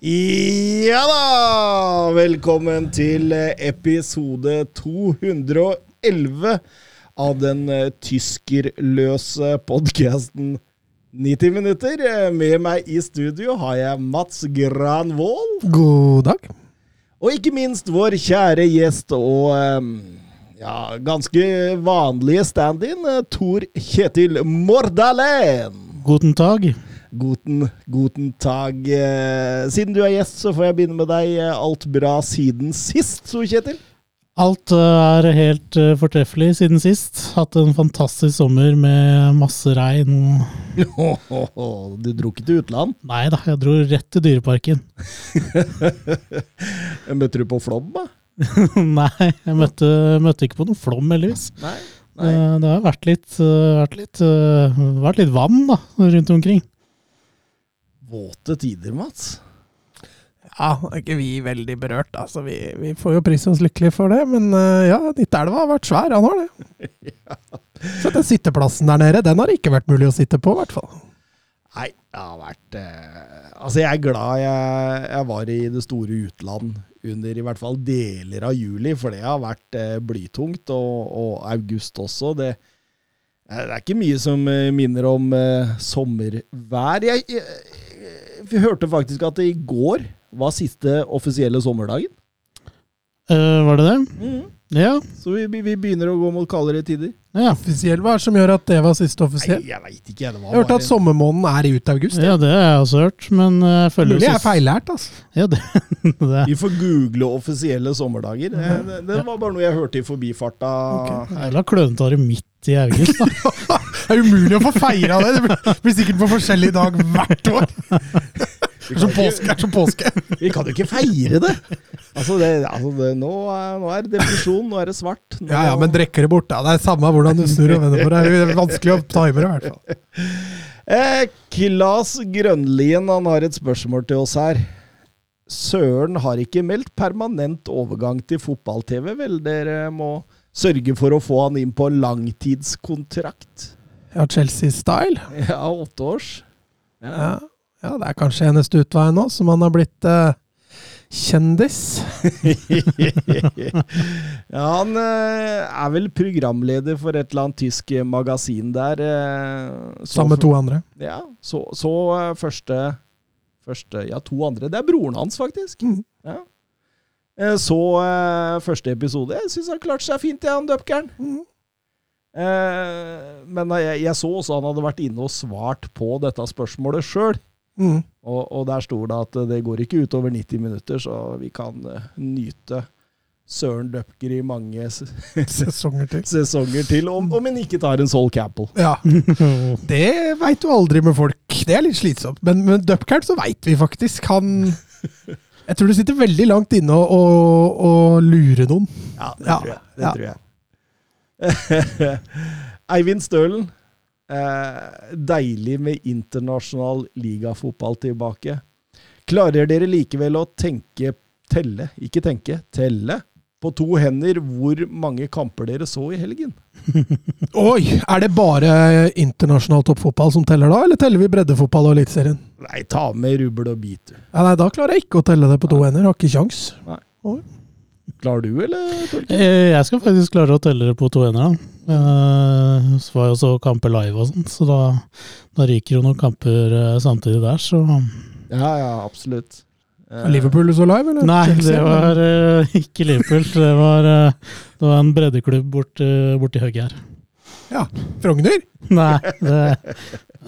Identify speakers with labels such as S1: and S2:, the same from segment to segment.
S1: Ja da! Velkommen til eh, episode 211 av den eh, tyskerløse podkasten 90 minutter. Eh, Med meg i studio har jeg Mats Granvoll.
S2: God dag.
S1: Og ikke minst vår kjære gjest og ja, ganske vanlige stand-in, Tor Kjetil Mordalen.
S2: Guten tag.
S1: Guten, guten tag. Eh, Siden du er gjest, så får jeg begynne med deg. Eh, Alt bra siden sist, Tor Kjetil?
S2: Alt eh, er helt fortreffelig siden sist. Hatt en fantastisk sommer med masse regn.
S1: Du dro ikke til utland?
S2: Nei da, jeg dro rett til Dyreparken.
S1: Møtte du på flom, da?
S2: Nei, jeg møtte, møtte ikke på noen flom, heldigvis.
S1: Nei.
S2: nei. Det har vært litt, vært litt, vært litt vann da, rundt omkring.
S1: Våte tider, Mats.
S3: Ja, er ikke vi veldig berørt, altså. Vi, vi får jo prise oss lykkelige for det. Men eh, ja, Nittelva har vært svær, han har det. Så den sitteplassen der nede, den har det ikke vært mulig å sitte på, i hvert fall.
S1: Nei, det har vært eh, Altså, jeg er glad jeg, jeg var i det store utland under i hvert fall deler av juli, for det har vært eh, blytungt, og, og august også. Det, eh, det er ikke mye som eh, minner om eh, sommervær. Jeg, jeg, jeg hørte faktisk at i går var siste offisielle sommerdagen.
S2: Uh, var det det? Ja.
S1: Så vi, vi begynner å gå mot kaldere tider.
S2: ja.
S3: Offisiell, hva er det som gjør at det var siste offisiell?
S1: Nei, jeg veit ikke. Det var
S3: Jeg hørte at sommermåneden er i ut august.
S2: Ja, det har jeg også hørt, men eh, jeg føler
S3: Mulig jeg er feillært, altså.
S2: Ja, det, det.
S1: Vi får google offisielle sommerdager. Det, det, det var bare noe jeg hørte i forbifarta.
S2: Jævla klønete midt i august, da.
S3: Det er umulig å få feira det. Det blir sikkert på forskjellig dag hvert år. Som påske. Som påske.
S1: Vi kan jo ikke feire det! Altså, det, altså det, nå, er, nå er det depresjon, nå er det svart. Nå,
S3: Ja, ja, men drekker det bort, da. Det er samme hvordan du snur og vender på det. Det er vanskelig å time det, i hvert fall.
S1: eh, Klas Grønlien han har et spørsmål til oss her. Søren har ikke meldt permanent overgang til fotball-TV, vel? Dere må sørge for å få han inn på langtidskontrakt.
S3: Ja, Chelsea-style.
S1: Ja, åtte års.
S3: Ja. ja, det er kanskje eneste utvei nå, som han har blitt eh, kjendis.
S1: ja, han eh, er vel programleder for et eller annet tysk magasin der. eh,
S3: med to andre.
S1: Ja, så, så eh, første, første Ja, to andre. Det er broren hans, faktisk.
S3: Mm.
S1: Ja. Eh, Så eh, første episode. Jeg syns han klarte seg fint, jeg, han døpkeren.
S3: Mm.
S1: Eh, men jeg, jeg så også han hadde vært inne og svart på dette spørsmålet sjøl.
S3: Mm.
S1: Og, og der sto det at det går ikke utover 90 minutter, så vi kan eh, nyte Søren Døpker i mange
S3: Sesonger til.
S1: sesonger til, om, om en ikke tar en Sol Campbell.
S3: Ja, det veit du aldri med folk. Det er litt slitsomt. Men med Dupkern så veit vi faktisk. Han Jeg tror du sitter veldig langt inne og, og, og lurer noen.
S1: Ja, det
S3: Ja,
S1: tror jeg. Det
S3: ja.
S1: tror jeg. Eivind Stølen. Eh, deilig med internasjonal ligafotball tilbake. Klarer dere likevel å tenke, telle, ikke tenke, telle, på to hender hvor mange kamper dere så i helgen?
S3: Oi! Er det bare internasjonal toppfotball som teller da, eller teller vi breddefotball og Eliteserien?
S1: Nei, ta med rubbel og bit, du.
S3: Ja, nei, da klarer jeg ikke å telle det på to hender. Har ikke kjangs.
S1: Klarer du, eller, Torkel?
S2: Eh, Jeg skal faktisk klare å telle det på to enere. Eh, Så var jo også kamper live og sånt, så da, da ryker jo noen kamper eh, samtidig der, så
S1: Ja, ja, absolutt. Liverpool
S3: Liverpool så live, eller?
S2: Nei, det var ikke Liverpool. Det var, det var en breddeklubb borti bort hugget her.
S3: Ja. Frogner?
S2: Nei, det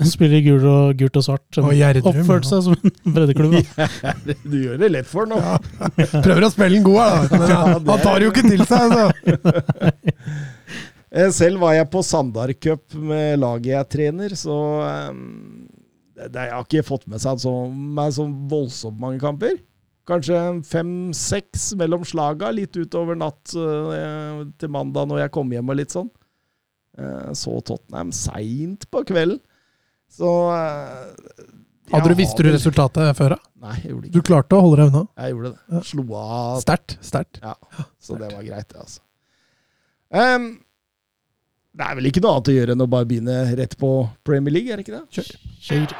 S2: spiller i gul og, gult og svart.
S3: Og Gjerdrum,
S2: Oppførte seg som en breddeklubb. Ja,
S1: Du gjør det lett for nå.
S3: Prøver å spille den god da. Men
S1: Ja,
S3: ja,
S1: det-
S3: han tar jo ikke til seg, så.
S1: Eh, Selv var jeg på Sandar Cup med laget jeg trener, så eh, det, Jeg har ikke fått med seg så, meg så voldsomt mange kamper. Kanskje fem-seks mellom slaga, litt utover natt eh, til mandag når jeg kom hjem og litt sånn. Eh, så Tottenham seint på kvelden. Så eh,
S3: Hadde du Visste du resultatet før? da?
S1: Nei, jeg gjorde det
S3: Du klarte å holde deg unna?
S1: Jeg gjorde det.
S3: Ja.
S1: Slo av
S3: Sterkt. Sterkt.
S1: Ja, så det var greit, det, altså. Um, det er vel ikke noe annet å gjøre enn å bare begynne rett på Premier League, er det ikke det?
S3: Kjør.
S2: Kjør.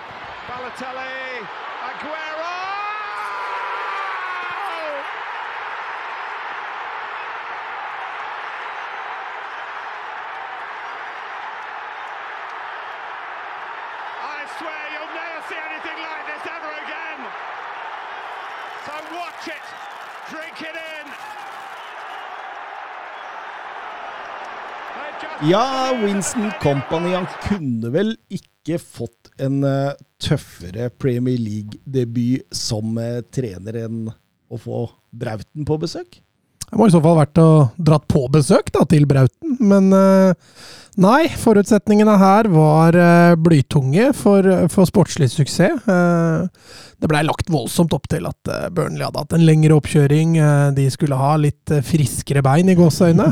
S1: Ja, Winston Company han kunne vel ikke fått en eh, tøffere Premier League-debut som eh, trener enn å få Brauten på besøk?
S3: Det må i så fall vært å dratt på besøk da, til Brauten, men eh, nei. Forutsetningene her var blytunge for, for sportslig suksess. Det blei lagt voldsomt opp til at Burnley hadde hatt en lengre oppkjøring. de skulle ha litt friskere bein i gåseøyne.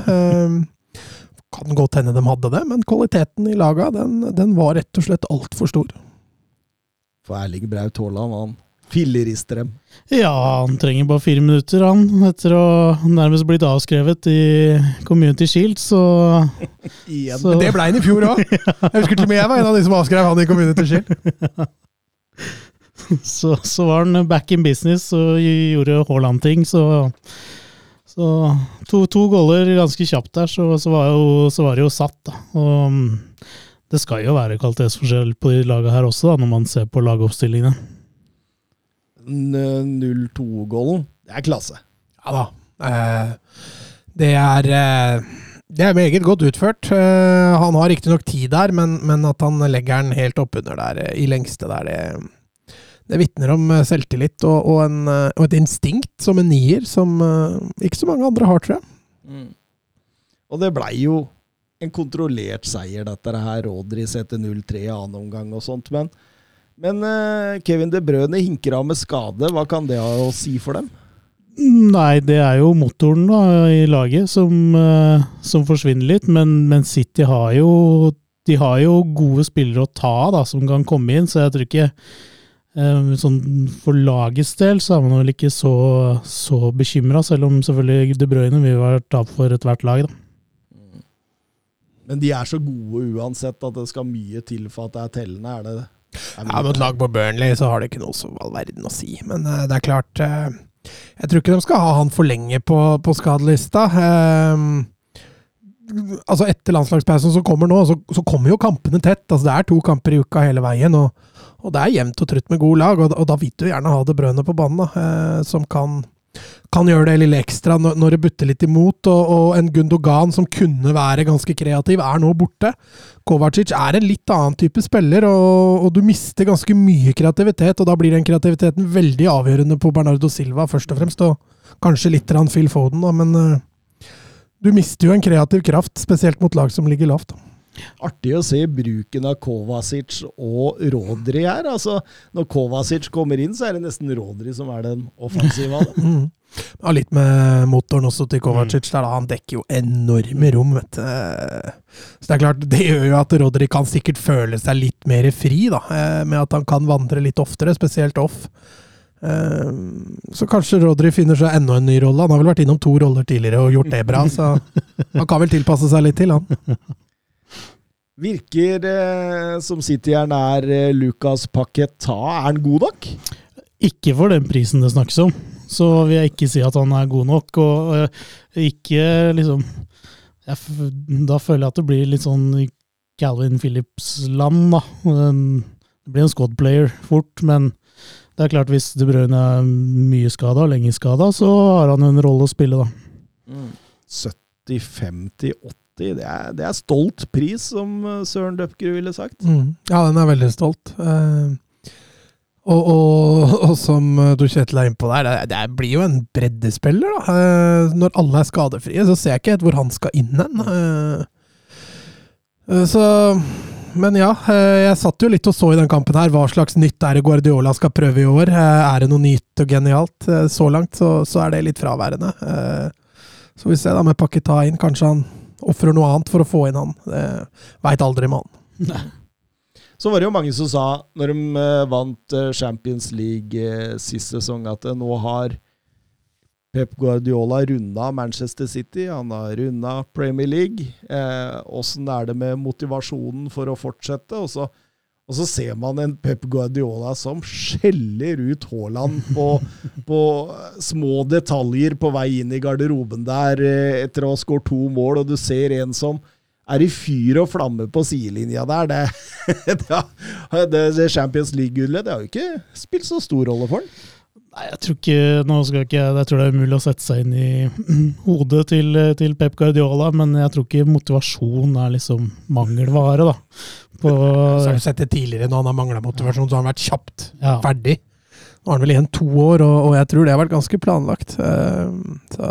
S3: Kan godt hende de hadde det, men kvaliteten i laga den, den var rett og slett altfor stor.
S1: For Erling Braut Haaland, han fillerister dem.
S2: Ja, han trenger bare fire minutter, han. Etter å nærmest blitt avskrevet i Community Shield, så, så.
S3: Men Det ble han i fjor òg! Jeg husker til og med jeg var en av de som avskrev han i Community Shield.
S2: så, så var han back in business og gjorde Haaland-ting, så så to, to goller ganske kjapt der, så, så, var jo, så var det jo satt, da. Og mm, det skal jo være kvalitetsforskjell på de lagene her også, da, når man ser på lagoppstillingene.
S1: 0-2-gålen. Det er klasse.
S3: Ja da. Eh, det er eh, Det er meget godt utført. Eh, han har riktignok tid der, men, men at han legger den helt oppunder der eh, i lengste der, det, det vitner om eh, selvtillit og, og, en, eh, og et instinkt som en nier, som eh, ikke så mange andre har, tror jeg.
S1: Og det blei jo en kontrollert seier, dette her. Rodri setter 0-3 i annen omgang og sånt. Men, men Kevin De Brøne hinker av med skade. Hva kan det ha å si for dem?
S2: Nei, det er jo motoren da, i laget som, som forsvinner litt, men, men City har jo de har jo gode spillere å ta av som kan komme inn, så jeg tror ikke sånn For lagets del så er man vel ikke så, så bekymra, selv om selvfølgelig De Bruyne vil være tap for ethvert lag. da.
S1: Men de er så gode uansett at det skal mye til for at det er tellende. Er det det? Er
S3: Ja, Mot lag på Burnley så har det ikke noe som all verden å si, men uh, det er klart uh, Jeg tror ikke de skal ha han for lenge på, på skadelista. Uh, altså Etter landslagspausen som kommer nå, så, så kommer jo kampene tett. Altså Det er to kamper i uka hele veien, og, og det er jevnt og trutt med gode lag. Og, og da vil du gjerne ha det brødene på banen, da, eh, som kan, kan gjøre det lille ekstra når, når det butter litt imot. Og, og en Gundogan som kunne være ganske kreativ, er nå borte. Kovacic er en litt annen type spiller, og, og du mister ganske mye kreativitet. Og da blir den kreativiteten veldig avgjørende på Bernardo Silva, først og fremst. Og kanskje litt Phil Foden, da, men eh, du mister jo en kreativ kraft, spesielt mot lag som ligger lavt.
S1: Artig å se bruken av Kovacic og Rodri her. Altså, når Kovacic kommer inn, så er det nesten Rodri som er den offensive. av det.
S3: Mm. Ja, litt med motoren også til Kovacic. Der. Han dekker jo enorme rom. Vet du. Så det er klart, det gjør jo at Rodri kan sikkert føle seg litt mer fri, da, eh, med at han kan vandre litt oftere, spesielt off. Eh, Så kanskje Rodri finner seg enda en ny rolle. Han har vel vært innom to roller tidligere og gjort det bra, så han kan vel tilpasse seg litt til, han.
S1: Virker eh, som City-eren er eh, Lucas Paqueta. Er han god nok?
S2: Ikke for den prisen det snakkes om, så vil jeg ikke si at han er god nok. Og eh, ikke liksom jeg, Da føler jeg at det blir litt sånn Calvin Phillips-land, da. Det blir en squad player fort, men det er klart hvis De Bruyne er mye skada og lenge skada, så har han en rolle å spille, da.
S1: 70-50-80. Det er, det er stolt pris, som eh, Søren Døpkerud ville sagt.
S3: Mm. Ja, den er veldig stolt. Eh, og, og, og som du Kjetil er innpå der, det, det blir jo en breddespiller, da. Eh, når alle er skadefrie, så ser jeg ikke helt hvor han skal inn hen. Eh, eh, så men ja. eh, Jeg satt jo litt og så i den kampen her. Hva slags nytt er det Guardiola skal prøve i år? Eh, Er det noe nytt og genialt? Eh, Så langt så, så er det litt fraværende. Eh, Så vi ser da med Paketa inn. Kanskje han ofrer noe annet for å få inn han. Veit aldri med han.
S1: Så var det jo mange som sa, når de eh, vant eh, Champions League eh, sist sesong, at eh, nå har Pep Guardiola runda Manchester City, han har runda Premier League. Åssen er det med motivasjonen for å fortsette? Og så, og så ser man en Pep Guardiola som skjeller ut Haaland på, på små detaljer på vei inn i garderoben der eh, etter å ha skåret to mål, og du ser en som er i fyr og flamme på sidelinja der. Det, det, det Champions League-gullet det har jo ikke spilt så stor rolle for han.
S2: Nei, jeg tror ikke, nå skal ikke, jeg tror det er umulig å sette seg inn i hodet til, til Pep Guardiola, men jeg tror ikke motivasjon er liksom mangelvare, da. På,
S3: Så har du sett det tidligere når han har mangla motivasjon, så har han vært kjapt
S2: ja.
S3: ferdig. Nå har han vel igjen to år, og, og jeg tror det har vært ganske planlagt. Eh, så.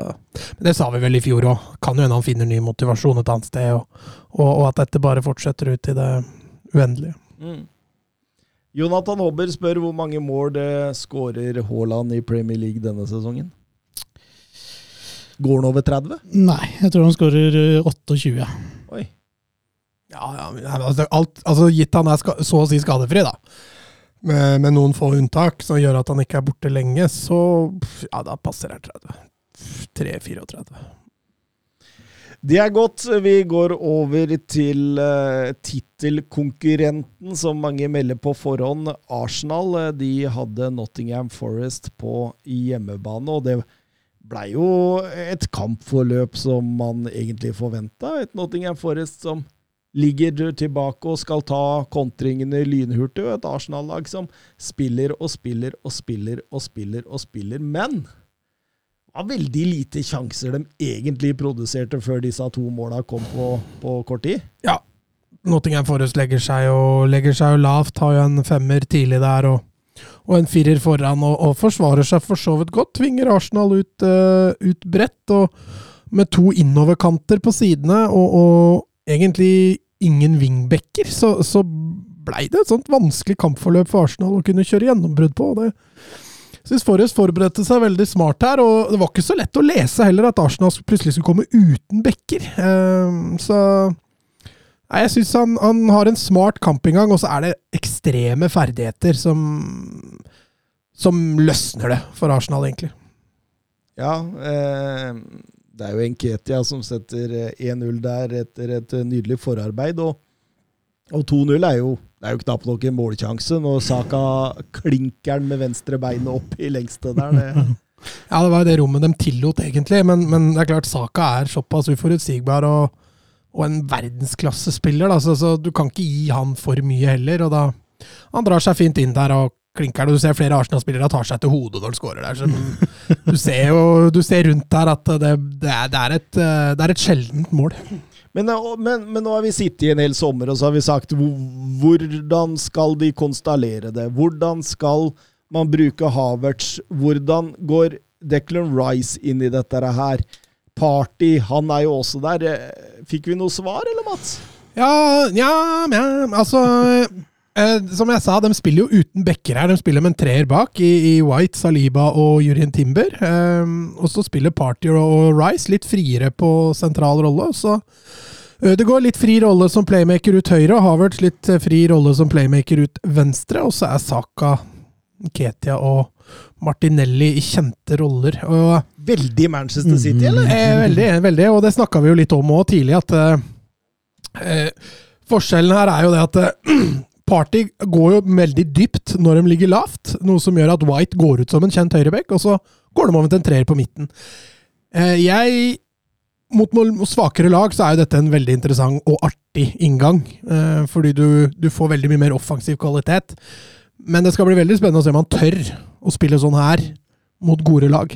S3: Men det sa vi vel i fjor òg. Kan jo hende han finner ny motivasjon et annet sted, og, og, og at dette bare fortsetter ut i det uendelige.
S1: Mm. Jonathan Hobber spør hvor mange mål det skårer Haaland i Premier League denne sesongen. Går han over 30?
S2: Nei, jeg tror han skårer eh, 28.
S1: Oi.
S3: Ja, ja, altså, alt, altså Gitt han er ska, så å si skadefri, da. Med, med noen få unntak som gjør at han ikke er borte lenge, så ja, da passer det 30. 3-34.
S1: Det er godt. Vi går over til uh, tittelkonkurrenten, som mange melder på forhånd. Arsenal uh, de hadde Nottingham Forest på hjemmebane, og det blei jo et kampforløp som man egentlig forventa. Et Nottingham Forest som ligger tilbake og skal ta kontringene lynhurtig, et Arsenal-lag som spiller og spiller og spiller og spiller og spiller, men var veldig lite sjanser de egentlig produserte før disse to måla kom på, på kort tid.
S3: Ja. Nottingham Forest legger seg jo, legger seg jo lavt, har jo en femmer tidlig der og, og en firer foran, og, og, forsvarer seg for så vidt godt. Tvinger Arsenal ut, uh, ut bredt, og med to innoverkanter på sidene, og, og egentlig ingen wingbacker, så, så blei det et sånt vanskelig kampforløp for Arsenal å kunne kjøre gjennombrudd på. og det syns Forrest forberedte seg veldig smart her, og det var ikke så lett å lese heller at Arsenal plutselig skulle komme uten backer. Um, så nei, jeg syns han, han, har en smart kampinngang, og så er det ekstreme ferdigheter som som løsner det for Arsenal, egentlig.
S1: Ja, eh, det er jo Enketia som setter 1-0 der etter et nydelig forarbeid, og, og 2-0 er jo det er jo knapt nok en målsjanse når Saka klinker med venstre beinet opp i lengste der. Det.
S3: Ja, det var jo det rommet de tillot, egentlig. Men, men det er klart Saka er såpass uforutsigbar og, og en verdensklassespiller, da, så, så, du kan ikke gi han for mye heller. og da Han drar seg fint inn der og klinker. Du ser flere Arsenal-spillere tar seg til hodet når de skårer der. Så du ser jo du ser rundt der at det, det, er, det, er, et, det er et sjeldent mål.
S1: Men, men, men, nå har vi sittet i en hel sommer og så har vi sagt hvordan skal de konstallere det? Hvordan skal man bruke Havertz? Hvordan går Declan Rice inn i dette her? Party, han er jo også der. Fikk vi noe svar, eller Mats?
S3: Ja, ja, ja altså eh, Som jeg sa, de spiller jo uten backer her. De spiller med en treer bak i, i White, Saliba og Jurien Timber. Eh, og så spiller Party og Rice litt friere på sentral rolle. Så Ødegaard litt fri rolle som playmaker ut høyre, og Havertz litt fri rolle som playmaker ut venstre. Og så er Saka, Ketia og Martinelli i kjente roller. Og,
S1: veldig Manchester City, eller?
S3: Eh, veldig, veldig. Og det snakka vi jo litt om òg tidlig, at eh, forskjellen her er jo det at eh, Party går jo veldig dypt når de ligger lavt, noe som gjør at White går ut som en kjent høyreback, og så går de over til en treer på midten. Eh, jeg mot, svakere lag så er jo dette en veldig interessant og artig inngang. Eh, fordi du, du, får veldig mye mer offensiv kvalitet. Men det skal bli veldig spennende å se om han tør å spille sånn her mot gode lag.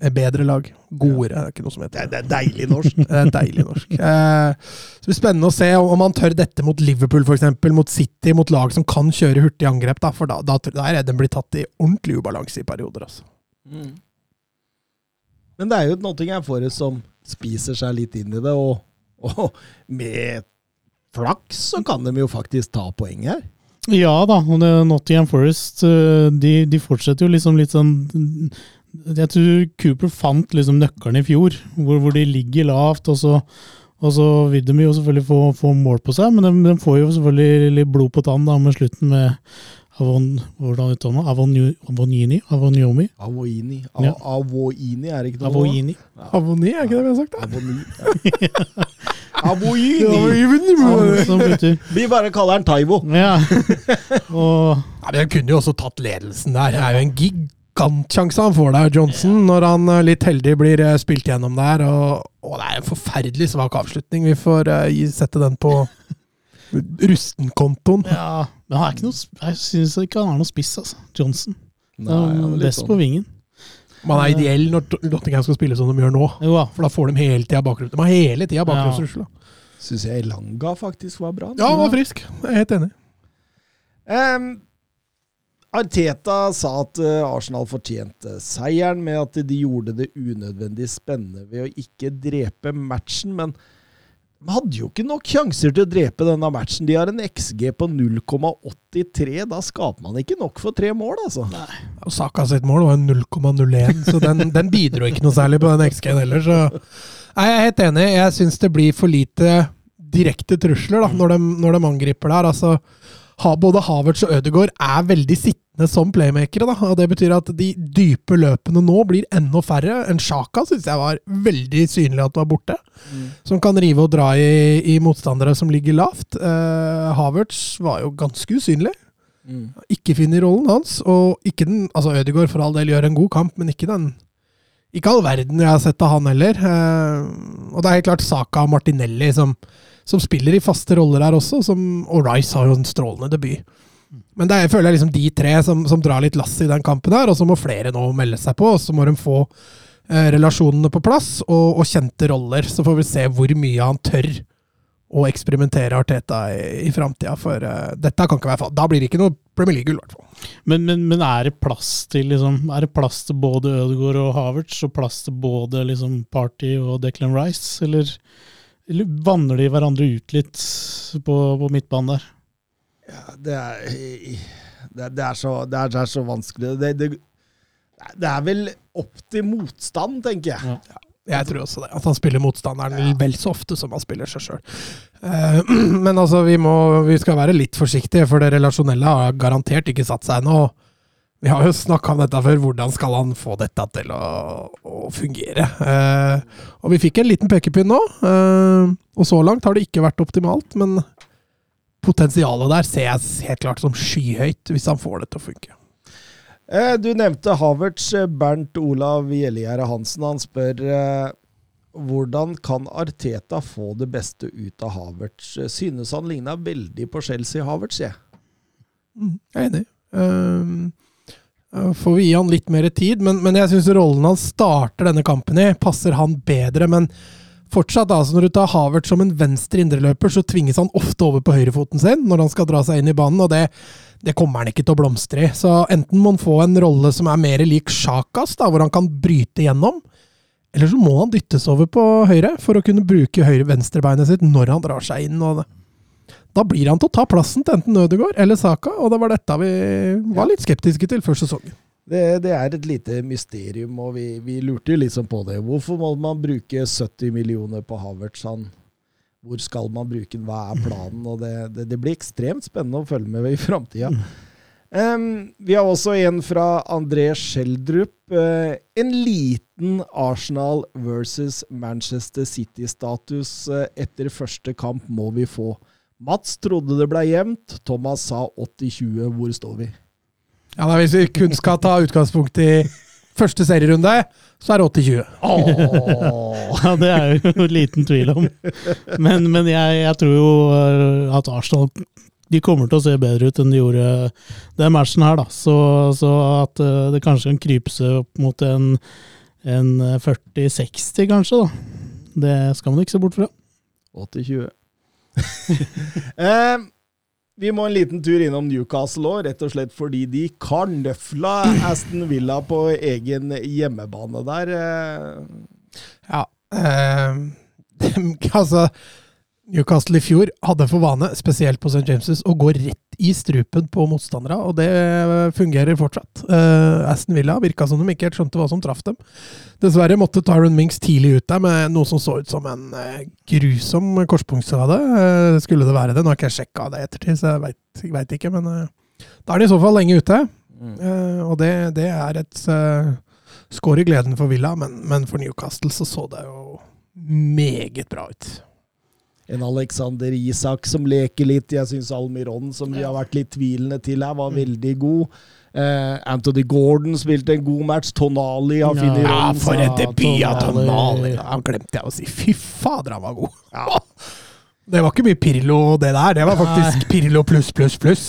S3: Bedre lag. Godere det er ikke noe som heter
S1: det. Det er deilig norsk.
S3: det er deilig norsk. Eh, så det blir spennende å se om han tør dette mot Liverpool, f.eks. Mot City, mot lag som kan kjøre hurtig angrep. Da, for da, da, da er jeg den blir tatt i ordentlig ubalanse i perioder. Altså.
S1: Mm. Men det er jo et Nottingham Forest som spiser seg litt inn i det, og, og med flaks, så kan de jo faktisk ta poeng her.
S2: Ja da, og Nottingham Forest eh, de, de fortsetter jo liksom litt sånn Jeg tror Cooper fant liksom nøkkelen i fjor, hvor, hvor de ligger lavt. og så og så vil de jo selvfølgelig få, få mål på seg, men de, de, får jo selvfølgelig litt blod på tann da med slutten med Avon, hvordan uttaler man Avonini? Avonyomi?
S1: Avoini.
S2: Ja.
S1: Avoini er det ikke noe?
S2: Avoini.
S3: Avoni, er ikke det vi har sagt? da?
S1: Avoni. Ja. Avoini. Vi bare kaller han Taivo.
S2: Ja. Og
S3: Ja, men Han kunne jo også tatt ledelsen der. Det er jo en gigantsjanse han får der, Johnson, når han eh, litt heldig blir eh, spilt gjennom der. Og, og det er en forferdelig svak avslutning. Vi får uh, sette den på rustenkontoen.
S2: ja, men han er ikke noe, jeg syns ikke han er noe spiss, altså. Johnson.
S1: Nei, han er
S2: Best
S1: sånn-
S2: på vingen.
S3: Man er ideell når Nottingham skal spille som de gjør nå.
S2: Jo ja.
S3: For da får de hele tida bakgrunn. De har hele tida bakgrunnstrussel. da.
S1: Syns jeg Elanga faktisk var bra.
S3: Ja, han var frisk. Jeg er helt enig.
S1: Em, Arteta sa at eh, Arsenal fortjente seieren med at de gjorde det unødvendig spennende ved å ikke drepe matchen, men de hadde jo ikke nok sjanser til å drepe denne matchen. De har en XG på 0,83. Da skaper man ikke nok for tre mål, altså.
S3: Og Saka sitt mål var 0,01, så den, den bidro ikke noe særlig på den XG-en heller. Så Nei, jeg er helt enig. Jeg syns det blir for lite direkte trusler da, når de, når de angriper der. Altså, både Havertz og Ødegaard er veldig sittende som playmakere. Da, og Det betyr at de dype løpene nå blir enda færre. En Sjaka syns jeg var veldig synlig at var borte. Som kan rive og dra i, i motstandere som ligger lavt. Uh, Havertz var jo ganske usynlig ikke finner rollen hans. Og ikke den Altså, Ødegaard for all del gjør en god kamp, men ikke den Ikke all verden jeg har sett av han heller. Uh, og det er helt klart Saka og Martinelli som, som spiller i faste roller her også, som, og Rice har jo en strålende debut. Men det er, føler jeg liksom de tre som, som drar litt lasset i den kampen her, og så må flere nå melde seg på, og så må de få eh, relasjonene på plass og, og kjente roller. Så får vi se hvor mye han tør å eksperimentere Arteta i, i framtida, for eh, dette kan ikke være fall. Da blir det ikke noe Premier League-gull, i hvert fall.
S2: Men, men, men er det plass til liksom, Er det plass til både Ødegaard og Havertz, og plass til både liksom, Party og Declan Rice, eller vanner de hverandre ut litt på, på midtbanen der?
S1: Ja, det er, det, det, er så, det, er, det er så vanskelig. Det, det, det er vel opp til motstand, tenker jeg.
S2: Ja.
S3: Jeg tror også det. At han spiller motstanderen vel så ofte som han spiller seg sjøl. men altså, vi, må, vi skal være litt forsiktige, for det relasjonelle har garantert ikke satt seg ennå. Vi har jo snakka om dette før. Hvordan skal han få dette til å, å fungere? Eh, og vi fikk en liten pekepinn nå. Eh, og så langt har det ikke vært optimalt, men potensialet der ser jeg helt klart som skyhøyt, hvis han får det til å funke.
S1: Eh, Du nevnte Havertz. eh, Bernt Olav Gjellegjerde Hansen han spør eh, hvordan kan Arteta få det beste ut av Havertz? Synes han ligna veldig på Chelsea Havertz, jeg.
S3: Mm, jeg er enig. Eh, får vi gi han litt mer tid, men, men jeg syns rollen han starter denne kampen i, passer han bedre. Men fortsatt, altså når du tar Havert som en venstre indreløper, så tvinges han ofte over på høyrefoten sin når han skal dra seg inn i banen, og det, det kommer han ikke til å blomstre i. Så enten må han få en rolle som er mer lik Sjakas, da, hvor han kan bryte gjennom, eller så må han dyttes over på høyre for å kunne bruke høyre-venstrebeinet sitt når han drar seg inn. og det. Da blir han til å ta plassen til enten Ødegaard eller Saka, og det var dette vi var litt skeptiske til før sesongen.
S1: Det, det er et lite mysterium, og vi, vi lurte jo liksom på det. Hvorfor må man bruke 70 millioner på Havertz? Han? Hvor skal man bruke den? Hva er planen? Og det, det, det blir ekstremt spennende å følge med i framtida. Um, vi har også en fra André Schjelderup. Uh, en liten Arsenal versus Manchester City-status uh, etter første kamp må vi få. Mats trodde det ble jevnt. Thomas sa 80-20. Hvor står vi?
S3: Ja, da, Hvis vi kun skal ta utgangspunkt i første serierunde, så er det 80-20.
S2: Ja, det er jo liten tvil om. Men, men jeg, jeg tror jo eh, at Arsenal de kommer til å se bedre ut enn de gjorde den matchen her, da. Så, så at eh, det kanskje kan krype seg opp mot en, en 40-60, kanskje, da. Det skal man ikke se bort fra.
S1: 80-20. eh, vi må en liten tur innom Newcastle òg, rett og slett fordi de karnøfla Aston Villa på egen hjemmebane der. Eh,
S3: Ja. eh, altså Newcastle i fjor hadde for vane, spesielt på St. James', å gå rett i strupen på motstandere, og det fungerer fortsatt. Uh, Aston Villa virka som de ikke helt skjønte hva som traff dem. Dessverre måtte Tyron Minks tidlig ut der med noe som så ut som en uh, grusom korspunktskade. Uh, skulle det være det? Nå har ikke jeg sjekka det ettertid, så jeg veit ikke, men da er de i så fall lenge ute. Mm. og det, det, er et skår i gleden for Villa, men, men for Newcastle så så det jo meget bra ut
S1: en Alexander Isak som leker litt. Jeg syns Almiron, som vi har vært litt tvilende til her, var mm. veldig god. Uh, Anthony Gordon spilte en god match. Tonali har funnet
S3: ja, for en debut av Tonali! Han glemte jeg å si. Fy fader, han var god! Ja. Det var ikke mye Pirlo det der. Det var faktisk Pirlo pluss, pluss, pluss.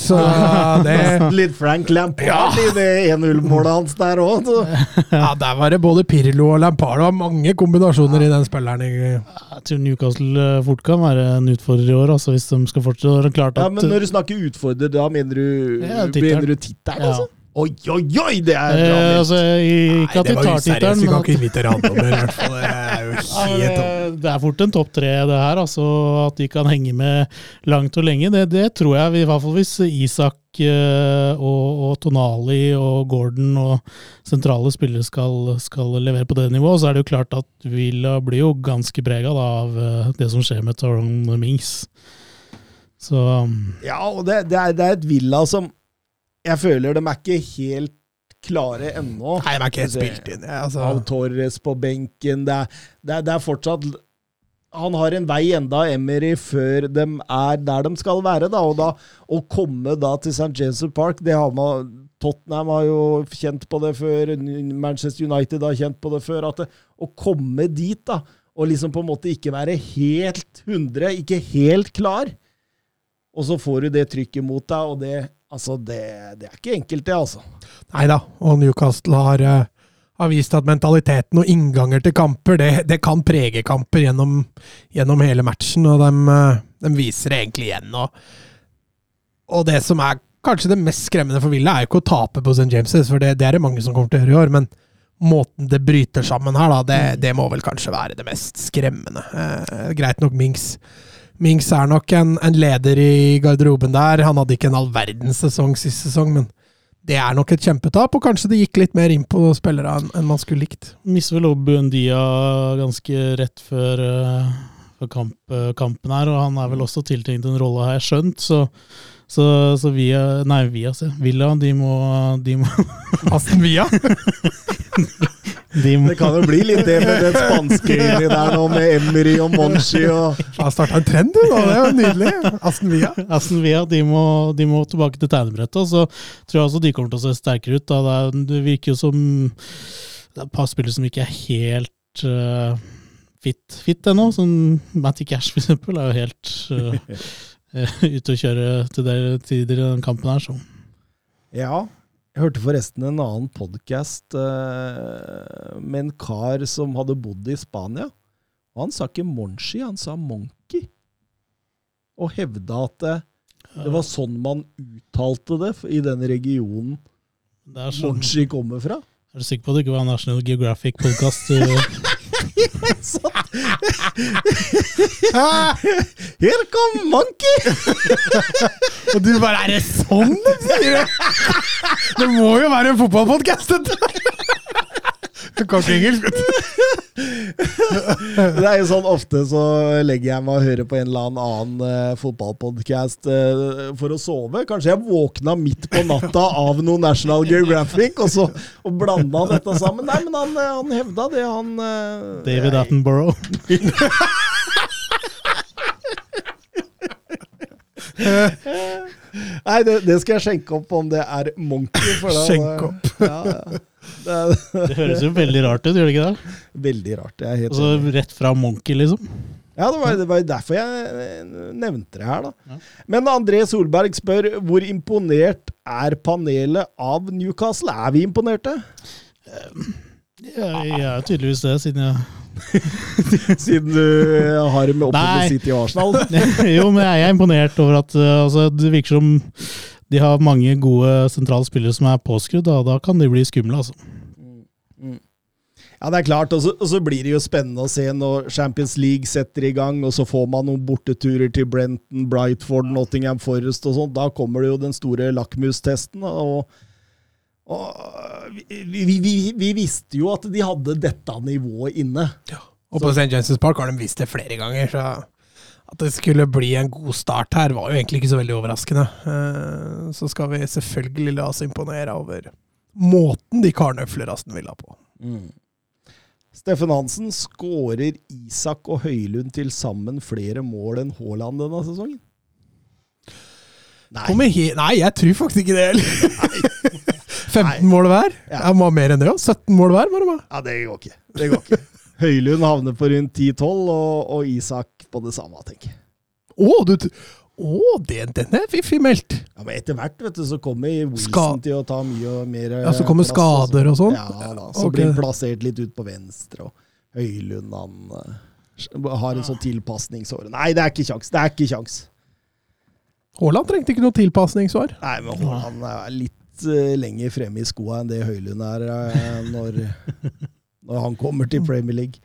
S1: Litt Frank Lampard ja. i det 1-0-målet hans der òg.
S3: ja, der var det både Pirlo og Lampard. Det var mange kombinasjoner ja. i den spilleren.
S2: Jeg tror Newcastle eh, fort kan være en utfordrer i år, altså, hvis de skal fortsette. Klart
S1: at, ja, men når du snakker utfordrer, da mener du ja, tittelen, altså? Oi, oi, oi! Det er bra
S2: eh, altså, Ikke at
S3: vi
S2: tar tittelen,
S3: Vi kan ikke invitere han over, i hvert fall. Det er
S2: fort en topp tre, det her. Altså, at de kan henge med langt og lenge. Det, det tror jeg, i hvert fall hvis Isak eh, og, og, Tonali og Gordon og sentrale spillere skal, skal, levere på det nivået, så er det jo klart at Villa blir jo ganske prega av eh, det som skjer med Taron Mings. Så
S1: Ja, og det, det, er, det er et Villa som jeg føler de er ikke helt klare ennå.
S3: Nei, de er ikke helt spilt inn.
S1: Altså. Av Torres på benken. Det er, det, er, det er, fortsatt Han har en vei enda, Emery, før de er der de skal være. da, og da, Å komme da til St. James' Park det har man, Tottenham har jo kjent på det før, Manchester United har kjent på det før. at det, Å komme dit, da, og liksom på en måte ikke være helt 100, ikke helt klar, og så får du det trykket mot deg, og det Altså, det, det er ikke enkelt, det, altså.
S3: Nei da, og Newcastle har, uh, har, vist at mentaliteten og innganger til kamper, det, det kan prege kamper gjennom, gjennom, hele matchen, og de, uh, de, viser det egentlig igjen. Og, og, det som er kanskje det mest skremmende for Villa, er jo ikke å tape på St. James', for det, det, er det mange som kommer til å gjøre i år, men måten det bryter sammen her, da, det, mm. det må vel kanskje være det mest skremmende. Eh, greit nok Minks Minks er nok en, en, leder i garderoben der. Han hadde ikke en all verdens sesong sist sesong, men det er nok et kjempetap, og kanskje det gikk litt mer inn på spillere enn, en man skulle likt.
S2: Mister vel Buendia ganske rett før, uh, før kamp, uh, kampen her, og han er vel også tiltenkt en rolle, har jeg skjønt, så så, så via Nei, via, se. Villa, de må, de må
S3: Aston Villa?
S1: De Det kan jo bli litt det med det spanske inni der nå, med Emery og Monchi og
S3: Har starta en trend, du! Det er jo nydelig. Aston Villa.
S2: Aston Villa de må, de må tilbake til tegnebrettet. Så tror jeg også de kommer til å se sterkere ut. Da. Det, virker jo som det er et par spillere som ikke er helt uh, fit, fit ennå. Som Matty Cash, for eksempel, er jo helt uh, ute og kjøre til de tider i den kampen her. Så.
S1: Ja, jeg hørte forresten en annen podkast uh, med en kar som hadde bodd i Spania. Og han sa ikke Monchi, han sa Monkey. Og hevda at det, det var sånn man uttalte det i den regionen sånn, Monchi kommer fra.
S2: Er du sikker på at det ikke var National Geographic-podkast?
S1: Here come monkey!
S3: Og du bare Er det sånn de sier det?! Det må jo være en fotballpodkast, Du kan ikke engelsk, vet du.
S1: Det er jo sånn ofte så legger jeg meg og hører på en eller annen uh, fotballpodkast uh, for å sove. Kanskje jeg våkna midt på natta av noe National Geographic, og så og blanda dette sammen. Nei, men han, uh, han hevda det, han uh,
S2: David Attenborough.
S1: Nei, det, det, skal jeg skjenke opp om det er Monkey.
S3: Skjenke opp. Ja, ja.
S2: Det, det, høres jo veldig rart ut, gjør det ikke det?
S1: Veldig rart. Jeg er
S2: altså, rett fra Monkey, liksom?
S1: Ja, det var, det var derfor jeg nevnte det her, da. Ja. Men André Solberg spør hvor imponert er panelet av Newcastle? Er vi imponerte?
S2: Ja, jeg er tydeligvis det, siden jeg
S1: Siden du har med oppe City i Arsenal?
S2: jo, men jeg er imponert over at altså, det virker som de har mange gode sentrale spillere som er påskrudd, og da kan de bli skumle, altså. Mm, mm.
S1: Ja, det er klart. Og så, og så blir det jo spennende å se når Champions League setter i gang, og så får man noen borteturer til Brenton, Brightford, Nottingham Forest og sånt. Da kommer det jo den store lakmustesten. og vi, vi, vi, vi, visste jo at de hadde dette nivået inne.
S3: Ja. Og på St. James' Park har de vist det flere ganger, så at det skulle bli en god start her, var jo egentlig ikke så veldig overraskende. Eh, så skal vi selvfølgelig la oss imponere over måten de karene Flerasten ville ha på. Mm.
S1: Steffen Hansen skårer Isak og Høylund til sammen flere mål enn Haaland denne sesongen?
S3: Nei. Nei, jeg tror faktisk ikke det heller. 15 mål hver? Ja. Må ha mer enn det òg. 17 mål hver, det være.
S1: Ja, det går ikke. Det går ikke. Høylund havner på rundt 10-12, og, og, Isak på det samme, tenker jeg.
S3: Oh, du å, den er fiffig meldt!
S1: Ja, men Etter hvert vet du, så kommer Wilson Ska til å ta mye og mer
S3: Ja, Så kommer skader og sånn?
S1: Ja, da, så okay. blir han plassert litt ut på venstre. og Høylund han uh, har en sånn tilpasningsår. Nei, det er ikke kjangs! Det er ikke kjangs!
S3: Haaland trengte ikke noe tilpasningsår.
S1: Nei, men Haaland er litt uh, lenger fremme i skoa enn det Høylund er uh, når, når, han kommer til Premier League.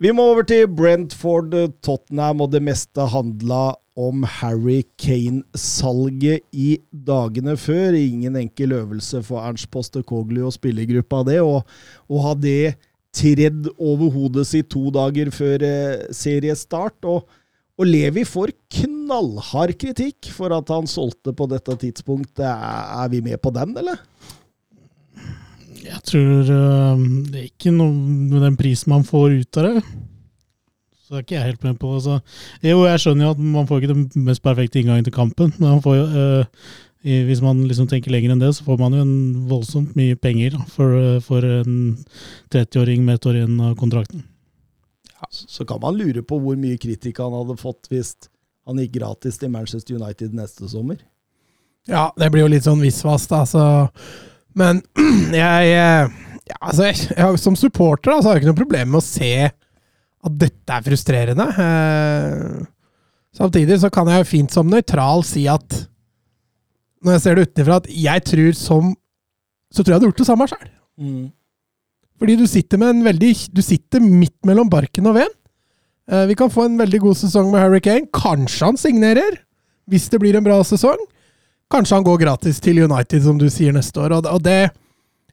S1: Vi må over til Brentford, Tottenham, og det meste handla om Harry Kane-salget i dagene før. Ingen enkel øvelse for Ernst Postekoglu og spillergruppa det. Og å ha det tredd over hodet sitt to dager før eh, seriestart. og og Levi får knallhard kritikk for at han solgte på dette tidspunktet. Er vi med på den, eller?
S2: Jeg tror uh, det er ikke noe med den prisen man får ut av det. Så det er ikke jeg helt med på. Altså. Jo, jeg skjønner jo at man får ikke den mest perfekte inngangen til kampen. Men man får, uh, hvis man liksom tenker lenger enn det, så får man jo en voldsomt mye penger da, for, for, en 30-åring med et år igjen av kontrakten.
S1: Så kan man lure på hvor mye kritikk han hadde fått hvis han gikk gratis til Manchester United neste sommer.
S3: Ja, det blir jo litt sånn visvas, da. Så. Men jeg, ja, altså, jeg, Som supporter da, så har jeg ikke noe problem med å se at dette er frustrerende. Eh, samtidig så kan jeg jo fint som nøytral si at når jeg ser det utenfra, at jeg tror som Så tror jeg jeg hadde gjort det samme sjøl. Mm. Fordi du sitter veldig Du sitter midt mellom barken og veden. Eh, vi kan få en veldig god sesong med Hurricane. Kanskje han signerer, hvis det blir en bra sesong. Kanskje han går gratis til United, som du sier, neste år. Og det,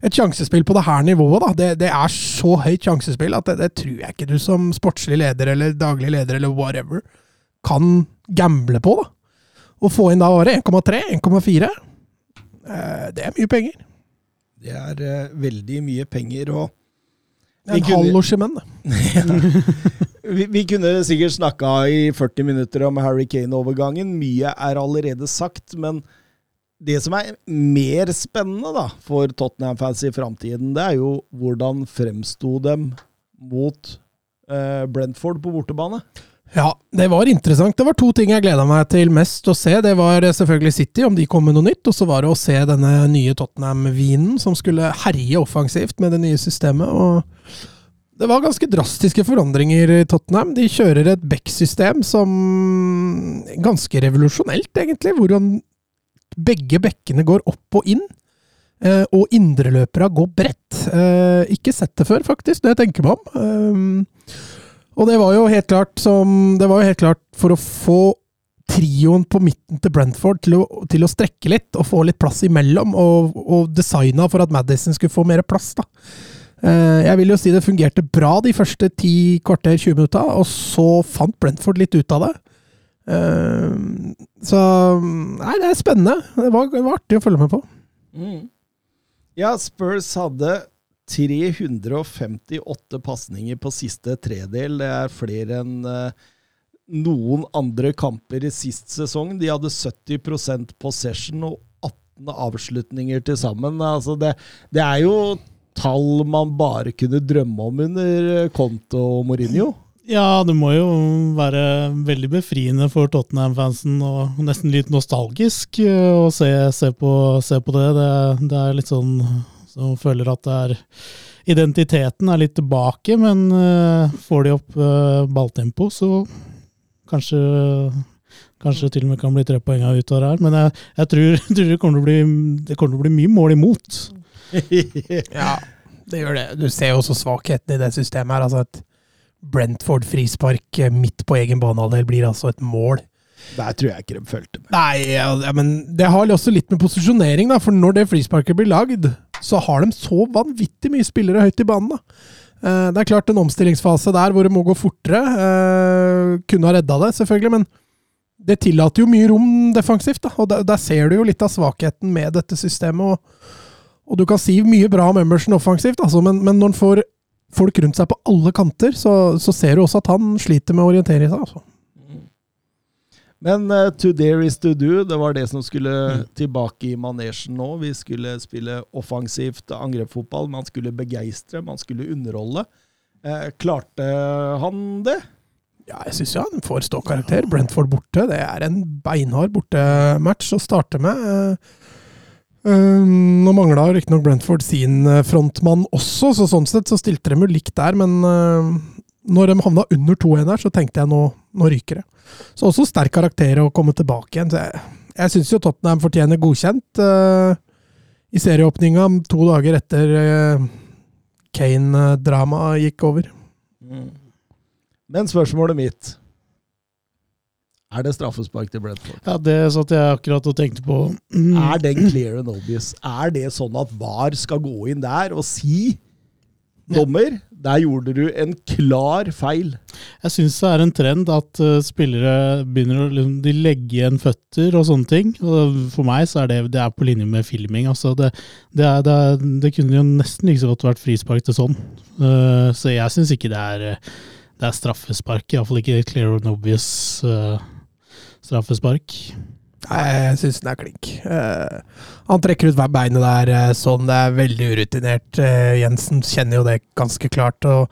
S3: et sjansespill på det her nivået, da, det, det er så høyt sjansespill at det, det, tror jeg ikke du som sportslig leder eller daglig leder eller whatever kan gamble på. da. Å få inn da året 1,3, 1,4, det er mye penger.
S1: Det er uh, veldig mye penger. og
S3: en kunne, halv Losjemenn,
S1: ja. vi, vi kunne sikkert snakka i 40 minutter om Harry Kane-overgangen. Mye er allerede sagt, men det som er mer spennende da, for Tottenham-fans i framtiden, det er jo hvordan fremsto dem mot eh, Brentford på bortebane.
S3: Ja, det var interessant. Det var to ting jeg gleda meg til mest å se. Det var selvfølgelig City, om de kom med noe nytt. Og så var det å se denne nye Tottenham-vinen som skulle herje offensivt med det nye systemet. og det var ganske drastiske forandringer i Tottenham. De kjører et back-system som Ganske revolusjonelt, egentlig. Hvordan begge bekkene går opp og inn. Eh, og indreløperne går bredt. Eh, ikke sett det før, faktisk, når jeg tenker meg om. Og det var jo helt klart som Det var jo helt klart for å få trioen på midten til Brentford til å, til å strekke litt og få litt plass imellom, og, og designa for at Madison skulle få mer plass, da. Eh, jeg vil jo si det fungerte bra de første ti kvarter, 20 minutter, og så fant Brentford litt ut av det. Eh, så Nei, det er spennende. Det var, det var artig å følge med på. Mm.
S1: Ja, Spurs hadde 358 pasninger på siste tredel. Det er flere enn uh, noen andre kamper i sist sesong. De hadde 70% possession og 18 avslutninger til sammen. Altså det, det, er jo tall man bare kunne drømme om under Conte og Mourinho.
S2: Ja, det må jo være veldig befriende for Tottenham-fansen og nesten litt nostalgisk eh, å se, se, på, se på, det. det. Det er litt sånn som føler at det er identiteten er litt tilbake, men uh, får de opp uh, balltempo, så kanskje, kanskje til og med kan bli tre poeng ut av det her. Men jeg, jeg tror, tror, det, kommer til å bli, det kommer til å bli mye mål imot.
S3: ja. det gjør det. Du ser jo også svakheten i det systemet her. altså Et Brentford-frispark eh, midt på egen banehalvdel blir altså et mål.
S1: Der tror jeg ikke de fulgte med.
S3: Nei, ja, ja, men det har også litt med posisjonering, da. For når det frisparket blir lagd, så har de så vanvittig mye spillere høyt i banen. da. Eh, Det er klart en omstillingsfase der hvor det må gå fortere. eh, Kunne ha redda det, selvfølgelig, men det tillater jo mye rom defensivt. da, og Der, ser du jo litt av svakheten med dette systemet. og, og du kan si mye bra om Emerson offensivt, altså, men, men når han får folk rundt seg på alle kanter, så, så ser du også at han sliter med å orientere seg. altså.
S1: Men uh, to dare is to do, det var det som skulle tilbake i manesjen nå. Vi skulle spille offensivt angrepsfotball, man skulle begeistre, man skulle underholde. Eh, klarte han det?
S3: Ja, jeg syns jo han får ståkarakter. Brentford borte, det er en beinhard bortematch å starte med. Eh, Nå mangla riktignok Brentford sin frontmann også, så sånn sett så stilte de jo likt der. Men når de havna under 2-1 her, så tenkte jeg nå, nå ryker det. Så også sterk karakter å komme tilbake igjen. Så jeg jeg syns jo Tottenham fortjener godkjent uh, i serieåpninga to dager etter uh, Kane-dramaet gikk over.
S1: Men spørsmålet mitt Er det straffespark til Brentford?
S2: Ja, Det satt jeg akkurat og tenkte på. Mm.
S1: Er den clear and obvious? Er det sånn at VAR skal gå inn der og si Dommer, der gjorde du en klar feil.
S2: Jeg syns det er en trend at uh, spillere begynner å liksom, legge igjen føtter og sånne ting. Og for meg så er det, det er på linje med filming. Altså det, det, er, er, det kunne jo nesten like så godt vært frispark til sånn. Uh, så jeg syns ikke det er, det er straffespark. Iallfall ikke clear and obvious uh, straffespark.
S3: Jeg syns den er klink. Uh, han trekker ut hver beinet der eh, sånn. Det er veldig urutinert. Uh, Jensen kjenner jo det ganske klart. og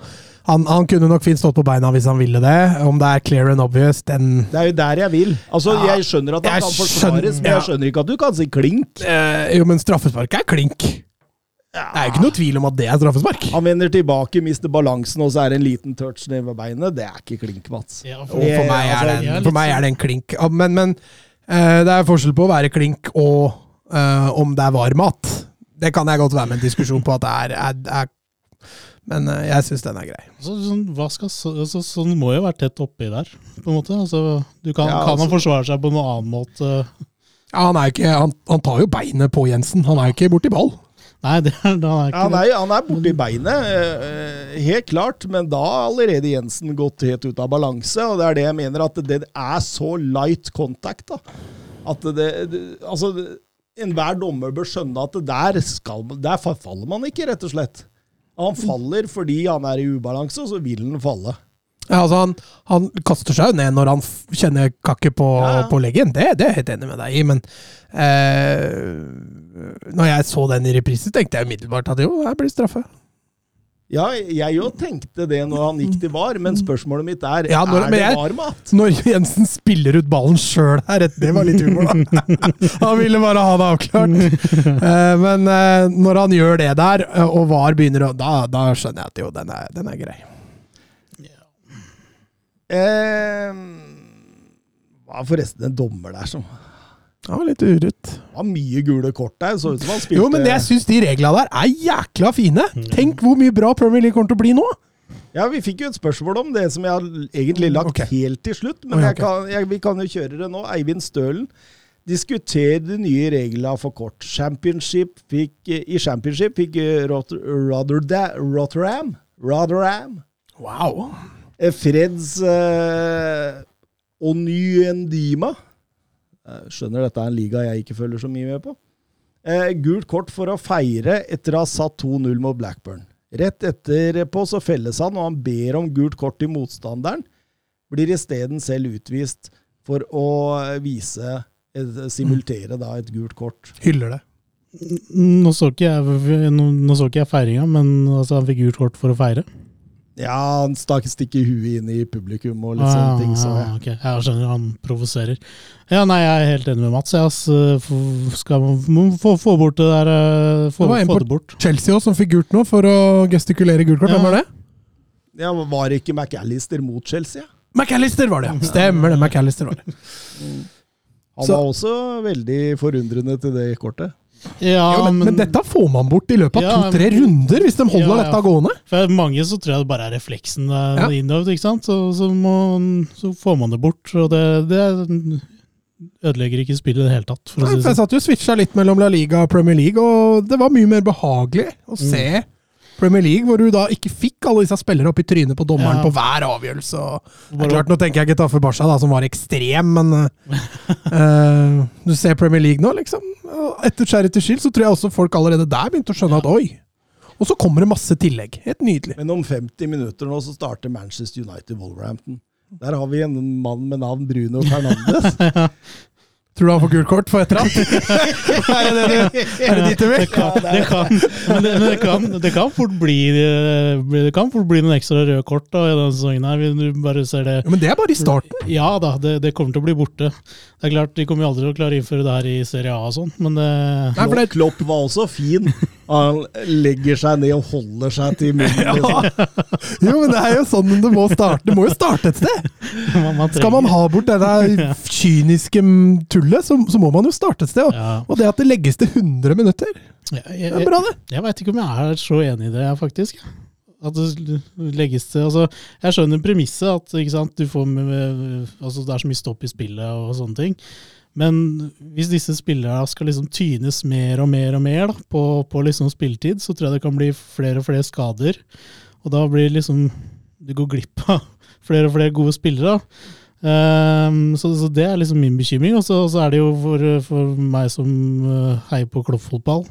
S3: han, han kunne nok fint stått på beina hvis han ville det. Om det er clear and obvious, den
S1: Det er jo der jeg vil. Altså,
S3: Ja,
S1: Jeg skjønner at det kan forsvares,
S3: men
S1: men jeg skjønner ikke at du kan si klink.
S3: eh, Jo, men straffespark er klink. Det er jo ikke noe tvil om at det er straffespark.
S1: Han vender tilbake, mister balansen, og så er det en liten touch ned ved beinet. Det er ikke klink, Mats.
S2: Ja,
S3: for, for meg er
S1: altså,
S3: det en, for meg er det en klink. Men, men eh, det er forskjell på å være klink og uh, om det er varmat. Det kan jeg godt være med en diskusjon på at det er, er, er Men uh, jeg syns den er grei.
S2: Så, sånn, skal, så, så, sånn må jo være tett oppi der, på en måte. Altså, du kan,
S1: Ja,
S2: kan han
S1: altså-
S2: forsvare seg på noen annen måte?
S3: Ja, han, er ikke, han, han tar jo beinet på Jensen. Han er jo ikke borti ball.
S2: Nei, det da er ikke
S1: han, er, han er borti beinet, eh, helt klart, men da har allerede Jensen gått helt ut av balanse. Og det er det jeg mener, at det er så light contact. da. At det, det Altså, enhver dommer bør skjønne at det der, skal, der faller man ikke, rett og slett. Han faller fordi han er i ubalanse, og så vil han falle.
S3: Ja, altså han, han kaster seg jo ned når han f- kjenner kakket på,
S1: Ja, ja.
S3: på leggen. Det, det er jeg helt enig med deg i, men eh, Når jeg så den i reprise, tenkte jeg umiddelbart at jo, her blir straffe.
S1: Ja, jeg jo tenkte det når han gikk til VAR, men spørsmålet mitt er
S3: Ja, når-
S1: er det
S3: jeg-
S1: VAR-mat?
S3: Når Jensen spiller ut ballen sjøl her, det var litt humor, da. Han ville bare ha det avklart. Eh, men eh, når han gjør det der, eh, og VAR begynner å Da, da skjønner jeg at jo, den er, den er grei.
S1: Eh, er forresten en dommer der som
S3: Han var litt urutt.
S1: Det var mye gule kort der. Så ut som han spilte
S3: Jo, men jeg syns de reglene der er jækla fine! Tenk hvor mye bra Premier League kommer til å bli nå!
S1: Ja, Vi fikk jo et spørsmål om det som jeg har egentlig lagt
S3: okay.
S1: helt til slutt. Men jeg kan, jeg, vi kan jo kjøre det nå. Eivind Stølen diskuterer de nye reglene for kort. Championship fikk, eh, I Championship fikk Rotterdam Rotterdam. Rotherham
S3: Wow.
S1: eh, Freds eh, Onyendima Skjønner dette er en liga jeg ikke følger så mye med på. Eh, gult kort for å feire etter å ha satt 2-0 mot Blackburn. Rett etterpå så felles han, og han ber om gult kort til motstanderen. Blir isteden selv utvist for å vise eh, Simultere da et gult kort.
S3: Hyller det.
S2: Nå så ikke jeg, nå, jeg feiringa, men altså, han fikk gult kort for å feire.
S1: Ja, han stakk stikke huet inn i publikum og litt sånne ting. Så
S2: Ah,
S1: jeg.
S2: ok. Jeg skjønner han provoserer. Ja, nei, jeg er helt enig med Mats. Jeg ass, skal man få, få bort det der eh, Få,
S3: Det var en
S2: få
S3: på-
S2: det bort.
S3: Chelsea også, som fikk gult nå for å gestikulere gult kort.
S2: Ja.
S3: Hvem var det?
S1: Ja, var det ikke McAllister mot Chelsea?
S3: McAllister var det, ja. Stemmer det. McAllister var det.
S1: Han
S3: Så-
S1: var også veldig forundrende til det kortet.
S2: Ja,
S3: Jo, men, men dette får man bort i løpet av
S2: Ja,
S3: to-tre runder, hvis de holder
S2: Ja,
S3: dette gående.
S2: For mange så tror jeg det bare er refleksen er
S3: Ja.
S2: innøvd, ikke sant? Så, så, må, så får man det bort. Og det, det ødelegger ikke spillet i det hele tatt, for
S3: Nei,
S2: si
S3: for jeg
S2: sånn.
S3: satt jo og switcha litt mellom La Liga og Premier League, og det var mye mer behagelig å
S2: Mm.
S3: Premier League, hvor du da ikke fikk alle disse spillere opp i trynet på dommeren
S2: Ja.
S3: på hver avgjørelse. Og det er klart, Nå tenker jeg ikke Taffe Barca, da, som var ekstrem, men eh, eh, du ser Premier League nå, liksom. Etter Charity Shield så tror jeg også folk allerede der begynte å skjønne at oi. Og så kommer det masse tillegg. Helt nydelig.
S1: Men om 50 minutter nå så starter Manchester United Wolverhampton. Der har vi en mann med navn Bruno Fernandes.
S3: Tror du han får gult kort for et eller annet? er det det du Er det dit du vil?
S2: Det kan, det, kan, men det, men det, kan, det kan fort bli eh, Det kan fort bli noen ekstra røde kort da, i denne sesongen. her. Du bare ser det
S3: Ja, men det er bare i starten.
S2: Ja da, det, det kommer til å bli borte. Det er klart, De kommer jo aldri til å klare å innføre det her i Serie A og sånn, men det,
S3: Nei, for det,
S1: Klopp var også fin. Han legger seg ned og holder seg til munnen. Liksom.
S3: jo, men det er jo sånn det må starte. Det må jo starte et sted. Skal man ha bort det der kyniske tullet, så, så må man jo starte et sted. Og, og det at det legges til 100 minutter, det er bra, det.
S2: jeg veit ikke om jeg er så enig i det, faktisk. At det legges til altså, Jeg skjønner premisset, at ikke sant, du får med, med, altså, det er så mye stopp i spillet og sånne ting. Men hvis disse spillerne skal liksom tynes mer og mer og mer da, på, på liksom spilletid, så tror jeg det kan bli flere og flere skader. Og da blir liksom Du går glipp av flere og flere gode spillere. Ehm, så, så det er liksom min bekymring. Og så så er det jo for, for meg som uh, heier på kloppfotball,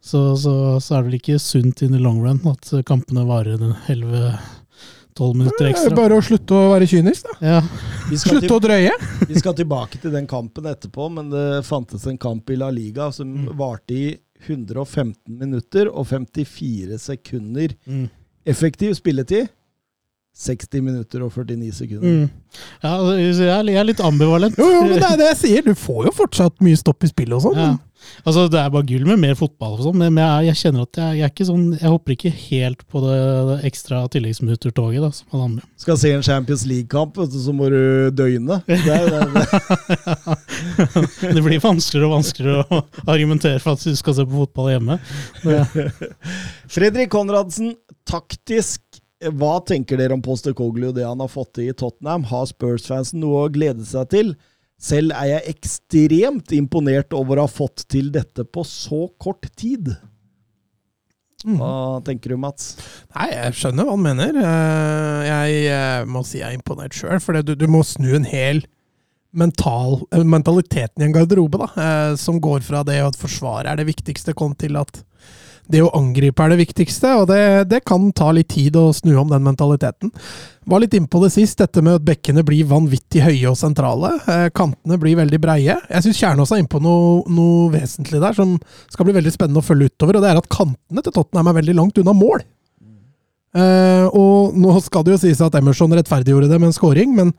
S2: så, så, er det vel ikke sunt in the long run at kampene varer 11-12 minutter
S3: Det minutter
S2: ekstra.
S3: bare å slutte å være kynisk, da.
S2: Ja,
S3: Slutte å drøye.
S1: vi skal tilbake til den kampen etterpå, men det fantes en kamp i La Liga som
S2: Mm.
S1: varte i 115 minutter og 54 sekunder.
S2: mm.
S1: Effektiv spilletid 60 minutter og 49 sekunder.
S2: Mm. ja jeg er litt ambivalent.
S3: Jo, jo, men det er det jeg sier. Du får jo fortsatt mye stopp i spillet og sånn.
S2: Ja. Altså, det er bare gull med mer fotball, og sånn, men jeg, jeg kjenner at jeg, jeg er ikke sånn, jeg hopper ikke helt på det, det ekstra tilleggsminuttertoget da, som alle andre.
S1: Skal se en Champions League-kamp, så må du døgne. Det det
S2: Det blir vanskeligere og vanskeligere å argumentere for at du skal se på fotball hjemme.
S1: Fredrik Konradsen, taktisk. Hva tenker dere om Postecoglou og det han har fått til i Tottenham? Har Spurs-fansen noe å glede seg til? Selv er jeg ekstremt imponert over å ha fått til dette på så kort tid. Hva tenker du, Mats?
S3: Nei, jeg skjønner hva han mener. Eh, Jeg eh, må si jeg er imponert sjøl, for du, du må snu en hel mental, eh, mentaliteten i en garderobe, da, som går fra det at forsvaret er det viktigste, kom til at det å angripe er det viktigste, og det, det kan ta litt tid å snu om den mentaliteten. Var litt innpå det sist, dette med at bekkene blir vanvittig høye og sentrale. Eh, Kantene blir veldig breie. Jeg syns Kjernås er innpå noe, noe vesentlig der som skal bli veldig spennende å følge utover, og det er at kantene til Tottenham er veldig langt unna mål. Eh, og nå skal det jo sies at Emerson rettferdiggjorde det med en scoring, men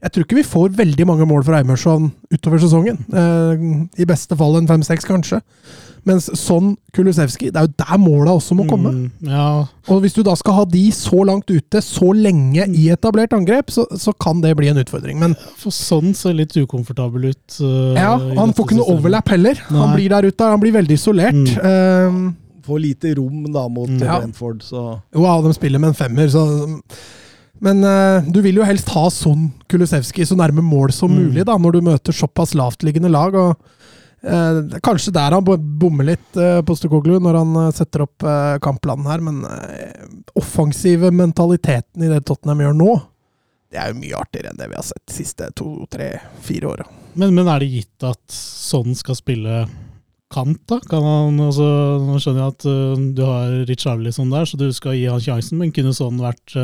S3: jeg tror ikke vi får veldig mange mål fra Eimerson utover sesongen. Eh, I beste fall en fem-seks, kanskje. Mens sånn Kulusevski, det er jo der måla også må komme.
S2: Mm, ja,
S3: Og hvis du da skal ha de så langt ute, så lenge i etablert angrep, så, så kan det bli en utfordring. Men
S2: for sånn ser litt ukomfortabel ut. Uh,
S3: ja, han får ikke noe
S2: overlapp
S3: overlap heller. Han blir der ute, han blir veldig isolert. Eh,
S1: Får lite rom da mot
S2: Mm.
S3: Ja.
S1: Brentford, så
S3: Jo, ja, de spiller med en femmer, så Men uh, du vil jo helst ha sånn Kulusevski så nærme mål som
S2: Mm.
S3: mulig, da, når du møter såpass lavtliggende lag. og eh, er Kanskje der han bommer litt, uh, Postekoglu, når han eh, setter opp uh, kampplanen her, men uh, offensive mentaliteten i det Tottenham gjør nå, det er jo mye artigere enn det vi har sett de siste to, tre, fire åra.
S2: Men, men er det gitt at sånn skal spille kant, da? Kan han, altså, nå skjønner jeg at du har Richarlison der, så du skal gi han sjansen, men kunne sånn vært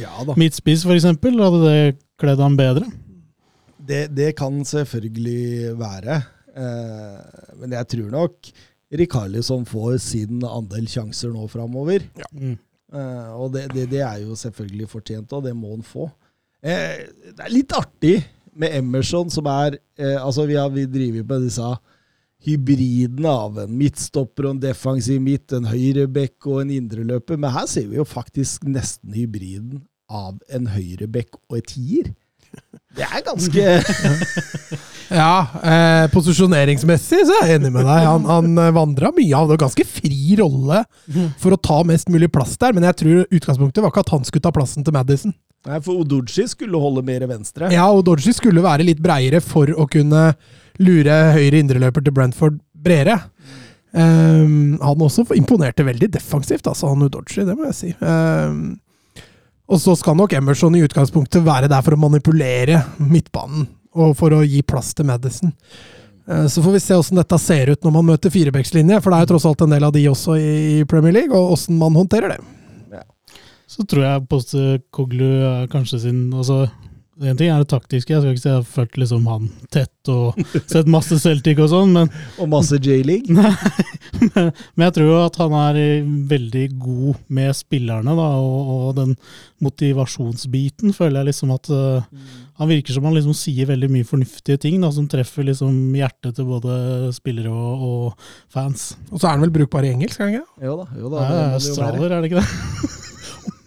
S1: ja da.
S2: midtspiss, for eksempel? Hadde det kledd han bedre?
S1: Det, det kan selvfølgelig være. Eh, men jeg tror nok Rikarlisson får sin andel sjanser nå framover.
S2: Mm.
S1: Eh, og det, det, det er jo selvfølgelig fortjent, og det må han få. Eh, det er litt artig med Emerson, som er eh, Altså, vi har vi driver med disse hybridene av en midtstopper og en defensiv midt, en høyrebekk og en indreløper, men her ser vi jo faktisk nesten hybriden av en høyrebekk og et tier. Det er ganske
S3: Ja, eh, posisjoneringsmessig så er jeg enig med deg. Han, han vandra mye av det, og ganske fri rolle for å ta mest mulig plass der. Men jeg tror utgangspunktet var ikke at han skulle ta plassen til Madison.
S1: Nei, for Odoji skulle holde mer venstre.
S3: Ja, Odoji skulle være litt breiere for å kunne lure høyre indreløper til Brentford bredere. Um, han også imponerte veldig defensivt, altså, han Udodji, det må jeg si. Um, og så skal nok Emerson i utgangspunktet være der for å manipulere midtbanen, og for å gi plass til Madison. Uh, så får vi se hvordan dette ser ut når man møter firebeckslinje, for det er jo tross alt en del av de også i Premier League, og hvordan man håndterer det.
S2: Så tror jeg Postekoglu er kanskje sin altså, En ting er det taktiske, jeg skal ikke si jeg har fulgt liksom han tett og sett masse Celtic og sånn, men,
S1: Og masse J-league.
S2: men jeg tror jo at han er veldig god med spillerne, da, og, og den motivasjonsbiten føler jeg liksom at uh, Han virker som han liksom sier veldig mye fornuftige ting da, som treffer liksom hjertet til både spillere og, og fans.
S3: Og så er han vel brukbar i engelsk, er han ikke?
S1: Jo da, jo da.
S2: Det er australier, er det ikke det?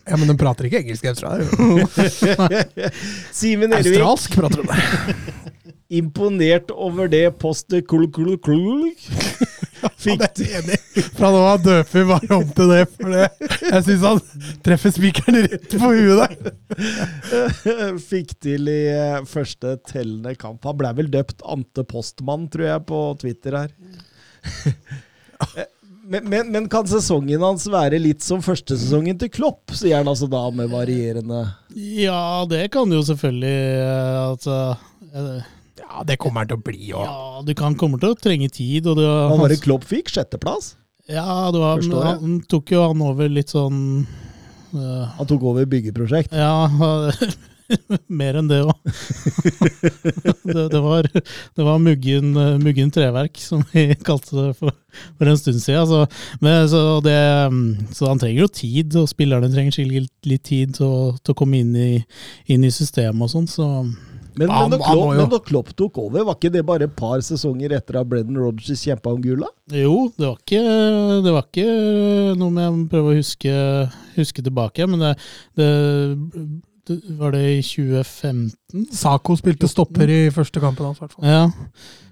S3: Ja, men de prater ikke engelsk, tror jeg.
S1: Simen Ervik,
S3: Australsk prater de der.
S1: imponert over det postet kul, kul, kul. Fikk,
S3: Ja, det enig. Fra nå av døper vi bare om til det, for det. jeg syns han treffer spikeren rett på huet der.
S1: fikk til i eh, første tellende kamp. Han ble vel døpt Ante Postmann, tror jeg, på Twitter her. Men, men, men kan sesongen hans være litt som førstesesongen til Klopp, sier han altså da med varierende
S2: Ja, det kan jo selvfølgelig eh, altså, eh,
S3: Ja, det kommer han til å bli òg.
S2: Ja, du kan kommer til å trenge tid. Og det,
S1: Hva var det Klopp fikk? Sjetteplass?
S2: Ja, det var, han tok jo han over litt sånn uh,
S1: Han tok over byggeprosjekt.
S2: Ja, mer enn det òg. det, det, var, det var muggen, eh, muggen treverk, som vi kalte det for, for en stund siden. Så, men, så, det, mm, så han trenger jo tid, og spillerne trenger sikkert litt tid til til å komme inn i, inn i systemet og sånn. Så
S1: Men, men, da Klopp, men da Klopp tok over, var ikke det bare et par sesonger etter at Brendan Rodgers kjempa om gula?
S2: jo, det var ikke, det var ikke noe med å prøve å huske, huske tilbake, men det, det Var det i 2015?
S3: Saco spilte stopper i første kampen hans, i hvert fall.
S2: Ja.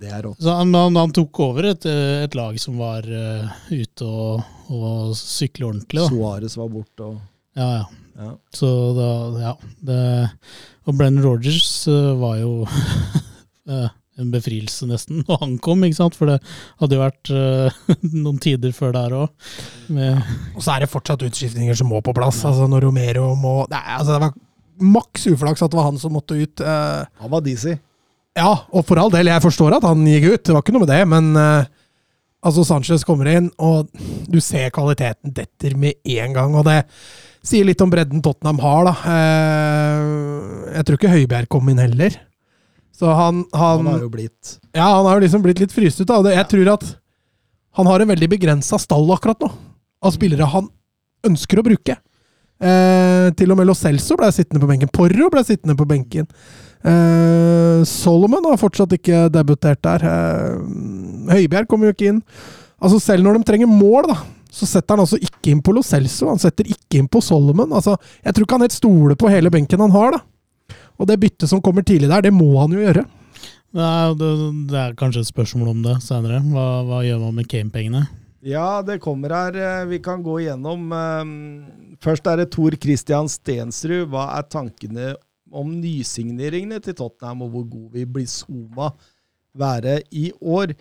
S1: Det er rått.
S2: Så han, han, han tok over et, eh, et lag som var uh, ute og, og sykle ordentlig. Da.
S1: Suárez var borte og
S2: Ja, ja.
S1: ja.
S2: Så da, ja. Det, og Brennan Rogers uh, var jo eh, en befrielse, nesten, når han kom, ikke sant? For det hadde jo vært uh, noen tider før der òg.
S3: Og så er det fortsatt utskiftninger som må på plass. Altså Når Romero må det, er, altså, det var maks uflaks at det var han som måtte ut. eh,
S1: Han var dizzy.
S3: Ja, og for all del, jeg forstår at han gikk ut, det var ikke noe med det, men uh, altså Sanchez kommer inn, og du ser kvaliteten detter med en gang, og det sier litt om bredden Tottenham har, da. Uh, jeg tror ikke Høibjerg kom inn heller. Så han, han,
S1: har jo blitt
S3: Ja, han har jo liksom blitt litt fryst ut, da. det- Jeg tror at han har en veldig begrensa stall akkurat nå, av spillere han ønsker å bruke. Eh, til og med Lo Celso ble sittende på benken. Porro ble sittende på benken. Eh, Solomon har fortsatt ikke debutert der. Eh, Høibjerg kommer jo ikke inn. Altså Selv når de trenger mål, da, så setter han altså ikke inn på Lo Celso. Han setter ikke inn på Solomon. Altså, jeg tror ikke han helt stoler på hele benken han har. da. Og det byttet som kommer tidlig der, det må han jo gjøre.
S2: Det, er- det, det er kanskje et spørsmål om det senere. Hva, hva gjør man med Kane-pengene?
S1: Ja, det kommer her. eh, Vi kan gå igjennom. eh, Først er det Tor Christian Stensrud. Hva er tankene om nysigneringene til Tottenham, og hvor god vil blir Zuma være i år?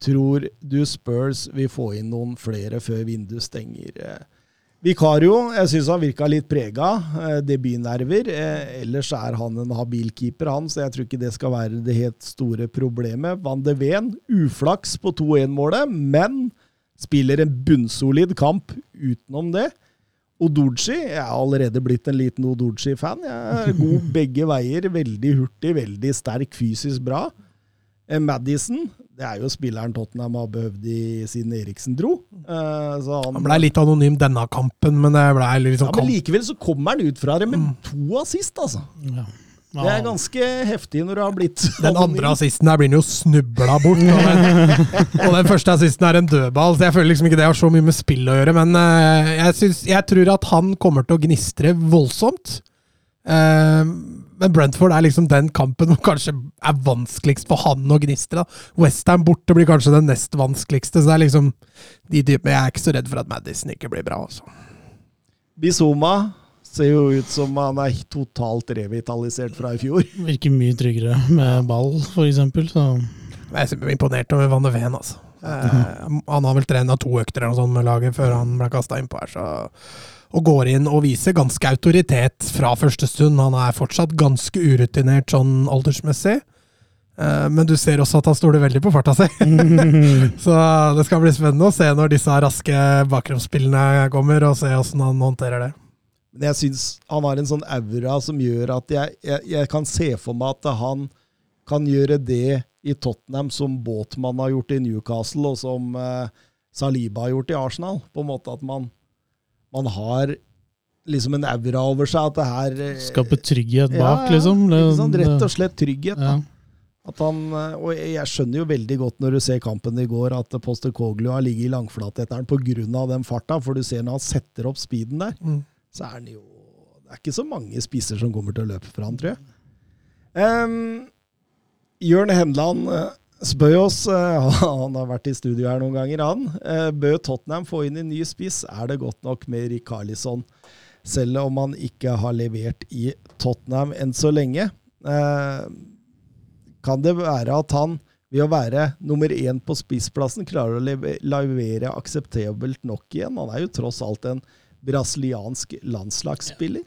S1: Tror du Spurs vil få inn noen flere før vinduet stenger? Eh, Vikario, jeg syns han virka litt prega. eh, Debutnerver. Ellers er han en habil keeper, han, så jeg tror ikke det skal være det helt store problemet. Van de Ven, uflaks på 2-1-målet, men spiller en bunnsolid kamp utenom det. Odorji jeg er allerede blitt en liten Odorji-fan. Jeg er god begge veier. Veldig hurtig, veldig sterk, fysisk bra. Eh, Madison, det er jo spilleren Tottenham har behøvd i siden Eriksen dro. Eh, så
S3: Han ble litt anonym denne kampen, men det ble liksom
S1: ja, men likevel så kommer han ut fra det med to assist, altså.
S2: Ja.
S1: Det er ganske heftig når du har blitt
S3: Den andre assisten der blir han jo snubla bort. Og den, og den første assisten er en dødball, så jeg føler liksom ikke det har så mye med spill å gjøre. Men eh, jeg, synes, jeg tror at han kommer til å gnistre voldsomt. Eh, men Brentford er liksom den kampen som kanskje er vanskeligst for han å gnistre. Westham borte blir kanskje den nest vanskeligste. Så det er liksom de type, Jeg er ikke så redd for at Madison ikke blir bra.
S1: altså. Ser jo ut som han er totalt revitalisert fra i fjor.
S2: Virker mye tryggere med ball, eksempel.
S3: Jeg er imponert over Van de Ven, altså. Mm. han har vel trena to økter eller noe sånt med laget før han ble kasta innpå her, så og går inn og viser ganske autoritet fra første stund. Han er fortsatt ganske urutinert sånn aldersmessig. Eh, men du ser også at han stoler veldig på farta si. så det skal bli spennende å se når disse raske bakromsspillene kommer, og se åssen han håndterer det.
S1: Men jeg syns han har en sånn aura som gjør at jeg, jeg, jeg, kan se for meg at han kan gjøre det i Tottenham som Båtmann har gjort i Newcastle, og som eh, Saliba har gjort i Arsenal. På en måte at man man har liksom en aura over seg. At det her
S2: eh, Skape trygghet bak, ja, liksom. Det,
S1: rett og slett trygghet. Ja. At han, eh, og jeg skjønner jo veldig godt når du ser kampen i går, at Poster Koglu har ligget i langflat etter den pga. den farta. For du ser når han setter opp speeden der, mm. Så er han jo Det er ikke så mange spisser som kommer til å løpe for han, tror jeg. Um, Jørn Henland eh, spør oss, uh, han har vært i studio her noen ganger, han. Uh, bør Tottenham få inn en ny spiss? Er det godt nok med Rikarlison? Selv om han ikke har levert i Tottenham enn så lenge. Kan det være at han ved å være nummer én på spissplassen klarer å levere akseptabelt nok igjen? Han er jo tross alt en brasiliansk landslagsspiller.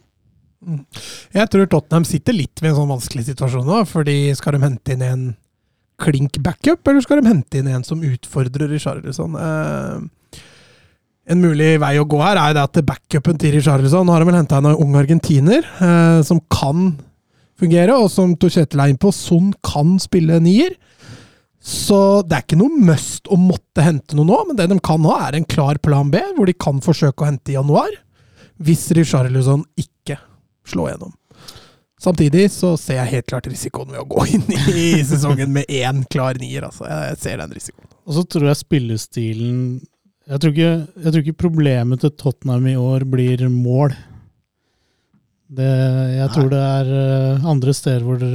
S3: Jeg tror Tottenham sitter litt ved en sånn vanskelig situasjon nå, fordi skal de hente inn en klink backup, eller skal de hente inn en som utfordrer Richarlison? Eh, en mulig vei å gå her er det at backupen til Richarlison Nå har de vel henta en ung argentiner eh, som kan fungere, og som Torkjetil er inne på, Son kan spille nier. Så det er ikke noe must å måtte hente noe nå, men det de kan ha, er en klar plan B, hvor de kan forsøke å hente i januar. Hvis Richarlison ikke slår gjennom. Samtidig så ser jeg helt klart risikoen ved å gå inn i sesongen med én klar nier. Altså. Jeg ser den risikoen.
S2: Og så tror jeg spillestilen jeg tror, ikke, jeg tror, ikke, problemet til Tottenham i år blir mål. Det, jeg tror det er eh, andre steder hvor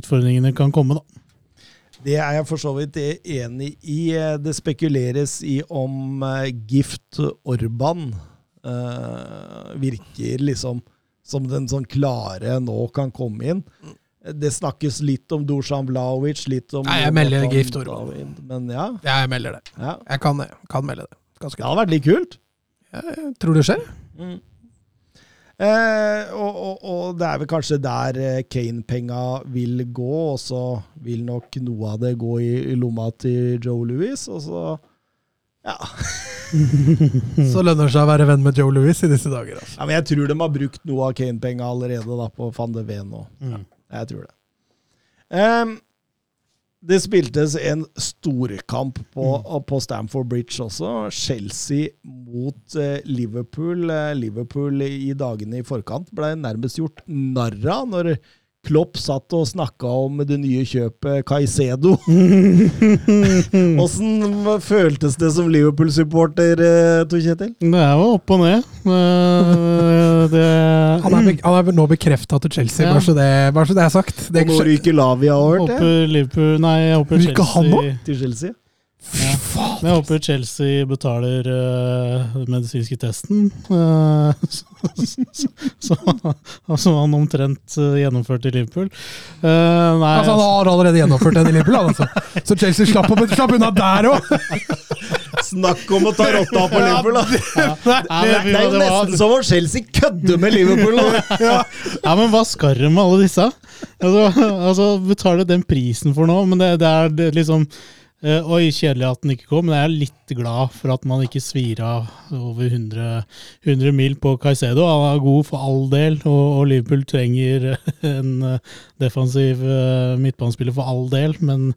S2: utfordringene kan komme, da.
S1: Det er jeg for så vidt enig i. Det spekuleres i om eh, Gift Orban uh, virker liksom som den sånn klare nå kan komme inn. Det snakkes litt om Dusan Vlaovic, litt om
S3: Nei, jeg melder Gift Orban.
S1: Men ja.
S3: ja. Jeg melder det. Ja. Jeg kan, kan melde det.
S1: Ganske. Det hadde vært litt kult.
S3: Jeg tror det skjer. Mm.
S1: Eh, og, og, og, det er vel kanskje der eh, Kane-penga vil gå, og så vil nok noe av det gå i, i lomma til Joe Louis, og så ja.
S3: så lønner det seg å være venn med Joe Louis i disse dager. Altså.
S1: Ja, men jeg tror de har brukt noe av Kane-penga allerede da, på van de Ven nå. Mm. Jeg tror det. Um, det spiltes en storkamp på, på Stamford Bridge også. Chelsea mot uh, Liverpool. Uh, Liverpool i dagene i forkant ble nærmest gjort narr av når Klopp satt og snakka om det nye kjøpet Caicedo. Åssen føltes det som Liverpool-supporter, eh, Tor Kjetil?
S2: Det er jo opp og ned. Eh,
S3: det... Han, er, han er nå bekrefta til Chelsea, ja. bare, så det, bare, så det, er sagt. Det
S1: og nå ryker Lavia over
S2: til Liverpool, Nei, jeg håper
S3: Chelsea.
S1: Han Til Chelsea?
S2: Fy faen! Jeg håper Chelsea betaler uh, den medisinske testen. Uh, som han omtrent uh, gjennomførte i Liverpool.
S3: Uh, altså, han har allerede gjennomført den i Liverpool, altså. så Chelsea slapp, slapp unna der òg!
S1: Snakk om å ta rotta på Liverpool, da! Ja. Det, det, er jo nesten som om Chelsea kødder med Liverpool.
S2: Ja. ja, men hva skal de med alle disse? Altså, altså Betale den prisen for noe, men det, det er det, liksom Uh, oi, kjedelig at den ikke kom, men jeg er litt glad for at man ikke svir av over 100, 100 mil på Caicedo. Han er god for all del, og, og Liverpool trenger en uh, defensiv uh, midtbanespiller for all del, men,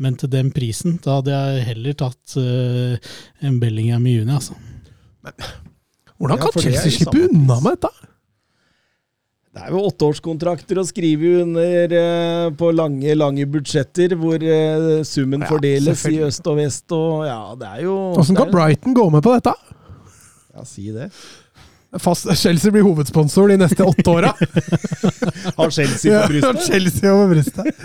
S2: men, til den prisen, da hadde jeg heller tatt en Bellingham i juni, altså. Men
S3: hvordan kan ja, Chelsea slippe unna med dette?
S1: Det er jo åtteårskontrakter å skrive under eh, på lange, lange budsjetter, hvor eh, summen ja, fordeles i øst og vest, og ja, det er jo
S3: Åssen kan Brighton gå med på dette?
S1: Ja, si det.
S3: Fast, Chelsea blir hovedsponsor de neste åtte åra.
S1: Har Chelsea på brystet.
S3: Chelsea over brystet.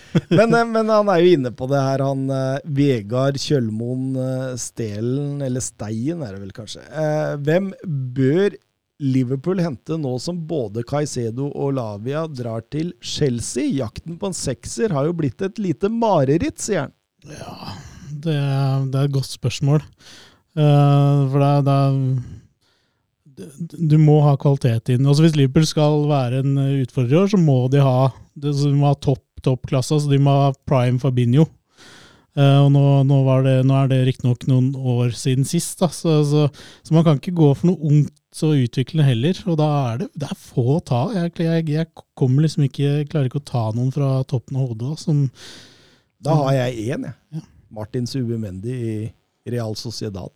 S1: Men, eh, men han er jo inne på det her, han eh, Vegard Kjølmoen Stelen, eller Steien er det vel kanskje. Eh, hvem bør Liverpool hente nå som både Caicedo og Lavia drar til Chelsea? Jakten på en sekser har jo blitt et lite mareritt, sier han.
S2: Ja, det, det er et godt spørsmål. Uh, for det det er Du må ha kvalitet i den. Altså Hvis Liverpool skal være en utfordrer i år, så må de ha, de må ha topp toppklasse. Altså de må ha prime Fabinho. Uh, og nå, nå, det, nå er det riktignok noen år siden sist, da, så, så, så man kan ikke gå for noe ungt og utviklende heller. Og da er det, det er få å ta. Jeg, jeg, jeg kommer liksom ikke, jeg klarer ikke å ta noen fra toppen av hodet. som
S1: Da har jeg én, jeg.
S2: Ja.
S1: Martin Subimendi i Real Sociedad.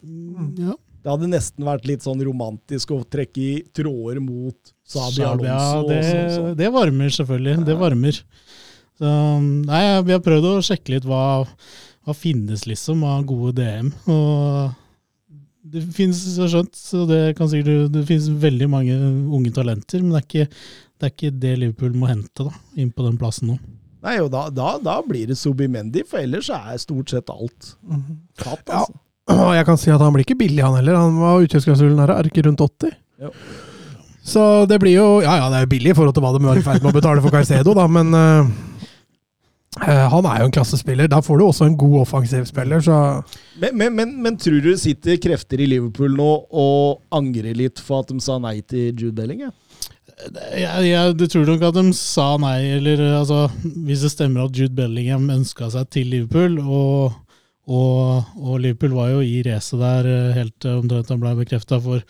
S2: ja,
S1: Det hadde nesten vært litt sånn romantisk å trekke i tråder mot Sabi
S2: Sabia,
S1: Alonso.
S2: det,
S1: sånn, sånn.
S2: det varmer selvfølgelig. Det varmer. Så, nei, vi har prøvd å sjekke litt hva, hva finnes liksom av gode DM. Og det finnes, så skjønt, så det kan sikkert Det finnes veldig mange unge talenter, men det er ikke det, er ikke det Liverpool må hente da, inn på den plassen nå.
S1: Nei, og da, da, da blir det Subimendi, for ellers er stort sett alt tatt.
S3: Ja.
S1: Altså.
S3: Og jeg kan si at han blir ikke billig, han heller. Han var utkjøpsklausulen her, er ikke rundt 80?
S1: Jo.
S3: Så det blir jo Ja ja, det er jo billig i forhold til hva de var i ferd med å betale for Caicedo, da, men eh, han er jo en klassespiller. Da får du også en god offensiv spiller, så
S1: Men, men, men, men tror du det sitter krefter i Liverpool nå og angrer litt for at de sa nei til Jude Bellingham?
S2: Jeg, jeg det tror nok at de sa nei, eller altså Hvis det stemmer at Jude Bellingham ønska seg til Liverpool, og, og, og Liverpool var jo i racet der eh, helt til omtrent han ble bekrefta for,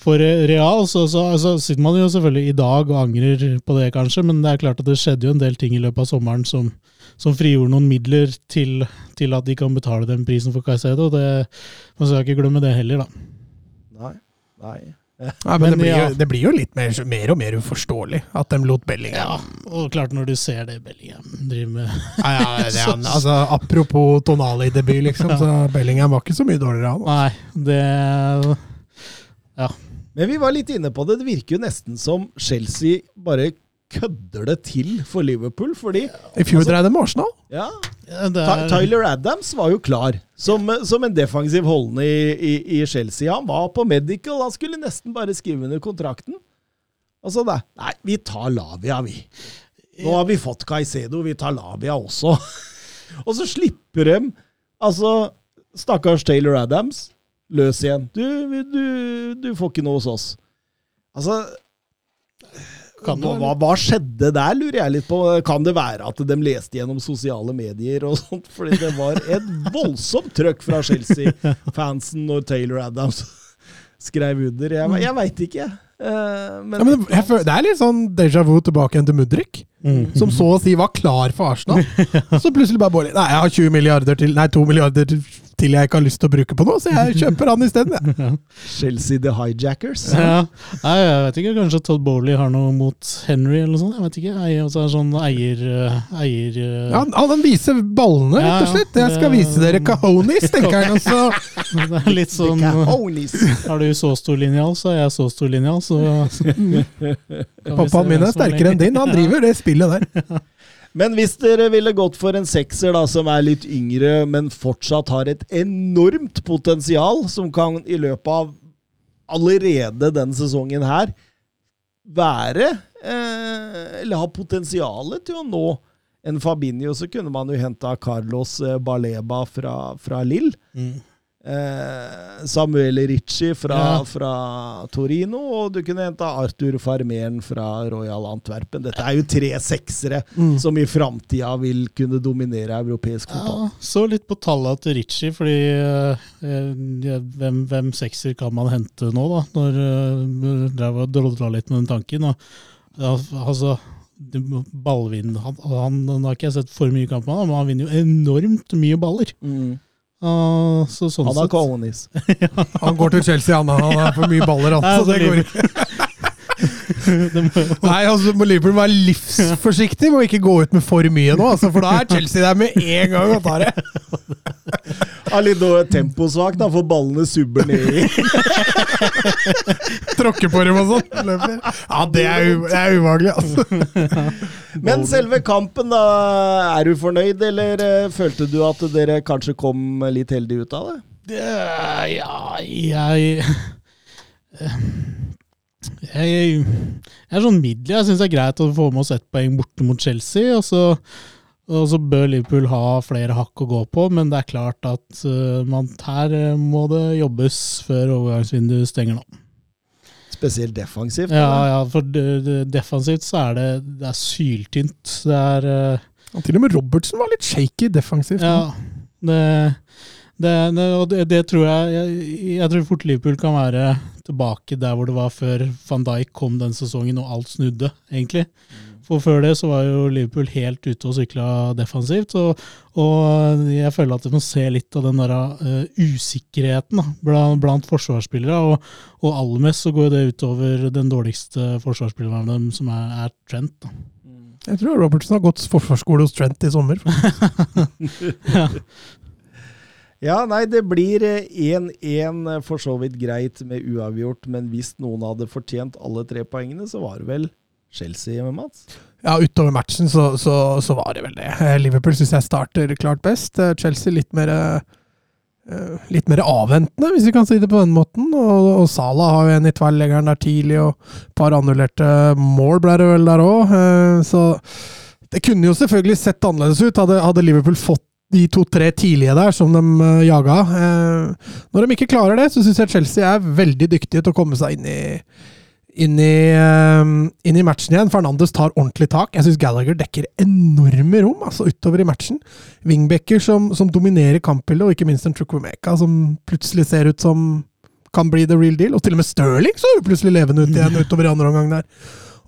S2: for eh, Real, så, så altså, sitter man jo selvfølgelig i dag og angrer på det, kanskje, men det er klart at det skjedde jo en del ting i løpet av sommeren som, som frigjorde noen midler til, til at de kan betale den prisen for Caicedo. Det, man skal ikke glemme det heller, da.
S1: Nei. Nei.
S3: Nei, men,
S2: Men
S3: det, blir
S2: ja.
S3: jo, det blir jo litt mer, mer og mer uforståelig at de lot Bellingham
S2: Ja, og klart når du ser det Bellingham driver med
S3: ja, ja, det er, han- altså, Apropos Tonali-debut, liksom. Så Bellingham var ikke så mye dårligere, han.
S2: Nei, det
S1: Men vi var litt inne på det. Det virker jo nesten som Chelsea bare kødder det til for Liverpool, fordi
S3: I fjor dreide de med Arsenal.
S1: ja,
S2: Ja, er,
S1: Tyler Adams var jo klar som, som en defensiv holdende i, i, i Chelsea. Han var på medical, han skulle nesten bare skrive under kontrakten. Og så da, nei, vi tar Lavia, vi. Nå har vi fått Caicedo, vi tar Lavia også. og så slipper de, altså, stakkars Taylor Adams, løs igjen. Du, du, du får ikke noe hos oss. Altså,
S2: Kan det
S1: hva, hva, skjedde der, lurer jeg litt på. Kan det være at de leste gjennom sosiale medier og sånt? Fordi det var et voldsomt trøkk fra Chelsea-fansen når Taylor Adams skrev under. Jeg, jeg veit ikke. Eh, men,
S3: Ja, men jeg føler, det er litt sånn déjà vu tilbake igjen til Mudrik,
S2: Mm.
S3: som så å si var klar for Arsenal. Så plutselig bare Bårli Nei, jeg har 20 milliarder til Nei, 2 milliarder til til jeg ikke har lyst til å bruke på noe, så jeg kjøper han isteden. jeg.
S1: Chelsea the Hijackers.
S2: ja. Nei, jeg vet ikke. Kanskje Todd Bowley har noe mot Henry eller noe sånt. Jeg vet ikke. Jeg er sånn eier... eh, eier eh,
S3: Ja, han, han viser ballene, rett og
S2: Ja, ja.
S3: slett. Jeg skal vise dere Cahonis, tenker han. Også.
S2: Det er litt sånn Har du så stor linjal, så er jeg så stor linjal, så,
S3: Pappaen min er sterkere enn din, han driver det spillet der.
S1: Men hvis dere ville gått for en sekser da, som er litt yngre, men fortsatt har et enormt potensial, som kan i løpet av allerede denne sesongen her være eh, Eller ha potensialet til å nå en Fabinho, så kunne man jo henta Carlos eh, Baleba fra, fra Lill.
S2: Mm.
S1: Eh, Samuel Ritchie fra,
S2: Ja.
S1: fra Torino, og du kunne henta Arthur Farmeren fra Royal Antwerpen. Dette er jo tre seksere
S3: Mm.
S1: som i framtida vil kunne dominere europeisk fotball.
S2: Ja, så litt på tallet til Ritchie, fordi eh, eh, hvem, hvem sekser kan man hente nå, da? Når eh, drodla litt med den tanken. Og, ja, altså, ballvinn han, han, Nå har ikke jeg sett for mye kamp med men han vinner jo enormt mye baller. Så sånn
S1: Han har
S2: sett
S1: Cohonis.
S3: Han går til Chelsea, han. Han har for mye baller, han.
S2: Nei,
S3: Så det går ikke. Nei, altså må Liverpool være livsforsiktig med å ikke gå ut med for mye nå, altså, for da er Chelsea der med en gang og tar det.
S1: Har litt temposvakt, da, for ballene subber ned i.
S3: Tråkker på dem og sånn. Ja, det er, det er ubehagelig, altså.
S1: Men selve kampen, da. Er du fornøyd, eller eh, følte du at dere kanskje kom litt heldig ut av det?
S2: Det, ja, jeg jeg, jeg, er sånn middel. Jeg syns det er greit å få med oss ett poeng borte mot Chelsea. Og så, og så bør Liverpool ha flere hakk å gå på, men det er klart at uh, man, her uh, må det jobbes før overgangsvinduet stenger nå.
S1: Spesielt defensivt?
S2: Ja, ja for defensivt så er det, det er syltynt. Det er uh,
S3: Til og med Robertsen var litt shaky defensivt.
S2: Ja, det, det, det, og det, det tror jeg, jeg Jeg tror fort Liverpool kan være tilbake der hvor det var før van Dijk kom den sesongen og alt snudde, egentlig. For før det så var jo Liverpool helt ute og sykla defensivt. Og, og, jeg føler at vi må se litt av den der uh, usikkerheten da, blant, blant, forsvarsspillere. Og, og aller mest så går det utover den dårligste forsvarsspilleren av dem, som er, er Trent. Da.
S3: Jeg tror Robertson har gått forsvarsskole hos Trent i sommer.
S1: ja. Ja, nei, det blir 1-1 for så vidt greit med uavgjort, men hvis noen hadde fortjent alle tre poengene, så var det vel Chelsea hjemme, Mats?
S3: Ja, utover matchen så, så, så var det vel det. Liverpool syns jeg starter klart best. Chelsea litt mer Litt mer avventende, hvis vi kan si det på den måten. Og, og Salah har jo en i tverrleggeren der tidlig, og et par annullerte mål ble det vel der òg. Så det kunne jo selvfølgelig sett annerledes ut. Hadde, hadde Liverpool fått de to-tre tidlige der som de uh, jaga. Uh, når de ikke klarer det, så syns jeg Chelsea er veldig dyktige til å komme seg inn i, inn i, uh, inn i matchen igjen. Fernandes tar ordentlig tak. Jeg syns Gallagher dekker enorme rom altså utover i matchen. Wingbacker som, som dominerer kampbildet, og ikke minst en Chukwumeka som plutselig ser ut som kan bli the real deal. Og til og med Sterling så er plutselig levende ut igjen utover i andre omgang der.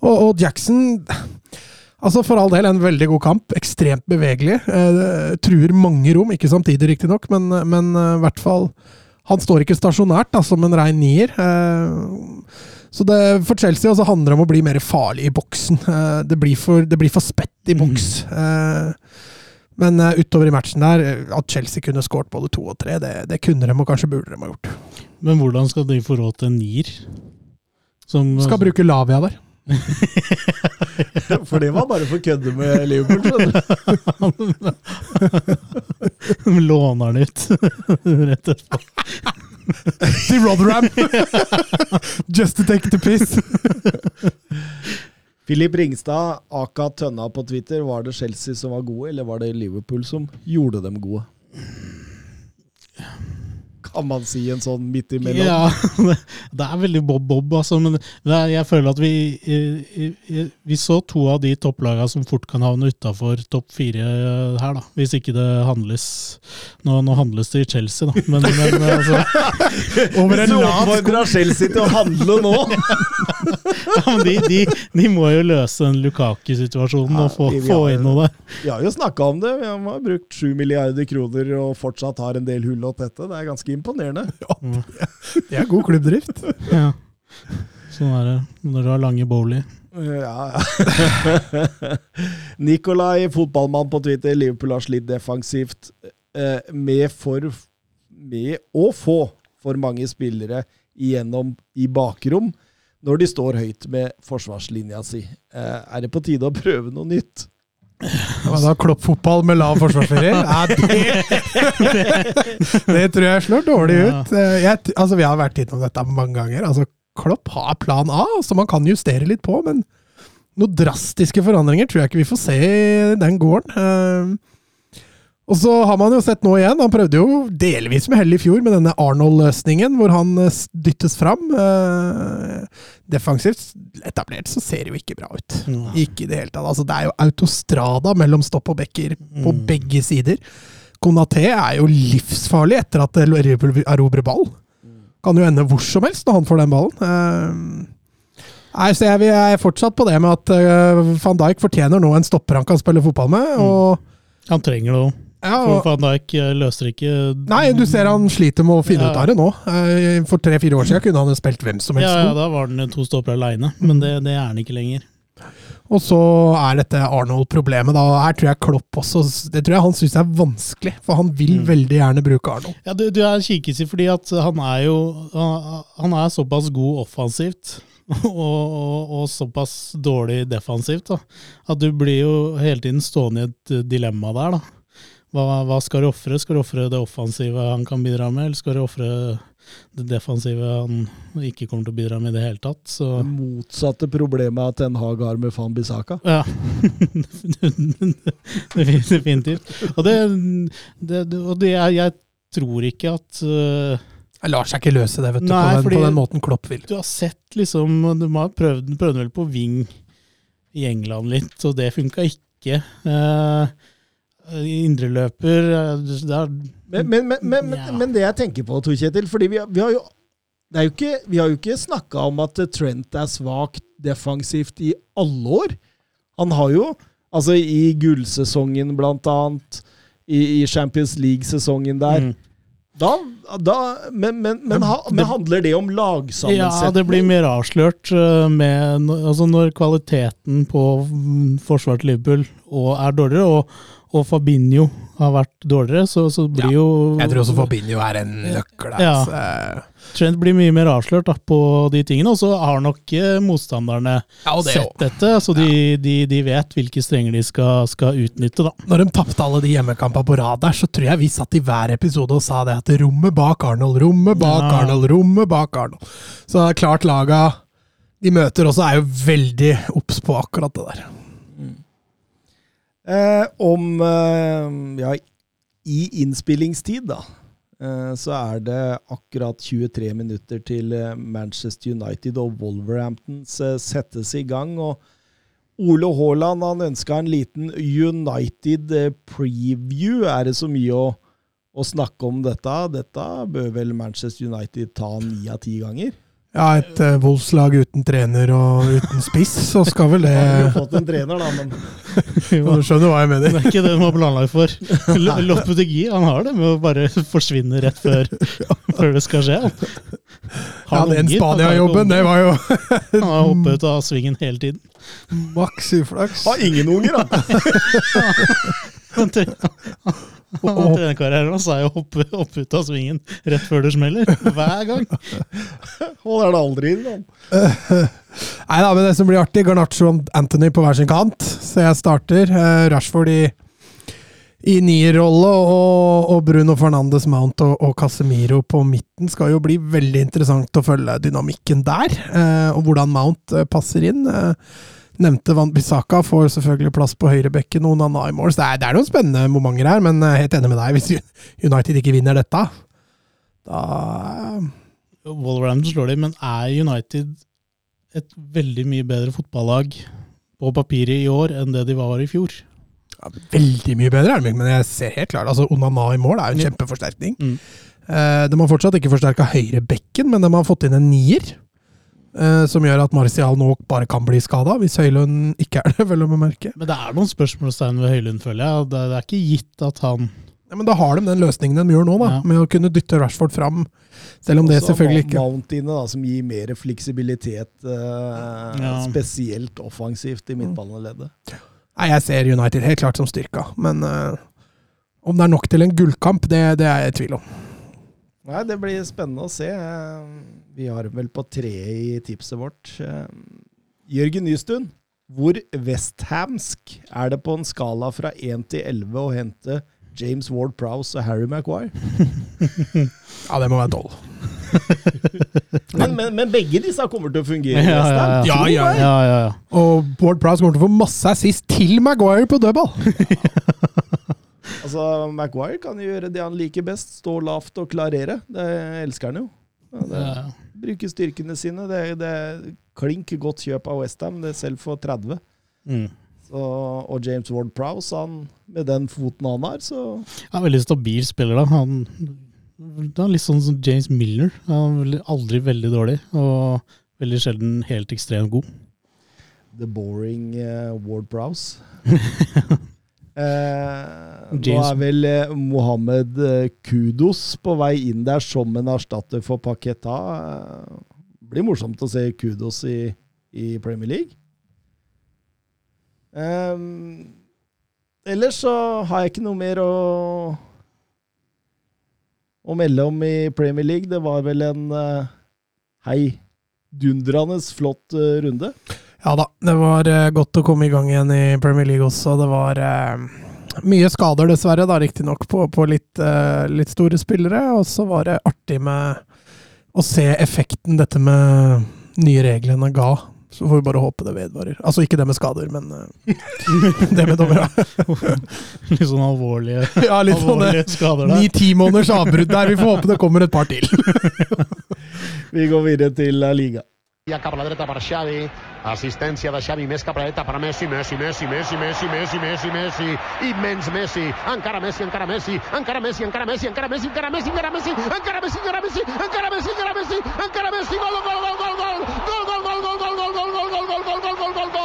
S3: Og, og Jackson Altså For all del en veldig god kamp. Ekstremt bevegelig. Eh, truer mange rom, ikke samtidig riktignok, men, men eh, i hvert fall Han står ikke stasjonært da, som en rein nier. Eh, så det, for Chelsea også handler det om å bli mer farlig i boksen. Eh, det, blir for, det, blir for, spett i boks. Mm. men eh, utover i matchen der, at Chelsea kunne skåret både to og tre, det, det kunne de og kanskje burde de ha gjort.
S2: Men hvordan skal de få råd til en nier?
S3: Som, skal bruke Lavia der.
S1: for det var bare for å kødde med Liverpool, skjønner
S2: du. Låner den ut rett etterpå.
S3: Til Rotherham! Just to take the piss.
S1: Filip Ringstad, aka Tønna på Twitter. Var det Chelsea som var gode, eller var det Liverpool som gjorde dem gode? Kan man si en sånn midt imellom.
S2: Ja, det er veldig bob-bob, altså. Men er, jeg føler at vi, vi så to av de topplagene som fort kan havne utafor topp fire her, da. Hvis ikke det handles Nå, nå handles det i Chelsea, da. Men, men altså
S1: Over en lav oppfordrer Chelsea til å handle nå!
S2: ja, men de, de, de, må jo løse den Lukaku-situasjonen ja, og få, få inn noe der.
S1: Vi har jo snakka om det. Vi har brukt 7 milliarder kroner og fortsatt har en del hull å tette. Det er ganske imponerende.
S3: Ja, det er god klubbdrift.
S2: ja. Sånn er det når du har lange bowler.
S1: Ja, ja. Nikolai, fotballmann på Twitter. Liverpool har slitt defensivt eh, med, for, med å få for mange spillere igjennom i bakrom når de står høyt med forsvarslinja si. Eh, er det på tide å prøve noe nytt?
S3: Hva da, Kloppfotball med lav forsvarsferie? Ja, det, det, tror jeg slår dårlig ut. Eh, jeg, altså, vi har vært innom dette mange ganger. Altså, Klopp har plan A, så man kan justere litt på, men noen drastiske forandringer tror jeg ikke vi får se i den gården. Og så har man jo sett nå igjen, han prøvde jo delvis med hell i fjor med denne Arnold-løsningen, hvor han eh, dyttes fram. Eh, defensivt etablert så ser det jo ikke bra ut. Mm. Ikke i det hele tatt. Altså, det er jo autostrada mellom stopp og bekker på mm. begge sider. Konaté er jo livsfarlig etter at Liverpool erobrer ball. Kan jo ende hvor som helst når han får den ballen. Eh, nei, så jeg, er fortsatt på det med at van Dijk fortjener nå en stopper han kan spille fotball med. Mm. og
S2: Han trenger det òg. Ja, og, for Van Dijk løser ikke
S3: Nei, du ser han sliter med å finne ja. ut av det nå. Eh, for tre-fire år siden kunne han spilt hvem som helst.
S2: Ja, ja, da var han to stopper aleine, men det, det, er han ikke lenger.
S3: Og så er dette Arnold-problemet. da, Her tror jeg Klopp også Det tror jeg han syns er vanskelig, for han vil
S2: Mm.
S3: veldig gjerne bruke Arnold.
S2: Ja, du, du er kikis i fordi at han er jo Han er såpass god offensivt. Og, og, og såpass dårlig defensivt da, at du blir jo hele tiden stående i et dilemma der. da. Hva, hva skal du ofre? Skal du ofre det offensive han kan bidra med, eller skal du ofre det defensive han ikke kommer til å bidra med i det hele tatt? Så
S1: Det motsatte problemet at en Hag har med Fan Bissaka.
S2: Ja. Definitivt. Og, det, det, og det, jeg, jeg tror ikke at uh,
S3: Jeg lar seg ikke løse det, vet du,
S2: Nei,
S3: på, den, på den måten Klopp vil.
S2: Du har sett liksom Du har prøvd, prøvde vel på wing i England litt, og det funka ikke. Uh, Indreløper eh, det er,
S1: Men, men, men,
S2: Ja.
S1: men det jeg tenker på, Tor Kjetil fordi vi, vi har jo det er jo ikke, Vi har jo ikke snakka om at Trent er svakt defensivt i alle år. Han har jo, altså i gullsesongen blant annet, i, i Champions League-sesongen der
S2: mm.
S1: da, da, Men, men, men, men handler det om
S2: Ja, det blir mer avslørt med altså Når kvaliteten på forsvaret til Liverpool er dårligere, og, og Fabinho har vært dårligere, så, så blir
S3: Ja,
S2: jo
S3: Jeg tror også Fabinho er en nøkkel der.
S2: Ja.
S3: altså.
S2: Trent blir mye mer avslørt da, på de tingene, og så har nok eh, motstanderne
S3: Ja, det
S2: sett dette, så de, de, de vet hvilke strenger de skal, skal utnytte. da.
S3: Når de tapte alle de hjemmekampene på rad der, så tror jeg vi satt i hver episode og sa det at rommet bak Arnold, rommet bak. Arnold, rommet bak Arnold. Så klart laga de møter også, er jo veldig obs på akkurat det der.
S1: Eh, om eh, Ja, i innspillingstid, da, eh, så er det akkurat 23 minutter til eh, Manchester United og Wolverhamptons eh, settes i gang. og Ole Haaland han ønska en liten United eh, preview. Er det så mye å, å snakke om dette? Dette bør vel Manchester United ta ni av ti ganger?
S3: Ja, et uh, Wolfs-lag uten trener og uten spiss, så skal vel det
S1: Han har jo fått en trener, da, men
S3: Du skjønner hva jeg mener.
S2: Det er ikke det de har planlagt for. Loppetegi han har det med å bare forsvinne rett før, før det skal skje. Han,
S3: Ja, den Spania-jobben, det var jo
S2: Han har hoppet ut av svingen hele tiden.
S3: maks uflaks.
S1: har ingen unger, da!
S2: Han han- Trenerkarrieren hans er jo å hoppe, hoppe ut av svingen rett før det smeller. Hver gang.
S1: Og det er det aldri. Da.
S3: Nei da, men det som blir artig, Garnaccio og Anthony på hver sin kant. Så jeg starter. Eh, Rashford i, i nierrolle og, og Bruno Fernandes Mount og, og Casemiro på midten skal jo bli veldig interessant å følge dynamikken der. Eh, og hvordan Mount eh, passer inn. Nevnte Van Bissaka får selvfølgelig plass på høyrebekken og Onana i mål. Det er, det er noen spennende momenter her, men jeg er helt enig med deg. Hvis United ikke vinner dette, da
S2: Wolverhampton slår de, men er United et veldig mye bedre fotballag på papiret i år enn det de var i fjor?
S3: Ja, veldig mye bedre, men jeg ser helt klart altså Onana i mål er jo en kjempeforsterkning.
S2: Mm.
S3: Eh, de har fortsatt ikke forsterka høyrebekken, men de har fått inn en nier. Eh, som gjør at Martial nå bare kan bli skada, hvis Høylund ikke er det, vel å bemerke.
S2: Men det er noen spørsmålstegn ved Høylund, føler jeg. Det, det er ikke gitt at han
S3: Ja, men da har de den løsningen de gjør nå, da,
S2: Ja.
S3: med å kunne dytte Rashford fram. Selv om det selvfølgelig ikke
S1: Mount inne, da, som gir mer fleksibilitet, eh,
S2: Ja.
S1: spesielt offensivt i midtbaneleddet.
S3: Nei, jeg ser United helt klart som styrka, men eh, om det er nok til en gullkamp, det, det er jeg i tvil om.
S1: Nei, Det blir spennende å se. Vi har vel på tre i tipset vårt. Eh, Jørgen Nystuen, hvor westhamsk er det på en skala fra 1 til 11 å hente James Ward Prowse og Harry Maguire?
S3: Ja, det må være tolv.
S1: Men, men, men begge disse kommer til å fungere
S2: Ja, ja,
S3: ja. Ja.
S2: Ja.
S3: Og Ward Prowse kommer til å få masse assist til Maguire på dødball!
S1: Altså, Maguire kan jo gjøre det han liker best. Stå lavt og klarere. Det elsker han jo. Ja, det,
S2: Ja.
S1: Bruke styrkene sine. Det, det klink godt kjøp av Westham, det selv for 30.
S2: Mm.
S1: Så, og James Ward Prowse, han, med den foten han har, så
S2: Han er veldig stabil spiller, da. Han, det er litt sånn som James Miller. Han er aldri veldig dårlig, og veldig sjelden helt ekstremt god.
S1: The boring uh, Ward Prowse. Eh, nå er vel eh, Mohammed eh, Kudos på vei inn der som en erstatter for Paketa. Det blir morsomt å se Kudos i, i Premier League. Ehm, ellers så har jeg ikke noe mer å å melde om i Premier League. Det var vel en uh, heidundrende flott runde.
S3: Ja da, det var eh, godt å komme i gang igjen i Premier League også. Det var eh, mye skader, dessverre, da riktignok, på, på litt, eh, litt store spillere. Og så var det artig med å se effekten dette med nye reglene ga. Så får vi bare håpe det vedvarer. Altså ikke det med skader, men eh, det med dommere.
S2: Litt sånn alvorlige,
S3: Ja, litt
S2: alvorlige sånne, skader der.
S3: Ni-ti måneders avbrudd der. Vi får håpe det kommer et par til.
S1: Vi går videre til La Liga.
S4: Assistència de Xavi més que a per Messi, Messi, Messi, Messi, Messi, Messi, Messi, Messi, immens Messi, encara Messi, encara Messi, encara Messi, encara Messi, encara Messi, encara Messi, encara Messi, encara Messi, encara Messi, encara Messi, encara Messi, encara Messi, gol, gol, gol, gol, gol, gol, gol, gol, gol, gol, gol, gol, gol, gol, gol, gol, gol, gol,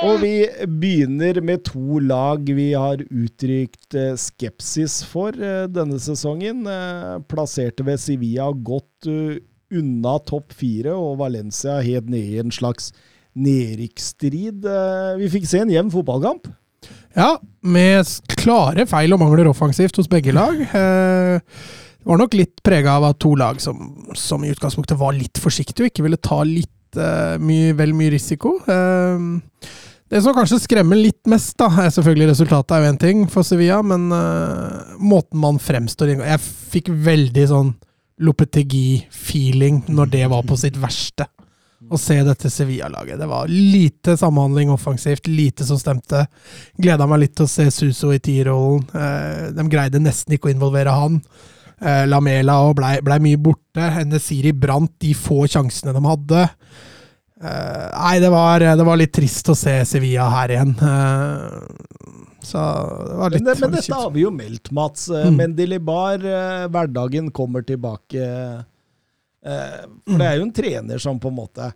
S1: Og vi begynner med to lag vi har uttrykt eh, skepsis for eh, denne sesongen. Eh, Plasserte ved Sevilla godt eh, unna topp fire, og Valencia helt nede i en slags nedrykksstrid. Eh, Vi fikk se en jevn fotballkamp.
S3: Ja, med klare feil og mangler offensivt hos begge lag. Eh, Det var nok litt prega av at to lag som, som i utgangspunktet var litt forsiktige og ikke ville ta litt mye, vel mye risiko. Det som kanskje skremmer litt mest, da, er selvfølgelig resultatet er jo én ting for Sevilla, men måten man fremstår i Jeg fikk veldig sånn Lopetegui-feeling når det var på sitt verste. Å se dette Sevilla-laget. Det var lite samhandling offensivt, lite som stemte. Gleda meg litt til å se Suso i tierrollen. Eh, de greide nesten ikke å involvere han. Eh, Lamela blei ble mye borte. Nesiri brant de få sjansene de hadde. Eh, nei, det var, det var litt trist å se Sevilla her igjen. Så det var litt
S1: Men, men dette har vi jo meldt, Mats. Eh,
S3: Mm.
S1: Mendilibar, eh, hverdagen kommer tilbake. Eh, For det er jo en trener som på en måte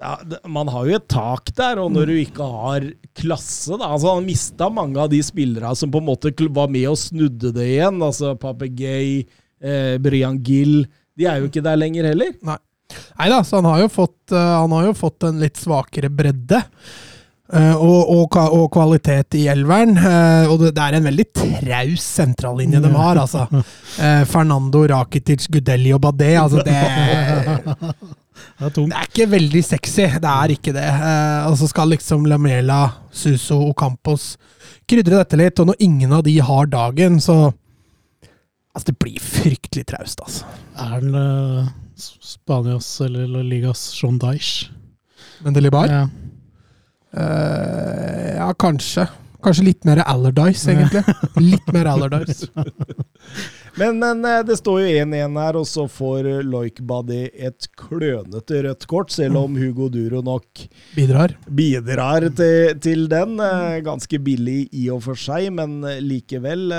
S1: ja, Man har jo et tak der, og når du ikke har klasse da, altså Han mista mange av de spillerne som på en måte var med og snudde det igjen. altså Papegøye, eh, Brian Gill. De er jo ikke der lenger heller.
S3: Nei da, så han har fått, han har jo fått en litt svakere bredde. Eh, og, og, og kvalitet i elveren. eh, og det, er en veldig traus sentrallinje de har, altså. Eh, Fernando, Rakitic, Gudelli og Badé. Altså det,
S2: Det er
S3: det er ikke veldig sexy. Det er ikke det. Eh, og så skal liksom Lamela, Suso og Campos krydre dette litt. Og når ingen av de har dagen, så Altså, det blir fryktelig traust, altså.
S2: Er han uh, Spanias eller La Ligas
S3: John Dyesh? Mendelibar?
S2: Ja.
S3: Eh, ja, kanskje. Kanskje litt mer Allardyce, egentlig. Litt mer Allardyce.
S1: Men, men eh, det står jo 1-1 her, og så får eh, Loic Badi et klønete rødt kort, selv om Hugo Duro nok
S3: Bidrar.
S1: bidrar til, til den. eh, Ganske billig i og for seg, men likevel.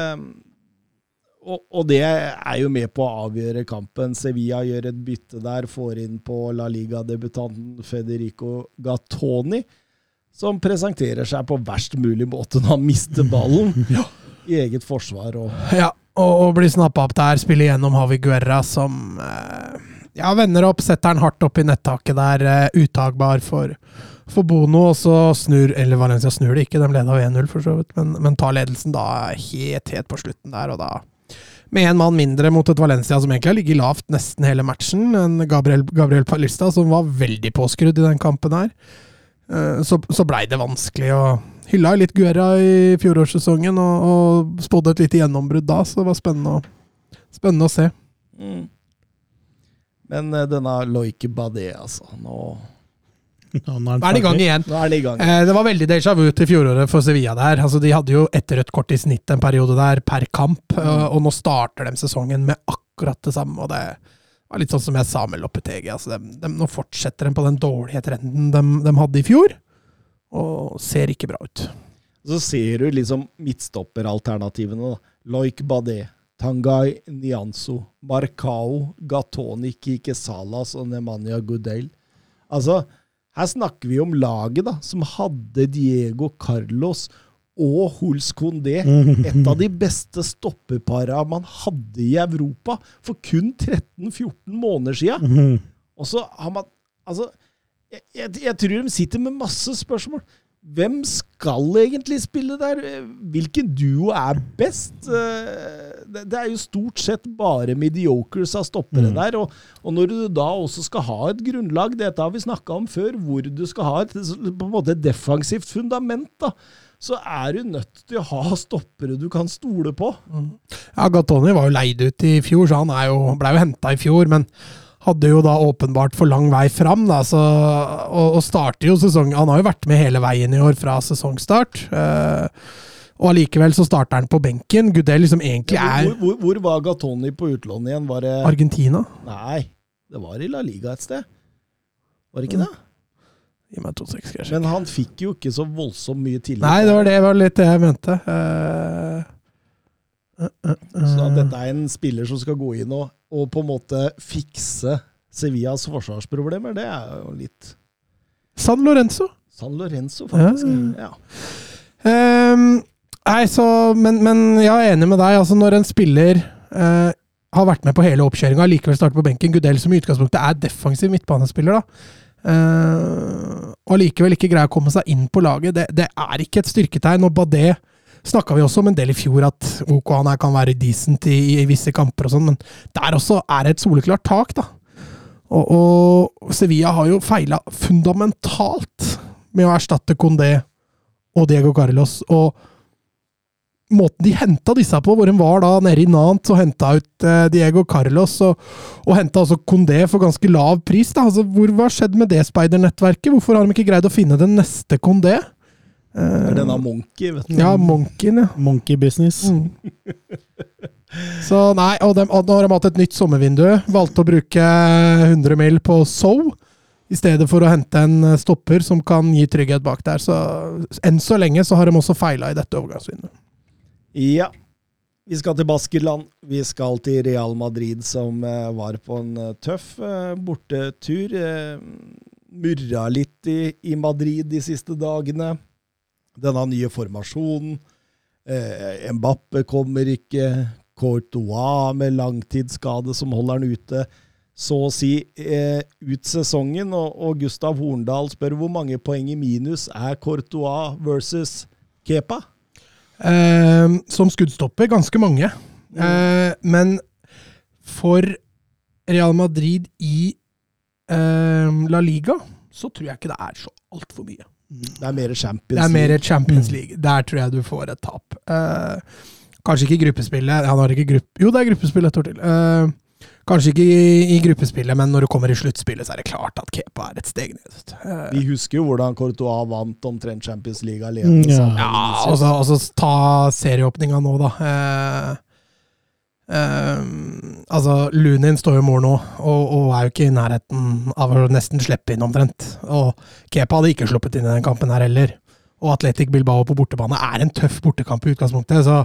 S1: Og, og det er jo med på å avgjøre kampen. Sevilla gjør et bytte der, får inn på La Liga-debutanten Federico Gattoni, som presenterer seg på verst mulig måte når han mister ballen i eget forsvar. og
S3: Ja, og, blir snappa opp der. Spiller gjennom Havi Guerra, som eh, ja, vender opp, setter den hardt opp i nettaket der. Eh, uttagbar for, for Bono, og så snur Eller Valencia snur det ikke, de leda jo 1-0 for så vidt, men, men tar ledelsen da helt, helt på slutten der, og da med én mann mindre mot et Valencia som egentlig har ligget lavt nesten hele matchen. En Gabriel, Gabriel Palista som var veldig påskrudd i den kampen her. Eh, Så, så blei det vanskelig. og Hylla litt Guerra i fjorårssesongen og, og spådde et lite gjennombrudd da, så det var spennende å, spennende å se.
S1: Mm. Men eh, denne Loike Badé, altså. Nå,
S2: nå
S3: Nå er det i gang igjen.
S1: nå er det i gang.
S3: Eh, det var veldig déjà vu til fjoråret for Sevilla der. Altså, de hadde jo ett rødt kort i snitt en periode der per kamp, eh, og nå starter de sesongen med akkurat det samme. og det var litt sånn som jeg sa med Loppetegi. Altså, nå fortsetter de på den dårlige trenden de, de hadde i fjor, og ser ikke bra ut.
S1: Så ser du liksom midtstopperalternativene. Loik Badé, Tangai Nianzo, Marcao, Gatoni, Kike Salas og Nemanja Gudel. Altså, her snakker vi om laget da, som hadde Diego Carlos og Huls Condé. Et av de beste stoppeparene man hadde i Europa for kun 13-14 måneder siden. Og så har man Altså, jeg, jeg, jeg tror de sitter med masse spørsmål. Hvem skal egentlig spille der? Hvilken duo er best? Eh, Det, er jo stort sett bare mediocres av stoppere der. Og, og når du da også skal ha et grunnlag, dette har vi snakka om før, hvor du skal ha et på en måte et defensivt fundament, da, så er du nødt til å ha stoppere du kan stole på.
S3: Ja, Gattoni var jo leid ut i fjor, så han er jo, ble jo henta i fjor, men hadde jo da åpenbart for lang vei fram. Da, så, og, og starter jo sesongen Han har jo vært med hele veien i år fra sesongstart. Eh, og allikevel så starter han på benken. Gudel liksom egentlig er
S1: Hvor, hvor, hvor var Gatoni på utlån igjen? Var det
S3: Argentina.
S1: Nei, det var i La Liga et sted. Var det ikke det?
S3: Gi meg to seks, kanskje.
S1: Men han fikk jo ikke så voldsomt mye tillit.
S3: Nei, det var det var litt det jeg mente. Uh, uh, uh, eh.
S1: Så at dette er en spiller som skal gå inn og, og på en måte fikse Sevillas forsvarsproblemer, det er jo litt
S3: San Lorenzo.
S1: San Lorenzo, faktisk.
S3: Ja.
S1: Ja.
S3: Um, nei, så, men, men jeg er enig med deg. altså Når en spiller eh, har vært med på hele oppkjøringa likevel starter på benken Gudel som i utgangspunktet er defensiv midtbanespiller, da. Eh, og likevel ikke greier å komme seg inn på laget, det, det er ikke et styrketegn. Og Badé snakka vi også om en del i fjor, at OK, han her kan være decent i, i visse kamper og sånn, men der også er det et soleklart tak, da. Og, og Sevilla har jo feila fundamentalt med å erstatte Condé og Diego Carlos. Og måten de henta disse på, hvor de var da nede i Nantes og henta ut eh, Diego Carlos, og, og henta også Condé for ganske lav pris. da, altså hvor Hva skjedde med det speidernettverket? Hvorfor har de ikke greid å finne den neste Condé?
S1: Det er denne Monkey, vet du.
S3: Ja, Monkeyen, ja.
S2: Monkey business.
S3: Mm. Så nei, og, de, og nå har de hatt et nytt sommervindu. Valgte å bruke 100 mil på So, i stedet for å hente en stopper som kan gi trygghet bak der. Så enn så lenge så har de også feila i dette overgangsvinduet.
S1: Ja. Vi skal til Baskerland. Vi skal til Real Madrid, som eh, var på en eh, tøff eh, bortetur. Murra litt i, i Madrid de siste dagene. Denne nye formasjonen. Mbappe kommer ikke. Courtois med langtidsskade som holder han ute. Så å si ut sesongen, og Gustav Horndal spør hvor mange poeng i minus er Courtois versus Kepa?
S3: Eh, som skuddstopper, ganske mange. Eh, men for Real Madrid i eh, La Liga så tror jeg ikke det er så altfor mye.
S1: Det er mer Champions
S3: Det er mer
S1: League.
S3: Champions League. Der tror jeg du får et tap. Eh, kanskje ikke gruppespillet. Han har ikke gruppe... Jo, det er gruppespill et år til. Eh, kanskje ikke i, i gruppespillet, men når du kommer i sluttspillet, så er det klart at Kepa er et steg ned. Eh,
S1: Vi husker jo hvordan Courtois vant omtrent Champions League
S2: Mm,
S1: alene.
S2: ja.
S1: og, så,
S3: Ja, ta serieåpninga nå, da. Eh, eh, altså, Lunin står jo i mål nå, og, og er jo ikke i nærheten av å nesten slippe inn, omtrent. Og Kepa hadde ikke sluppet inn i den kampen her heller. Og Atletic Bilbao på bortebane er en tøff bortekamp i utgangspunktet, så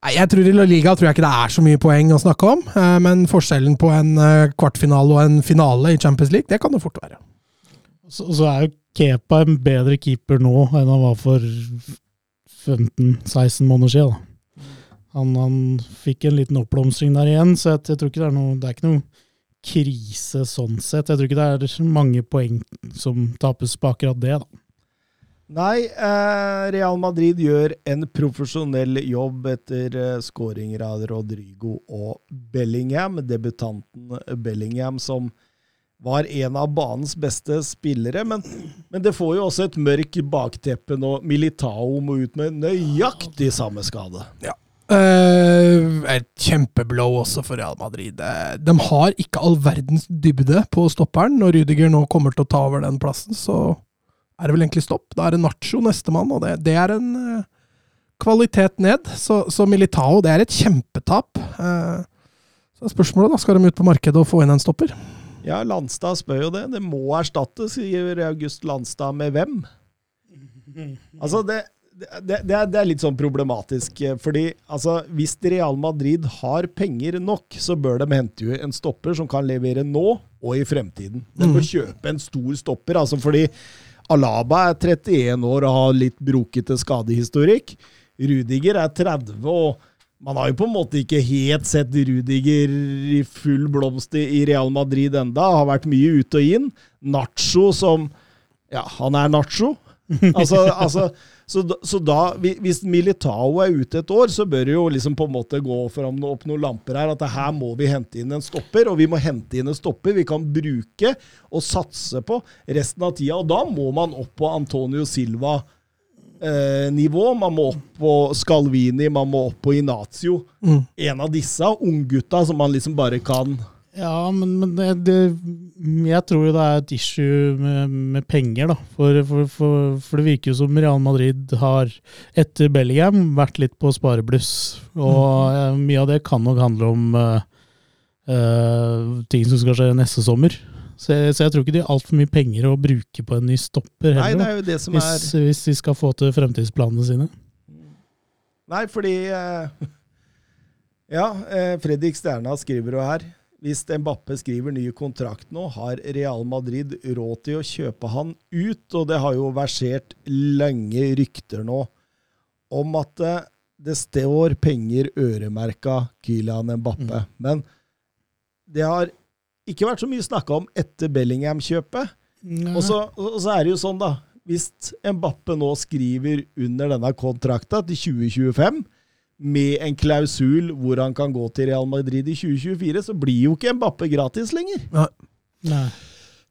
S3: Nei, jeg tror I La Liga tror jeg ikke det er så mye poeng å snakke om, eh, men forskjellen på en eh, kvartfinale og en finale i Champions League, det kan det fort være.
S2: Så, så er jo Kepa en bedre keeper nå enn han var for 15-16 måneder siden. Da. Han, han fikk en liten oppblomstring der igjen, så jeg, jeg tror ikke det er noe Det er ikke noe krise sånn sett. Jeg tror ikke det er mange poeng som tapes på akkurat det. da.
S1: Nei, eh, Real Madrid gjør en profesjonell jobb etter eh, skåringer av Rodrigo og Bellingham. Debutanten Bellingham som var en av banens beste spillere. Men, men det får jo også et mørkt bakteppe når Militao må ut med nøyaktig samme skade.
S3: Eh, et kjempeblow også for Real Madrid. De har ikke all verdens dybde på stopperen. Når Rydiger nå kommer til å ta over den plassen, så er det vel egentlig stopp. Da er det Nacho nestemann, og det, det er en eh, kvalitet ned. Så, så Militao, det er et kjempetap. Eh, så er spørsmålet, da. Skal de ut på markedet og få inn en stopper?
S1: Ja, Landstad spør jo det. Det må erstattes, sier August Landstad. Med hvem? Altså, det, det, det, er, det litt sånn problematisk. eh, Fordi altså, hvis Real Madrid har penger nok, så bør de hente jo en stopper som kan levere nå og i fremtiden. De bør kjøpe en stor stopper. altså fordi Alaba er 31 år og har litt brokete skadehistorikk. Rudiger er 30 og Man har jo på en måte ikke helt sett Rudiger i full blomst i Real Madrid enda. Har vært mye ut og inn. Nacho som Ja, han er Nacho. Altså, altså så, så da, hvis Militao er ute et år, så bør det jo liksom på en måte gå fram opp noen lamper her. At her må vi hente inn en stopper, og vi må hente inn en stopper vi kan bruke og satse på resten av tida. Og da må man opp på Antonio Silva eh, nivå. Man må opp på Scalvini, man må opp på Inazio.
S3: Mm.
S1: En av disse unggutta som man liksom bare kan
S2: Ja, men, men det, det, jeg tror jo det er et issue med, med penger, da. For, for, for, for det virker jo som Real Madrid har, etter Bellingham, vært litt på sparebluss. Og mm. mye av det kan nok handle om uh, uh, ting som skal skje neste sommer. Så jeg, så jeg tror ikke de har altfor mye penger å bruke på en ny stopper
S1: Nei, det
S2: heller.
S1: er jo det som
S2: hvis,
S1: er
S2: hvis de skal få til fremtidsplanene sine.
S1: Nei, fordi uh... Ja, eh, Fredrik Sterna skriver jo her. Hvis Mbappe skriver ny kontrakt nå, har Real Madrid råd til å kjøpe han ut. Og det har jo versert lange rykter nå om at eh, det står penger øremerka Kylian Mbappe. Men det har ikke vært så mye snakka om etter Bellingham-kjøpet. Og og så er det jo sånn, da. Hvis Mbappe nå skriver under denne kontrakta til 2025, med en klausul hvor han kan gå til Real Madrid i 2024, så blir jo ikke Mbappe gratis lenger.
S2: Nei.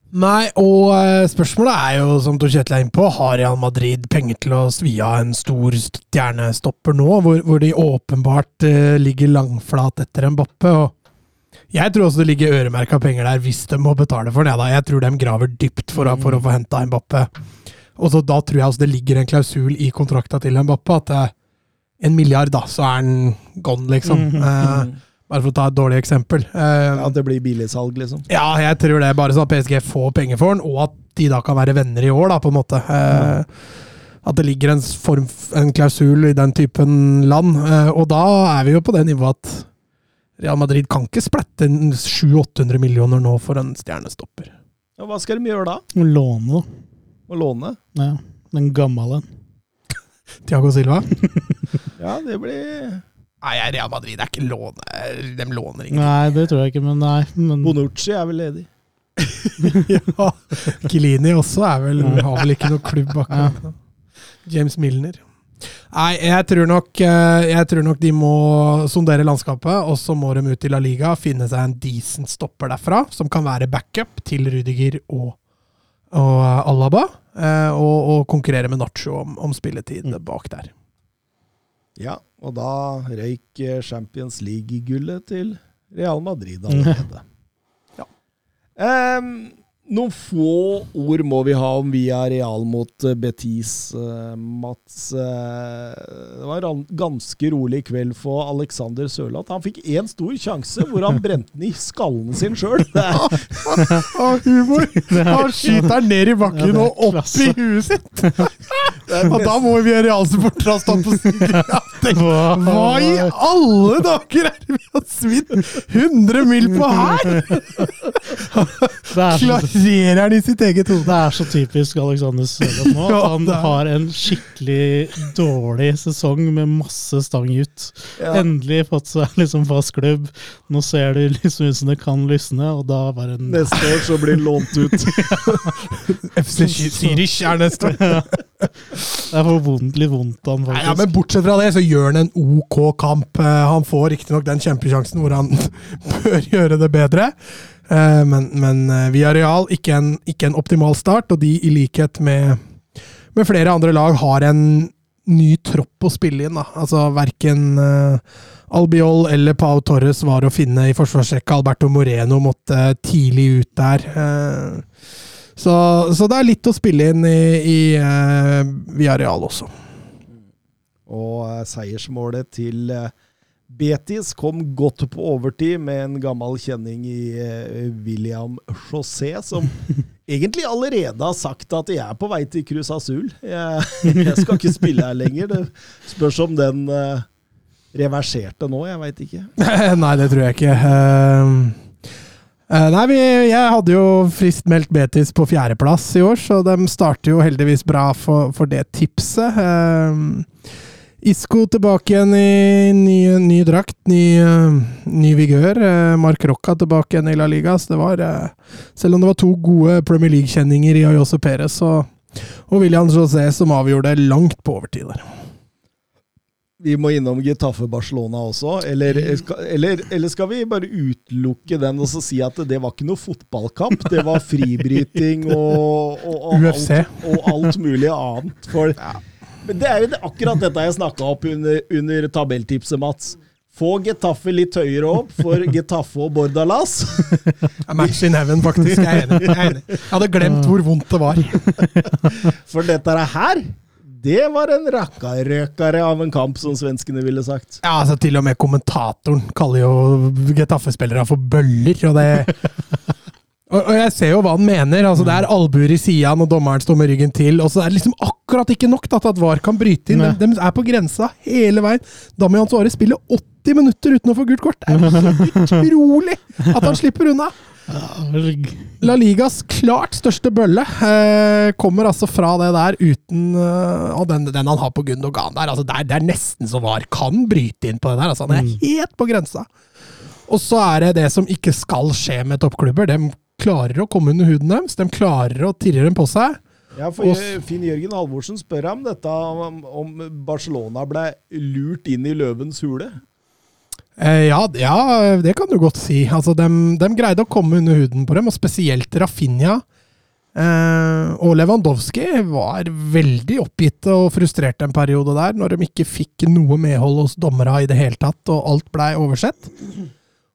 S3: Nei, og eh, spørsmålet er jo, som Tor Kjetil er inne på, har Real Madrid penger til å svi av en stor stjernestopper nå, hvor, hvor de åpenbart uh, ligger langflat etter Mbappe? og Jeg tror også det ligger øremerka penger der hvis de må betale for det. Da. Jeg tror de graver dypt for, for å få henta Mbappe. Og så Da tror jeg også det ligger en klausul i kontrakta til Mbappe at eh, en milliard, da, så er den gone, liksom. Eh, bare for å ta et dårlig eksempel. Eh,
S1: At det blir billigsalg, liksom.
S3: ja, jeg tror det. Bare sånn at PSG får penger for den, og at de da kan være venner i år, da, på en måte. Eh, at det ligger en form, en klausul i den typen land. Eh, og da er vi jo på det nivået at Real Madrid kan ikke splette 700-800 millioner nå for en stjernestopper.
S1: Ja, hva skal de gjøre da?
S2: Låne, da.
S1: Å låne?
S2: Ja, den gamle en.
S3: Tiago Silva?
S1: Ja, det blir
S3: Nei, Real Madrid er ikke låne... De låner ingenting.
S2: Nei, det tror jeg ikke, men nei. Men,
S1: Bonucci er vel ledig.
S3: ja. Kilini også er vel, har vel ikke noe klubb akkurat ja. James Milner. Nei, jeg tror, nok, eh, jeg tror nok de må sondere landskapet, og så må de ut i La Liga finne seg en decent stopper derfra, som kan være backup til Rudiger og, og eh, Alaba, eh, og, og konkurrere med Nacho om, om spilletid bak der.
S1: Ja, og da røyk eh, Champions League-gullet til Real Madrid allerede.
S3: Ja.
S1: Um, noen få ord må vi ha om Via Real mot eh, Betis, eh, Mats. det var en ganske rolig kveld for Alexander Sørloth. Han fikk én stor sjanse hvor han brente den i skallen sin sjøl.
S3: Humor! Han skyter den ned i bakken og opp i huet sitt! Og da må vi realsupportere stått på siden. Hva i alle dager er det vi har svidd 100 mil på her?!
S2: Er,
S3: Klarerer han i sitt eget hode?
S2: det er så typisk Alexander Sørloth nå. Han har en skikkelig dårlig sesong med masse stang ut. Endelig fått seg liksom fast klubb. Nå ser det liksom ut som det kan lysne, og da bare en
S1: Neste år så blir lånt ut.
S3: FC Zürich er neste.
S2: Det er for vondt, litt vondt av han,
S3: Nei,
S2: faktisk.
S3: ja, men bortsett fra det, så gjør han en OK kamp. Eh, Han får riktignok den kjempesjansen hvor han bør gjøre det bedre. Eh, Men, men har Real, ikke en, ikke en optimal start, og de i likhet med, med flere andre lag har en ny tropp å spille inn. Da. Altså Verken Albiol eller Pau Torres var å finne i forsvarsrekka. Alberto Moreno måtte tidlig ut der. Eh, Så, så det er litt å spille inn i, i eh, Villarreal også.
S1: Og eh, seiersmålet til eh, Betis kom godt på overtid med en gammel kjenning i eh, William José, som egentlig allerede har sagt at jeg er på vei til Cruz Azul. Jeg, jeg skal ikke spille her lenger. Det spørs om den eh, reverserte nå, jeg veit ikke.
S3: nei, det tror jeg ikke. Uh, uh, nei, vi, jeg hadde jo fristmeldt Betis på fjerdeplass i år, så de starter jo heldigvis bra for, for det tipset. Uh, Isco tilbake igjen i ny, ny drakt, ny, eh, ny vigør. Eh, Mark Rocca tilbake igjen i La Liga. Så det var, selv om det var to gode Premier League-kjenninger i Ayose Perez og, og William José som avgjorde langt på overtid der.
S1: Vi må innom Getafe Barcelona også, eller skal, eller, eller skal vi bare utelukke den og så si at det var ikke noe fotballkamp? Det var fribryting og, og, og,
S3: UFC.
S1: alt, og alt mulig annet. For Men det er jo det- akkurat dette jeg snakka opp under, under tabelltipset, Mats. Få Getafe litt høyere opp for Getafe og Bordalas.
S3: Match in heaven, faktisk. Jeg, er enig. jeg hadde glemt hvor vondt det var.
S1: For dette her, det var en rakkarøkare av en kamp, som svenskene ville sagt.
S3: Ja, altså Til og med kommentatoren kaller jo Getafe-spillere for bøller. og det... Og jeg ser jo hva han mener. altså Det er albuer i sida når dommeren står med ryggen til. og så er det liksom akkurat ikke nok da, til at VAR kan bryte inn. De, de er på grensa hele veien. Da må Damian Suárez spiller 80 minutter uten å få gult kort! Det er utrolig at han slipper unna! La Ligas klart største bølle eh, kommer altså fra det der uten eh, Og den, den han har på Gundogan der, altså det, er, det er nesten så VAR kan bryte inn på det der. Altså, han er helt på grensa. Og så er det det som ikke skal skje med toppklubber. De klarer å komme under huden deres. De klarer å tirre dem på seg.
S1: Ja, for eh, Finn Jørgen Halvorsen spør ham dette om, om Barcelona ble lurt inn i løvens hule.
S3: Eh, ja, ja, det kan du godt si. Altså, de, de greide å komme under huden på dem, og spesielt Rafinha. Eh, og Lewandowski var veldig oppgitte og frustrerte en periode der, når de ikke fikk noe medhold hos dommerne i det hele tatt, og alt blei oversett.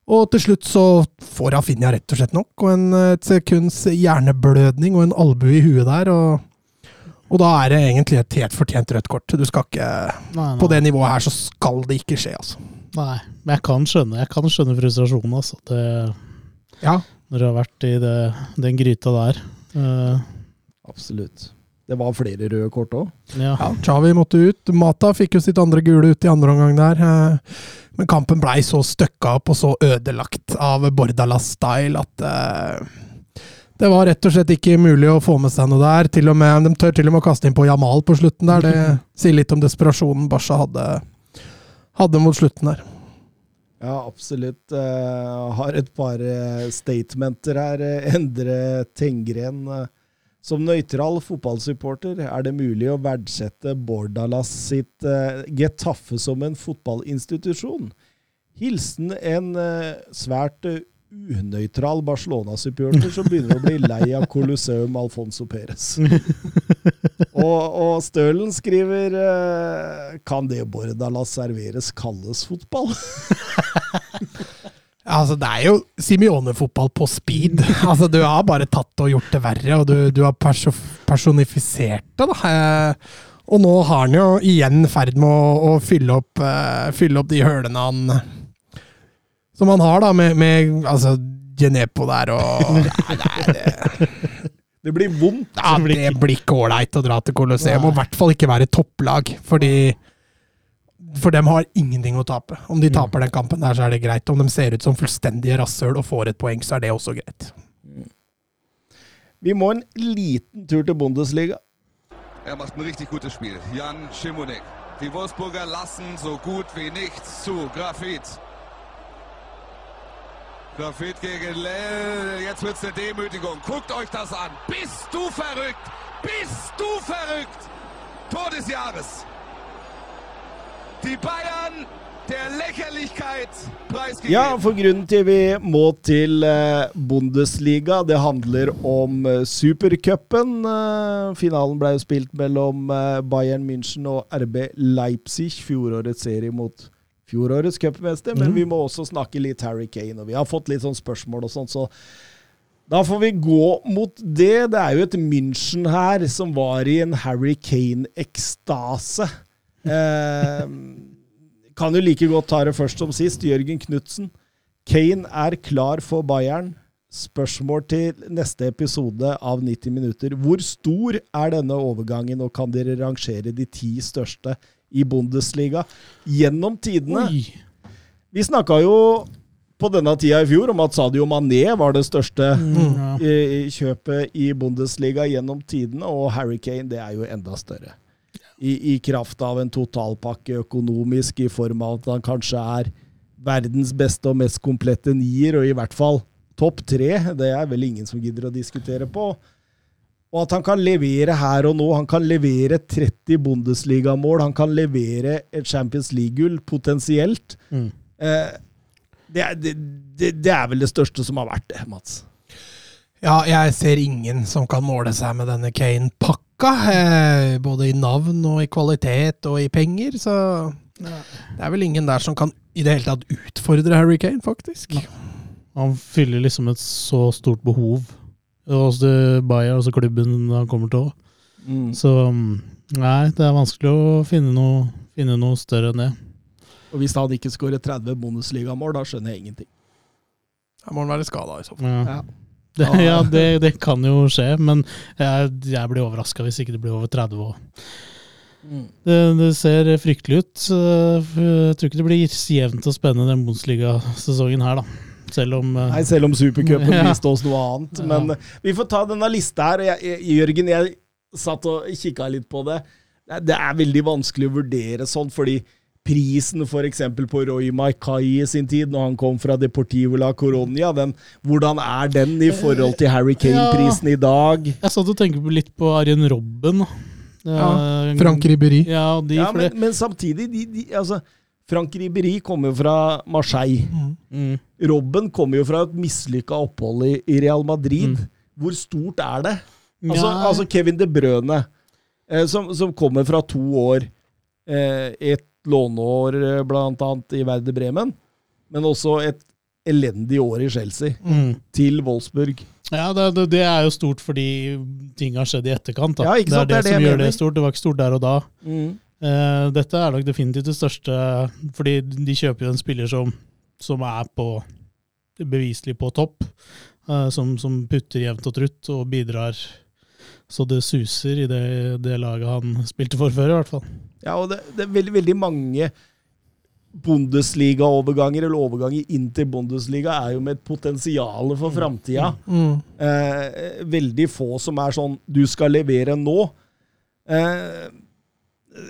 S3: Og til slutt så får Rafinha rett og slett nok, og en, et sekunds hjerneblødning og en albue i huet der, og, og da er det egentlig et helt fortjent rødt kort. Du skal ikke
S2: Nei,
S3: På det nivået her så skal det ikke skje, altså.
S2: Nei. Men jeg kan skjønne, jeg kan skjønne frustrasjonen. Altså. Det,
S3: Ja,
S2: når du har vært i det, den gryta der. Uh,
S1: Absolutt. Det var flere røde kort òg.
S2: ja.
S3: Ja, Chavi måtte ut. Mata fikk jo sitt andre gule ut i andre omgang der. eh, Men kampen blei så støkka opp og så ødelagt av Bordalas-style at eh, det var rett og slett ikke mulig å få med seg noe der. Til og med, de tør til og med å kaste inn på Jamal på slutten der. Det sier litt om desperasjonen Basha hadde, hadde mot slutten der.
S1: Ja, absolutt. Jeg har et par eh, statementer her. Eh, Endre Tengren. eh, som nøytral fotballsupporter er det mulig å verdsette Bordalas sitt eh, Getafe som en fotballinstitusjon. Hilsen en eh, svært eh, unøytral Barcelona-supporter som begynner å bli lei av Colosseum Alfonso Perez. og, og Stølen skriver eh, Kan det Bordalas serveres kalles fotball?
S3: Altså Det er jo Simione-fotball på speed. Altså Du har bare tatt og gjort det verre, og du, du har perso personifisert det. da. Eh, og nå har han jo igjen ferd med å, å fylle, opp, uh, fylle opp de hølene han Som han har, da, med, med altså Genepo der og Nei, er, det,
S1: Det blir vondt.
S3: ja, det blir ikke ålreit å dra til Colosseum, og i hvert fall ikke være topplag. Fordi For dem har ingenting å tape. Om de taper den kampen der, så er det greit. Om de ser ut som fullstendige rasshøl og får et poeng, så er det også greit.
S1: Vi må en liten tur til Bundesliga.
S5: Er macht ein richtig gutes Spiel. Jan Schimonek. Die Wolfsburger lassen so gut wie nichts zu. Grafit. Grafit gegen Lell. Jetzt wird's eine Demütigung. Guckt euch das an. Bist du verrückt? Bist du verrückt? Tor des Jahres. Die Bayern.
S1: Ja, for grunnen til vi må til eh, Bundesliga, det handler om eh, supercupen. Eh, finalen ble jo spilt mellom Bayern München og RB Leipzig, fjorårets serie mot fjorårets cupmester. Men vi må også snakke litt Harry Kane, og vi har fått litt sånn spørsmål og sånn, så da får vi gå mot det. Det er jo et München her som var i en Harry Kane-ekstase. Eh, kan jo like godt ta det først som sist. Jørgen Knutsen. Kane er klar for Bayern. Spørsmål til neste episode av 90 minutter. Hvor stor er denne overgangen, og kan dere rangere de ti største i Bundesliga gjennom tidene?
S2: Oi.
S1: Vi snakka jo på denne tida i fjor om at Sadio Mané var det største
S2: Ja.
S1: i- i kjøpet i Bundesliga gjennom tidene, og Harry Kane det er jo enda større. i, i kraft av en totalpakke økonomisk, i form av at han kanskje er verdens beste og mest komplette nier, og i hvert fall topp tre. Det er vel ingen som gidder å diskutere på. Og at han kan levere her og nå. Han kan levere 30 Bundesligamål. Han kan levere et Champions League-gull, potensielt.
S2: Mm.
S1: Eh, det, er, det, det, det er vel det største som har vært det, Mats.
S3: Ja, jeg ser ingen som kan måle seg med denne Kane-pakka. Eh, både i navn og i kvalitet og i penger, så det er vel ingen der som kan i det hele tatt utfordre Harry Kane, faktisk.
S2: Han fyller liksom et så stort behov hos Bayer, altså klubben han kommer til òg. Så mm, nei, det er vanskelig å finne noe, finne noe større enn det.
S1: Og hvis han ikke skårer 30 Bundesligamål, da skjønner jeg ingenting.
S3: Da må han være skada, i så fall.
S2: Ja,
S1: Ja.
S2: det, ja det, det kan jo skje, men jeg, jeg blir overraska hvis ikke det blir over 30 år. Det, det ser fryktelig ut. Jeg tror ikke det blir jevnt og spennende den Bundesliga-sesongen her, da. Selv om uh...
S1: Nei, selv om Supercupen
S2: Ja.
S1: viste oss noe annet.
S2: Ja.
S1: Men uh, vi får ta denne lista her. og Jeg, jeg, Jørgen, jeg satt og kikka litt på det. Det Det er veldig vanskelig å vurdere sånn, fordi prisen f.eks. på Roy Maikai i sin tid, når han kom fra Deportivo la Coronia, den, hvordan er den i forhold til Harry Kane-prisen i dag?
S2: Jeg satt og tenkte litt på Arjen Robben.
S3: Ja,
S2: Eh,
S3: Frank Ribberi.
S2: Ja, de,
S1: Ja, men, men samtidig, de, de, altså Frank Riberi kommer jo fra Marseille.
S2: mm.
S1: Robben kommer jo fra et mislykka opphold i, i Real Madrid. Hvor stort er det? Altså,
S2: Ja.
S1: altså Kevin De Brøne, eh, som, som kommer fra to år, eh, et låneår eh, blant annet i Verde Bremen, men også et elendig år i Chelsea,
S2: Mm.
S1: til Wolfsburg.
S2: Ja, det, det, det er jo stort fordi ting har skjedd i etterkant.
S1: Ja?
S2: Det er det,
S1: Det
S2: som gjør det stort. Det var ikke stort der og da. Eh, dette er nok definitivt det største, fordi de kjøper jo en spiller som, som er på beviselig på topp. eh, som, som putter jevnt og trutt og bidrar så det suser i det, det laget han spilte for før, i hvert fall.
S1: Ja, og det, det er veldig, veldig mange Bundesliga-overganger, eller overganger inn til Bundesliga, er jo med et potensial for framtida.
S3: Mm.
S1: Eh, veldig få som er sånn Du skal levere nå. Eh,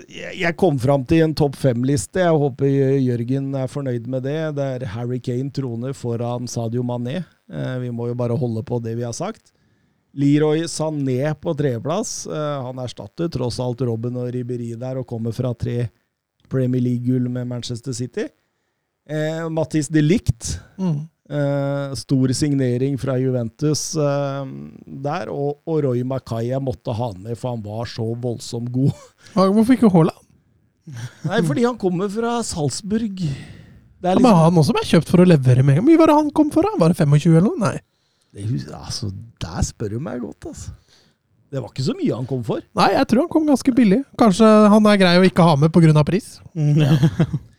S1: jeg, kom fram til en topp fem-liste. Jeg håper Jørgen er fornøyd med det. Der Harry Kane troner foran Sadio Mané. Eh, vi må jo bare holde på det vi har sagt. Leroy Sané på tredjeplass. Eh, han erstatter tross alt Robben og Riberi der, og kommer fra tre Premier League-gull med Manchester City. Eh, Mattis de Licht
S3: Mm.
S1: Eh, stor signering fra Juventus uh, der, og, og Roy Mackay måtte ha han med, for han var så voldsomt god.
S3: Hvorfor ikke Haaland?
S1: Nei, fordi han kommer fra Salzburg. Det er
S3: men
S1: liksom
S3: han også ble kjøpt for å levere med en gang. Hvor mye var det han kom for? da? Var det 25 eller noe? Nei.
S1: det, altså, Der spør du meg godt, altså. Det var ikke så mye han kom for.
S3: Nei, jeg tror han kom ganske billig. Kanskje han er grei å ikke ha med pga. pris. Ja.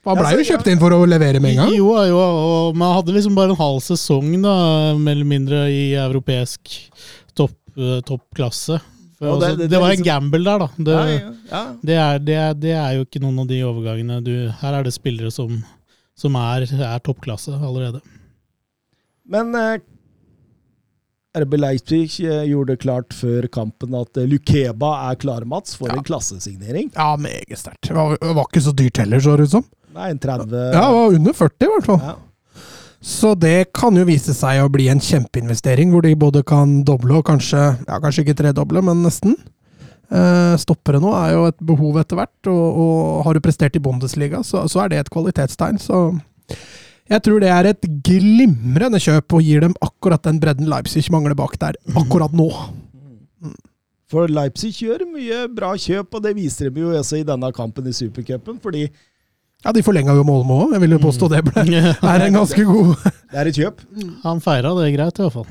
S3: Han blei jo kjøpt inn for å levere med en gang.
S2: Jo, jo, og man hadde liksom bare en halv sesong, da, mer eller mindre, i europeisk topp, eh, toppklasse.
S1: Det-
S2: altså,
S1: det-
S2: det,
S1: det er
S2: var en
S1: liksom-
S2: gamble der, da. Det,
S1: Ja, ja, ja.
S2: det, er, det, er, det er jo ikke noen av de overgangene du Her er det spillere som, som er, er toppklasse allerede.
S1: Men eh, RB Leipzig eh, gjorde det klart før kampen at eh, Lukeba er klar, Mats, for en klassesignering.
S3: Ja, meget sterkt. Det var, var ikke så dyrt heller, så det ut som.
S1: Nei, en 30
S3: Ja, det var under 40 i hvert fall.
S1: Ja.
S3: Så det kan jo vise seg å bli en kjempeinvestering, hvor de både kan doble og kanskje ja, kanskje ikke tredoble, men nesten. Eh, stoppere nå er jo et behov etter hvert, og, og har du prestert i Bundesliga, så, så er det et kvalitetstegn. Så jeg tror det er et glimrende kjøp, og gir dem akkurat den bredden Leipzig mangler bak der akkurat nå.
S1: For Leipzig gjør mye bra kjøp, og det viser de jo også i denne kampen i Supercupen, fordi
S3: Ja, de forlenga jo Målmo òg. Jeg vil jo påstå det ble, er en ganske god
S1: det er et kjøp.
S2: Han feira det greit, i hvert fall.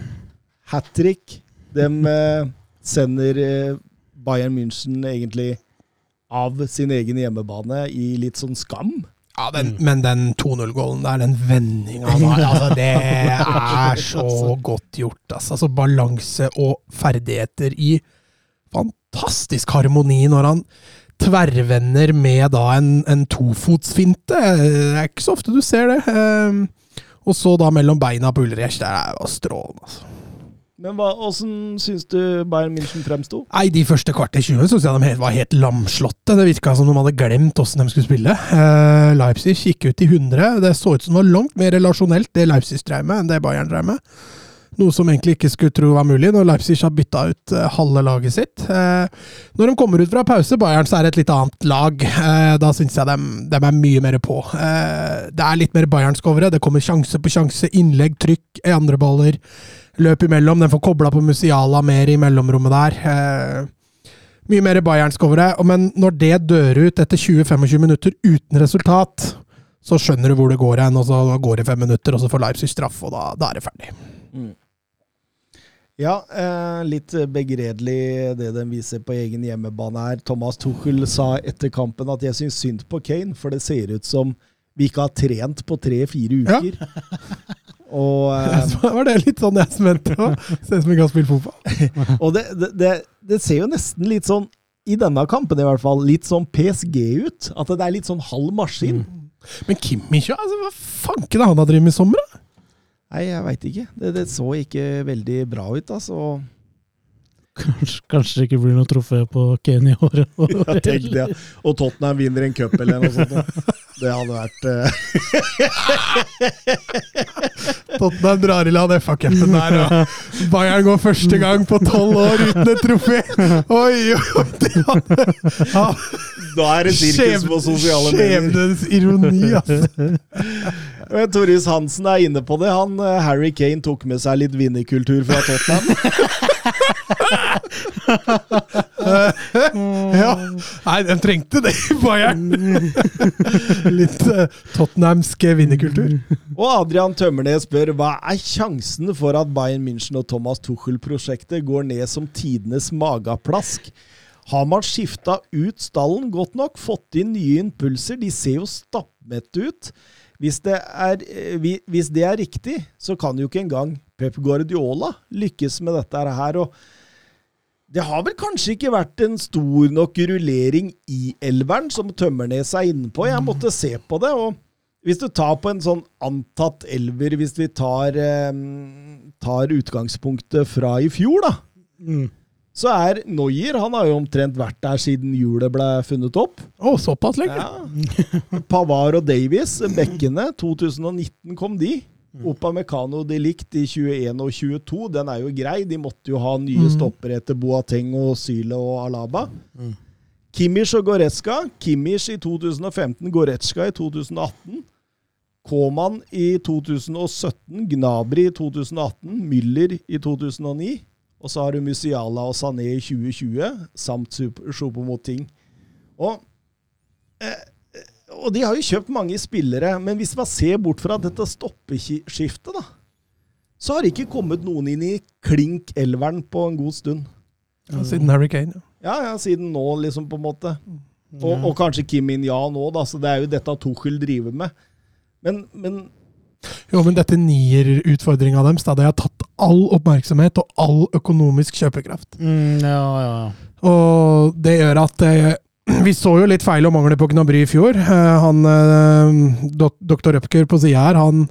S1: Hat trick. De eh, sender eh, Bayern München egentlig av sin egen hjemmebane i litt sånn skam.
S3: Ja, den, men den 2-0-gålen der, den vendinga altså, det er så godt gjort. Altså, altså balanse og ferdigheter i fantastisk harmoni når han tverrvender med da en, en tofotsfinte. Det er ikke så ofte du ser det. Ehm, Og så da mellom beina på Ulrich. Det er jo strålende, altså.
S1: Men hva, åssen syns du Bayern München fremsto?
S3: Nei, De første kvarter 20 syns jeg de var helt lamslåtte. Det virka som de hadde glemt åssen de skulle spille. Eh, Leipzig gikk ut i 100. Det så ut som det var langt mer relasjonelt, det Leipzig drev med, enn det Bayern drev med. Noe som egentlig ikke skulle tro var mulig, når Leipzig har bytta ut eh, halve laget sitt. Eh, når de kommer ut fra pause, Bayern, så er det et litt annet lag. Eh, da syns jeg de, de er mye mer på. Det er litt mer bayernsk over det. Det kommer sjanse på sjanse, innlegg, trykk, andre baller. Løp imellom. Den får kobla på Musiala mer i mellomrommet der. Eh, mye mer bayernsk over det. Men når det dør ut etter 20-25 minutter uten resultat, så skjønner du hvor det går hen. Og så går det fem minutter, og så får Leipzig straff, og da, da er det ferdig.
S1: Ja, eh, litt begredelig det de viser på egen hjemmebane her. Thomas Tuchel sa etter kampen at jeg syns synd på Kane, for det ser ut som vi ikke har trent på tre-fire uker. Ja. Og,
S3: uh, var det litt sånn jeg smente på? Ser ut som vi kan spille fotball.
S1: og det, det, det, ser jo nesten litt sånn, i denne kampen i hvert fall, litt sånn PSG ut. At det er litt sånn halv maskin.
S3: Men Kimmich, altså, hva fanken er han har drevet med i sommer, da?
S1: Nei, jeg veit ikke. Det, det så ikke veldig bra ut, altså.
S2: Kanskje, kanskje det ikke blir noe trofé på Kane i år.
S1: Ja, tenk det. Og Tottenham vinner en cup eller noe sånt. Det hadde vært uh...
S3: Tottenham drar i land FA-cupen der, og Bayern går første gang på tolv år uten et trofé! Oi, oi, oi! Det hadde, ja,
S1: Da er det sirkus på sosiale medier.
S3: Skjebnens ironi, altså.
S1: Torjus Hansen er inne på det. Han, eh, Harry Kane tok med seg litt vinnerkultur fra Tottenham.
S3: Ja. Nei, den trengte det i Bayern! Litt uh, tottenhamsk vinnerkultur.
S1: Og Adrian Tømmernes spør hva er sjansen for at Bayern München og Thomas Tuchel-prosjektet går ned som tidenes mageplask? Har man skifta ut stallen godt nok? Fått inn nye impulser? De ser jo stappmette ut. Hvis det, er, eh, hvis det er riktig, så kan jo ikke engang Pep Guardiola lykkes med dette her. og det har vel kanskje ikke vært en stor nok rullering i elveren, som Tømmernes er inne på. Jeg måtte se på det. og Hvis du tar på en sånn antatt elver, hvis vi tar, eh, tar utgangspunktet fra i fjor, da,
S2: Mm.
S1: Så er Noyer Han har jo omtrent vært der siden hjulet ble funnet opp.
S3: Å, såpass lenge?
S1: Ja. Pavar og Davies, bekkene. 2019 kom de. Opa Mecano de Licht i 21 og 22, den er jo grei. De måtte jo ha nye stoppere etter Boateng og Syle og Alaba. Kimmich og Goretzka. Kimmich i 2015, Goretzka i 2018. Koman i 2017, Gnabry i 2018, Müller i 2009. Og så har du Musiala og Sané i 2020, samt Choupo-Moting. Og og de har jo kjøpt mange spillere, men hvis man ser bort fra dette stoppeskiftet, da, så har det ikke kommet noen inn i klink elveren på en god stund.
S3: Ja, siden Harry Kane. Ja.
S1: Ja, ja, siden nå, liksom, på en måte. Og, og kanskje Kim In-ja nå, da, så det er jo dette Tuchel driver med. Men, men
S3: Jo, men dette nier-utfordringa deres, da, det har tatt all oppmerksomhet og all økonomisk kjøpekraft.
S2: Mm, ja, ja.
S3: Og det gjør at eh, vi så jo litt feil og mangler på Gnabry i fjor. Eh, han, eh, dok doktor Røpker på sida her, han,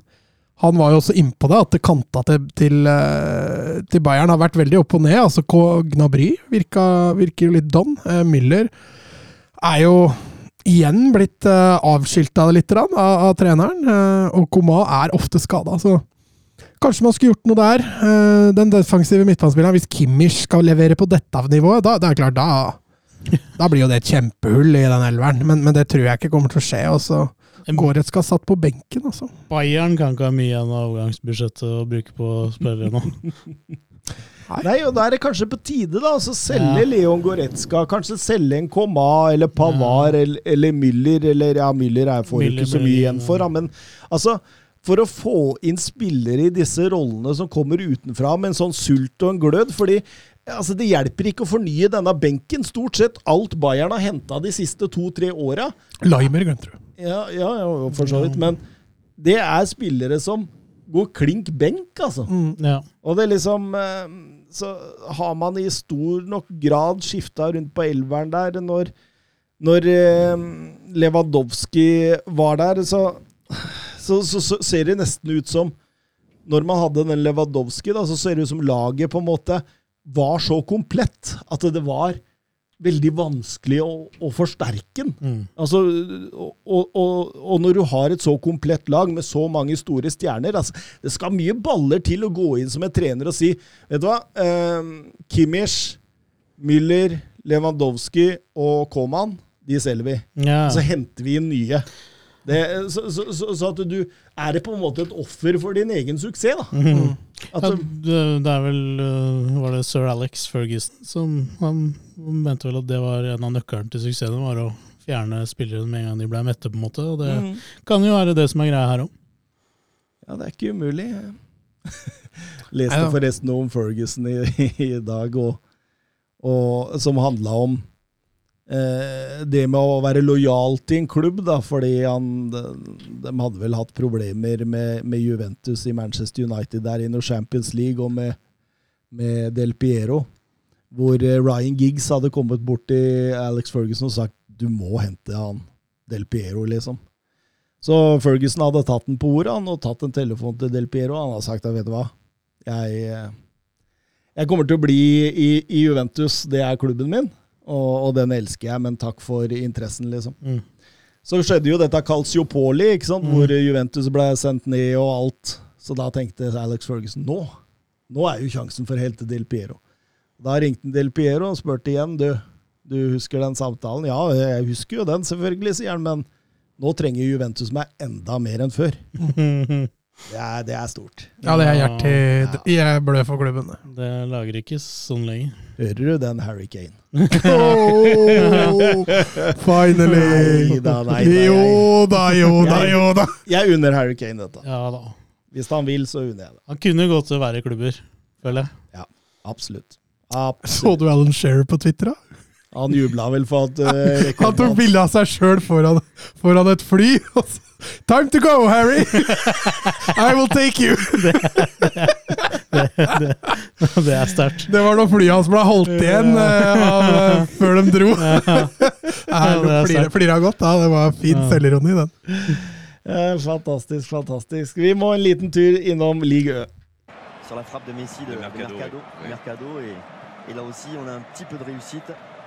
S3: han var jo også innpå det, at det kanta til, til, eh, til Bayern har vært veldig opp og ned. Altså Gnabry virka, virker jo litt don. Eh, Müller er jo igjen blitt uh, avskilta litt av, av treneren, eh, og Koma er ofte skada. Så kanskje man skulle gjort noe der. Eh, den defensive midtbanespilleren, hvis Kimmich skal levere på dette nivået, da, det er klart, da, da blir jo det et kjempehull i den elveren. Men, men det tror jeg ikke kommer til å skje. Og så Goretzka satt på benken, altså.
S2: Bayern kan ikke ha mye igjen av overgangsbudsjettet å bruke på spillere nå.
S1: Nei, og da er det kanskje på tide, da. å selge
S2: Ja.
S1: Leon Goretzka. Kanskje selge en Koma eller Pavar eller, eller Müller. Eller ja, Müller er- får jo
S2: Müller
S1: ikke så mye igjen for, da. Men altså for å få inn spillere i disse rollene som kommer utenfra med en sånn sult og en glød. fordi altså, Det hjelper ikke å fornye denne benken. Stort sett alt Bayern har henta de siste to-tre åra.
S3: Limer, glemte du.
S1: Ja, ja, ja, for så vidt. Men det er spillere som går klink benk, altså.
S2: Ja.
S1: Og det er liksom eh, Så har man i stor nok grad skifta rundt på elveren der når, når eh, Lewandowski var der, så, så, så, så ser det nesten ut som når man hadde den Lewandowski, da, så ser det ut som laget på en måte var så komplett at det var veldig vanskelig å, å forsterke den.
S2: Mm.
S1: Altså, og, og, og når du har et så komplett lag med så mange store stjerner altså, Det skal mye baller til å gå inn som en trener og si Vet du hva? Eh, Kimmich, Müller, Lewandowski og Koman, de selger vi.
S2: Ja.
S1: Så henter vi inn nye. Det, så, så, så, så at du er det på en måte et offer for din egen suksess, da.
S2: Mm.
S1: At,
S2: Ja, det, det er vel øh, Var det sir Alex Ferguson som han mente vel at det var en av nøkkelen til suksessen, var å fjerne spillere med en gang de ble mette, på en måte. Og det
S1: mm.
S2: kan jo være det som er greia her òg.
S1: Ja, det er ikke umulig. Leste
S3: forresten
S1: forresten om Ferguson i, i dag, og, og, som handla om det med å være lojal til en klubb, da, fordi han de, de hadde vel hatt problemer med, med Juventus i Manchester United der i noe Champions League, og med, med Del Piero, hvor eh, Ryan Giggs hadde kommet bort til Alex Ferguson og sagt du må hente han Del Piero, liksom. Så Ferguson hadde tatt den på ordet han, og tatt en telefon til Del Piero. Han hadde sagt at vet du hva, jeg, eh, jeg kommer til å bli i, i Juventus, det er klubben min, og, og den elsker jeg, men takk for interessen, liksom.
S2: Mm.
S1: Så skjedde jo dette Calciopoli, ikke sant, hvor Juventus ble sendt ned og alt. Så da tenkte Alex Ferguson nå, nå er jo sjansen for helt til Del Piero. Da ringte Del Piero og spurte igjen, du, du husker den samtalen? Ja, jeg husker jo den selvfølgelig, sier han, men nå trenger Juventus meg enda mer enn før. Det er, det er stort.
S3: Ja, det er hjertet Jeg blør for klubben. det.
S2: Det lager ikke sånn lenger.
S1: Hører du den, Harry Kane?
S3: Oh, finally!
S1: Nei da, nei da, jeg-
S3: Jo da, jo da, jo da.
S1: Jeg unner Harry Kane dette.
S2: Ja da.
S1: Hvis han vil, så unner jeg det.
S2: Han kunne gått til verre klubber, føler jeg.
S1: Ja, Absolutt.
S3: Så du Alan Shearer på Twitter, da?
S1: Han jubla vel for at uh,
S3: Han tok bilde av seg sjøl foran, foran et fly. og så, Time to go, Harry! I will take you!
S2: Det er sterkt.
S3: Det var når flyet hans ble holdt igjen eh, av, eh, før de dro.
S2: Det
S3: Flira godt, da. Det var fin
S2: Ja.
S3: selvironi, den.
S1: Fantastisk, fantastisk. Vi må en liten tur innom Ligue Ø.
S6: sur la frappe de Messi de,
S7: Mercado,
S6: Mercado. Mercado, et, et là aussi on a un petit peu de réussite.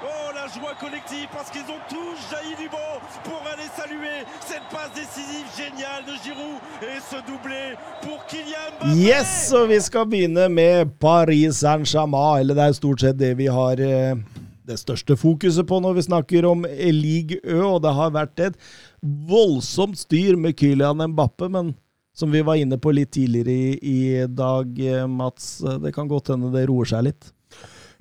S7: Oh, la joie collective parce qu'ils ont tous jailli du banc pour aller saluer cette passe décisive géniale de Giroud et ce doublé pour Kylian Mbappé
S1: Yes, og vi skal begynne med Paris Saint-Germain. Eller det er stort sett det vi har eh, det største fokuset på når vi snakker om Ligue Ø. Og det har vært et voldsomt styr med Kylian Mbappe, men som vi var inne på litt tidligere i, i dag, eh, Mats, eh, det kan godt hende det roer seg litt.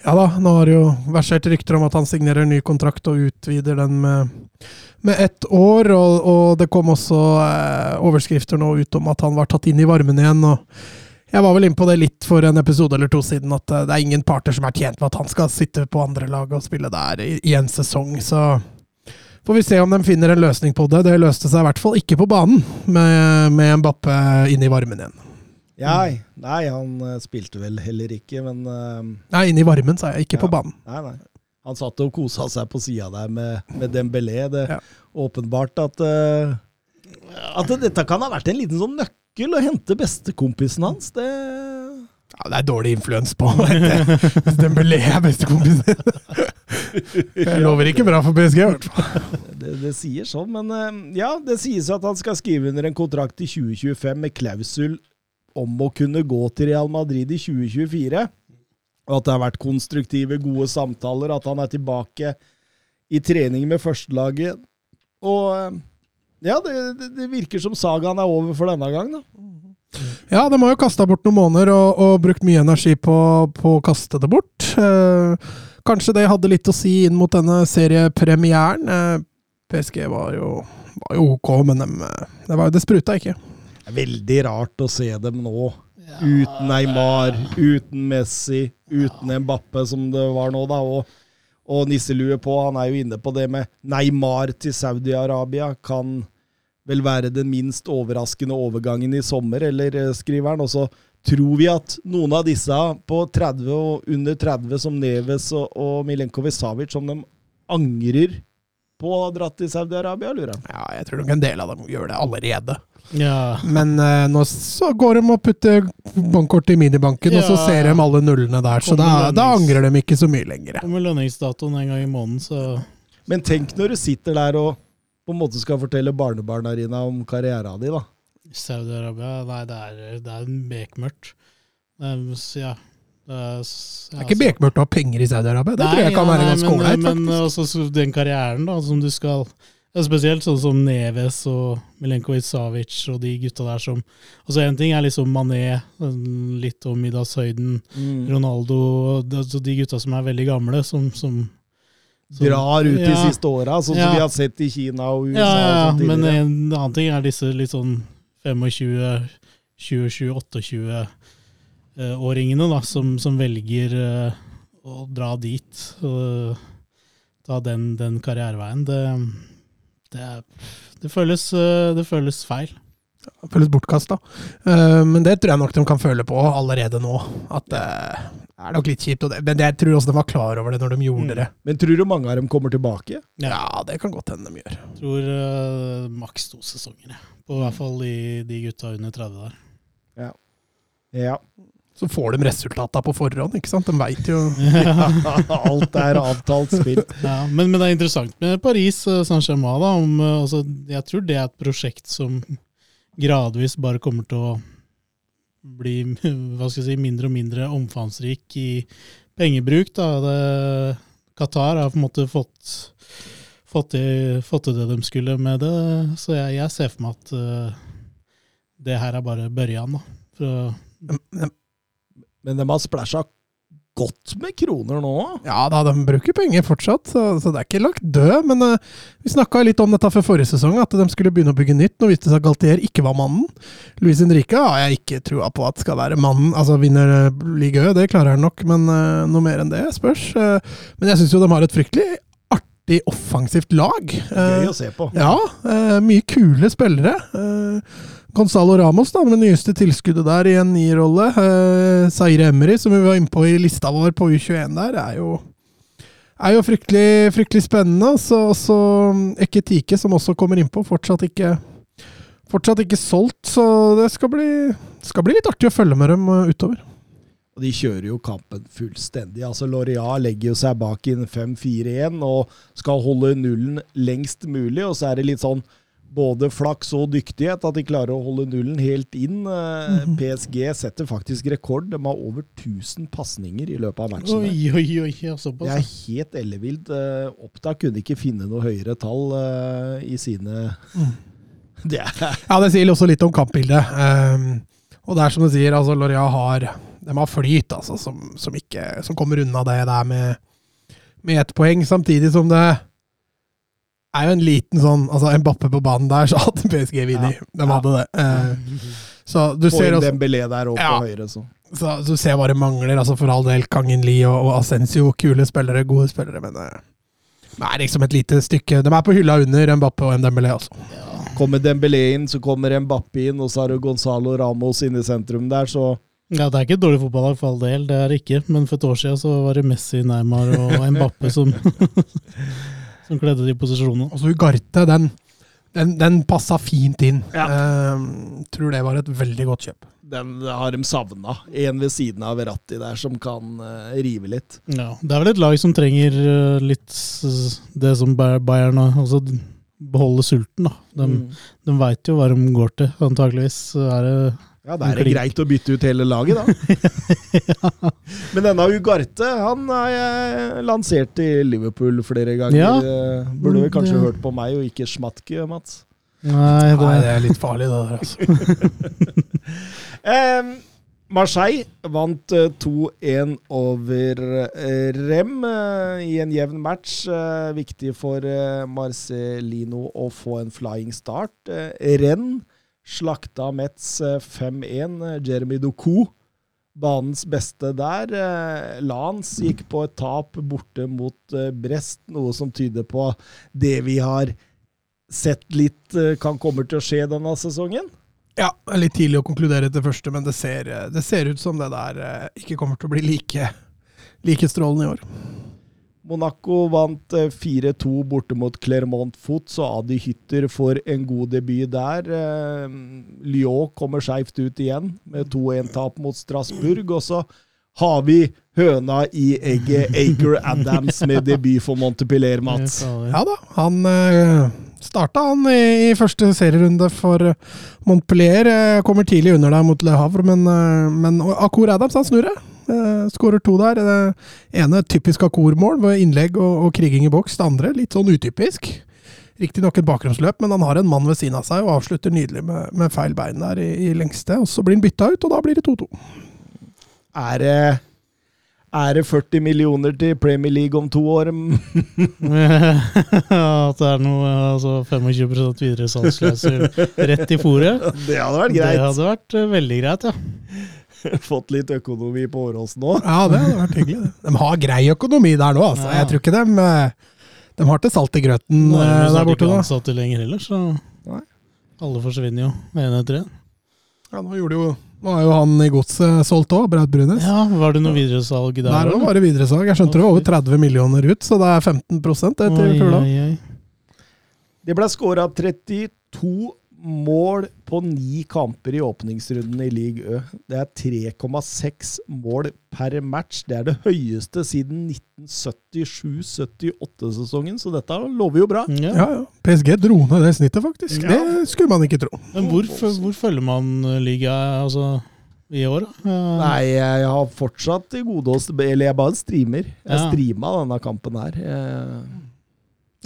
S3: Ja da, nå har det jo versert rykter om at han signerer en ny kontrakt og utvider den med, med ett år. Og, og det kom også eh, overskrifter nå ut om at han var tatt inn i varmen igjen. og jeg var vel inne på det litt for en episode eller to siden, at eh, det er ingen parter som er tjent med at han skal sitte på andre lag og spille der i, en sesong. Så får vi se om de finner en løsning på det. Det løste seg i hvert fall ikke på banen, med, med Mbappe inn i varmen igjen.
S1: Nei, nei, han eh, spilte vel heller ikke, men eh,
S3: Nei, inn i varmen, sa jeg, ikke
S1: Ja.
S3: på banen.
S1: Nei, nei. Han satt og kosa seg på sida der med, med Dembélé. Det
S3: Ja.
S1: åpenbart at eh, At dette kan ha vært en liten sånn nøkkel å hente bestekompisen hans. Det
S3: Ja, det er dårlig influens på Hvis Dembélé er bestekompisen din. Jeg lover ikke bra for PSG, i hvert fall.
S1: det, det sier sånn, men ja, det sies at han skal skrive under en kontrakt i 2025 med klausul om å kunne gå til Real Madrid i 2024. Og at det har vært konstruktive, gode samtaler, at han er tilbake i trening med førstelaget. Og eh, ja, det, det, virker som sagaen er over for denne gang, da.
S3: Ja, de har jo kasta bort noen måneder og, og brukt mye energi på, på å kaste det bort. Eh, kanskje det hadde litt å si inn mot denne seriepremieren. Eh, PSG var jo, var jo ok, men dem, eh, det, det spruta ikke.
S1: Det er veldig rart å se dem nå. Uten Neymar, uten Messi, uten Mbappe, som det var nå, da. Og, og nisselue på. Han er jo inne på det med Neymar til Saudi-Arabia. Kan vel være den minst overraskende overgangen i sommer, eller eh, skriver han. Og så tror vi at noen av disse på 30 og under 30, som Neves og, og Milenkovic Savic, som de angrer på å ha dratt til Saudi-Arabia, lurer jeg.
S3: Ja, jeg tror nok en del av dem gjør det allerede.
S2: Ja.
S3: Men uh, nå så går de og putter bankkortet i minibanken, og så ser de alle nullene der. Så da, da angrer de ikke så mye lenger.
S2: Og med lønningsdatoen en gang i måneden, så
S1: Men tenk når du sitter der og på en måte skal fortelle barnebarna dine om karrieren din, da.
S2: Saudi-Arabia Nei, det er, det er bekmørkt. Det så ja, det er, ja,
S3: Det er ikke
S2: altså-
S3: bekmørkt å ha penger i Saudi-Arabia. Det
S2: Nei,
S3: tror jeg kan
S2: ja,
S3: være
S2: nei,
S3: ganske
S2: men-
S3: ålreit,
S2: Men
S3: men
S2: også så den karrieren da, som du skal ja, Spesielt sånn som Neves og Milenkovic Savic og de gutta der som Altså En ting er liksom Mané, litt om middagshøyden,
S1: Mm.
S2: Ronaldo altså De gutta som er veldig gamle, som, som, som
S1: Drar ut de siste åra, sånn som
S2: Ja.
S1: vi har sett i Kina og USA.
S2: Ja, ja,
S1: og
S2: men en annen ting er disse litt sånn 25, 27, 28-åringene da, som, som velger uh, å dra dit og ta den, den karriereveien. Det, det, det, føles, eh, det føles feil.
S3: Det føles bortkasta. Uh, men det tror jeg nok de kan føle på allerede nå. At eh, det er nok litt kjipt. Det, men jeg tror også de var klar over det når de gjorde det.
S1: Men tror du mange av dem kommer tilbake?
S3: Ja, det kan godt hende de gjør.
S2: Jeg tror uh, maks to sesonger, jeg. På hvert fall de, de gutta under 30 der.
S1: Ja. Ja.
S3: Så får de resultatene på forhånd, ikke sant? De veit jo
S1: Alt er avtalt spill.
S2: Ja, men, men det er interessant med Paris eh, Saint-Germain. da, om, eh, altså, Jeg tror det er et prosjekt som gradvis bare kommer til å bli hva skal jeg si, mindre og mindre omfangsrik i pengebruk. da. Det, Qatar har på en måte fått, fått, til, fått til det de skulle med det, så jeg, jeg ser for meg at uh, det her er bare børjan. da. For å
S3: de, de,
S1: Men de har splæsja godt med kroner nå.
S3: Ja da, de bruker penger fortsatt, så, så det er ikke lagt død. Men uh, vi snakka litt om dette før forrige sesong, at de skulle begynne å bygge nytt. Nå viste det seg at Galtier ikke var mannen. Luis Henrique har jeg ikke trua på at skal være mannen. Altså vinner uh, ligaen, det klarer han nok, men uh, noe mer enn det spørs. Uh, men jeg syns jo de har et fryktelig artig offensivt lag.
S1: Gøy
S3: Eh,
S1: å se på.
S3: ja, eh, mye kule spillere. Eh, Gonzalo Ramos da, med det nyeste tilskuddet der i en nierrolle. rolle. Eh, Zaire Emery, som vi var inne på i lista vår på U21 der, er jo, er jo fryktelig, fryktelig spennende. Så, også Eketike, som også kommer innpå, fortsatt ikke, fortsatt ikke solgt. Så det skal bli, skal bli litt artig å følge med dem eh, utover.
S1: Og de kjører jo kampen fullstendig. Altså Loria legger jo seg bak i en 5-4-1 og skal holde nullen lengst mulig. Og så er det litt sånn både flaks og dyktighet at de klarer å holde nullen helt inn. Eh, PSG setter faktisk rekord. De har over 1000 pasninger i løpet av matchen.
S2: Oi, oi, oi,
S1: Det er helt ellevilt. Eh, Oppda kunne ikke finne noe høyere tall eh, i sine Det er
S3: Ja, det sier også litt om kampbildet. Ehm, og det er som du sier, altså Loria har De har flyt, altså, som, som, ikke, som kommer unna det der med, med ett poeng, samtidig som det er jo en liten sånn Altså, Mbappe på banen der, så hadde PSG vunnet. De hadde det. Eh, så du
S1: Få
S3: ser
S1: inn
S3: også
S1: Dembélé der oppe
S3: Ja.
S1: på høyre, så.
S3: så Du ser hva det mangler, altså for all del. Kangen Lee og, og Ascencio, kule spillere, gode spillere, men eh, det er liksom et lite stykke De er på hylla under Mbappe og Dembélé, altså.
S1: Kommer Dembélé inn, så kommer Mbappé inn, og så har du Gonzalo Ramos inne i sentrum der, så
S2: Ja, Det er ikke et dårlig fotballag for all del, det er det ikke. Men for et år siden så var det Messi, Neymar og Mbappe som, som kledde de posisjonene.
S3: Og så Ugarte, den, den, den passa fint inn. Ehm, tror det var et veldig godt kjøp.
S1: den har de savna. En ved siden av Verratti der som kan uh, rive litt.
S2: Ja, Det er vel et lag som trenger uh, litt det som Bayern altså beholde sulten. da. De,
S1: Mm.
S2: de veit jo hva de går til, antakeligvis. så Er det
S1: Ja, da er det greit å bytte ut hele laget, da. Men denne Ugarte han har lansert i Liverpool flere ganger.
S2: Ja.
S1: Eh, Burde vel kanskje
S2: Det-
S1: hørt på meg og ikke Schmatke, Mats.
S2: Nei, det,
S3: Nei, det er litt farlig, det der. Altså.
S1: um, Marseille vant eh, 2-1 over eh, Rem eh, i en jevn match. Eh, viktig for eh, Marcelino å få en flying start. Eh, Renn slakta Metz eh, 5-1. Eh, Jeremy Doku, banens beste der. Lance Lans gikk på et tap borte mot eh, Brest, noe som tyder på det vi har sett litt eh, kan komme til å skje denne sesongen?
S3: Ja, litt tidlig å konkludere til første, men det ser, det ser ut som det der eh, ikke kommer til å bli like, like strålende i år.
S1: Monaco vant eh, 4-2 borte mot Clermont Foot, så Adi Hytter får en god debut der. Eh, Lyon kommer skeivt ut igjen med 2-1-tap mot Strasbourg. Og så har vi høna i egget Aker Adams med debut for Montepiller, Mats.
S3: Ja da, han eh, starta han i, første serierunde for Montpellier. Eh, kommer tidlig under der mot Le Havre, men, eh, men Akor Adams han. Eh, Skårer to der. Det ene typisk Akor-mål, med innlegg og, og kriging i boks. Det andre litt sånn utypisk. Riktignok et bakromsløp, men han har en mann ved siden av seg og avslutter nydelig med, med feil bein der i, i lengste. Og så blir han bytta ut, og da blir det 2-2.
S1: Er det er det 40 millioner til Premier League om to år?
S2: At det er noe altså 25 videre salgsklausul rett i fòret.
S1: Det hadde vært greit.
S2: Det hadde vært eh, veldig greit, ja.
S1: Fått litt økonomi på Åråsen nå.
S3: Ja, det hadde vært hyggelig. De har grei økonomi der nå, altså.
S2: Ja.
S3: Jeg tror ikke de eh, De har til salt i grøten
S2: Nå er
S3: eh,
S2: de
S3: der borte
S2: ikke ansatte lenger heller, så
S1: Nei.
S2: alle forsvinner jo én etter én.
S3: Ja, nå gjorde jo Nå er jo han i godset solgt òg, Braut Brunes.
S2: Ja, var det noe videresalg der?
S3: Der
S2: Det
S3: var det videresalg. Jeg skjønte det var over 30 millioner ut, så det er 15 det til
S2: kula.
S1: Det ble skåra 32 mål på ni kamper i åpningsrunden i league Ø. Det er 3,6 mål per match. Det er det høyeste siden 1977-78-sesongen, så dette lover jo bra.
S2: Ja.
S3: Ja, ja. PSG dro ned det snittet, faktisk.
S1: Ja.
S3: Det skulle man ikke tro.
S2: Men hvor, hvor følger man eh, liga altså, i år, da? Eh,
S1: Nei, jeg har fortsatt til gode å Eller jeg bare streamer. Jeg
S2: Ja.
S1: streama denne kampen her. Eh,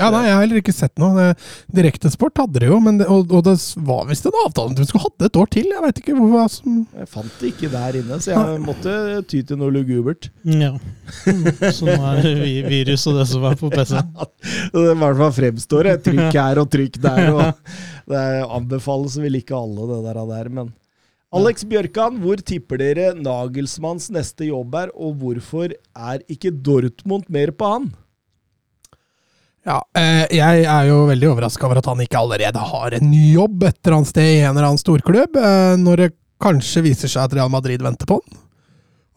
S3: Ja, nei, Jeg har heller ikke sett noe. Direktesport hadde det jo, men det, og, og det var visst en avtale du skulle hatt et år til. Jeg veit ikke hvor, hva som
S1: Jeg fant det ikke der inne, så jeg måtte ty til noe lugubert.
S2: Ja. Så nå er det virus og det som er på PC.
S1: Det i hvert fall fremstår det. Trykk her og trykk der. Og det anbefales vel ikke alle, det der. der men Alex Bjørkan, hvor tipper dere Nagelsmanns neste jobb er, og hvorfor er ikke Dortmund mer på han?
S3: Ja, eh, jeg er jo veldig overraska over at han ikke allerede har en ny jobb et eller annet sted i en eller annen storklubb, eh, når det kanskje viser seg at Real Madrid venter på han.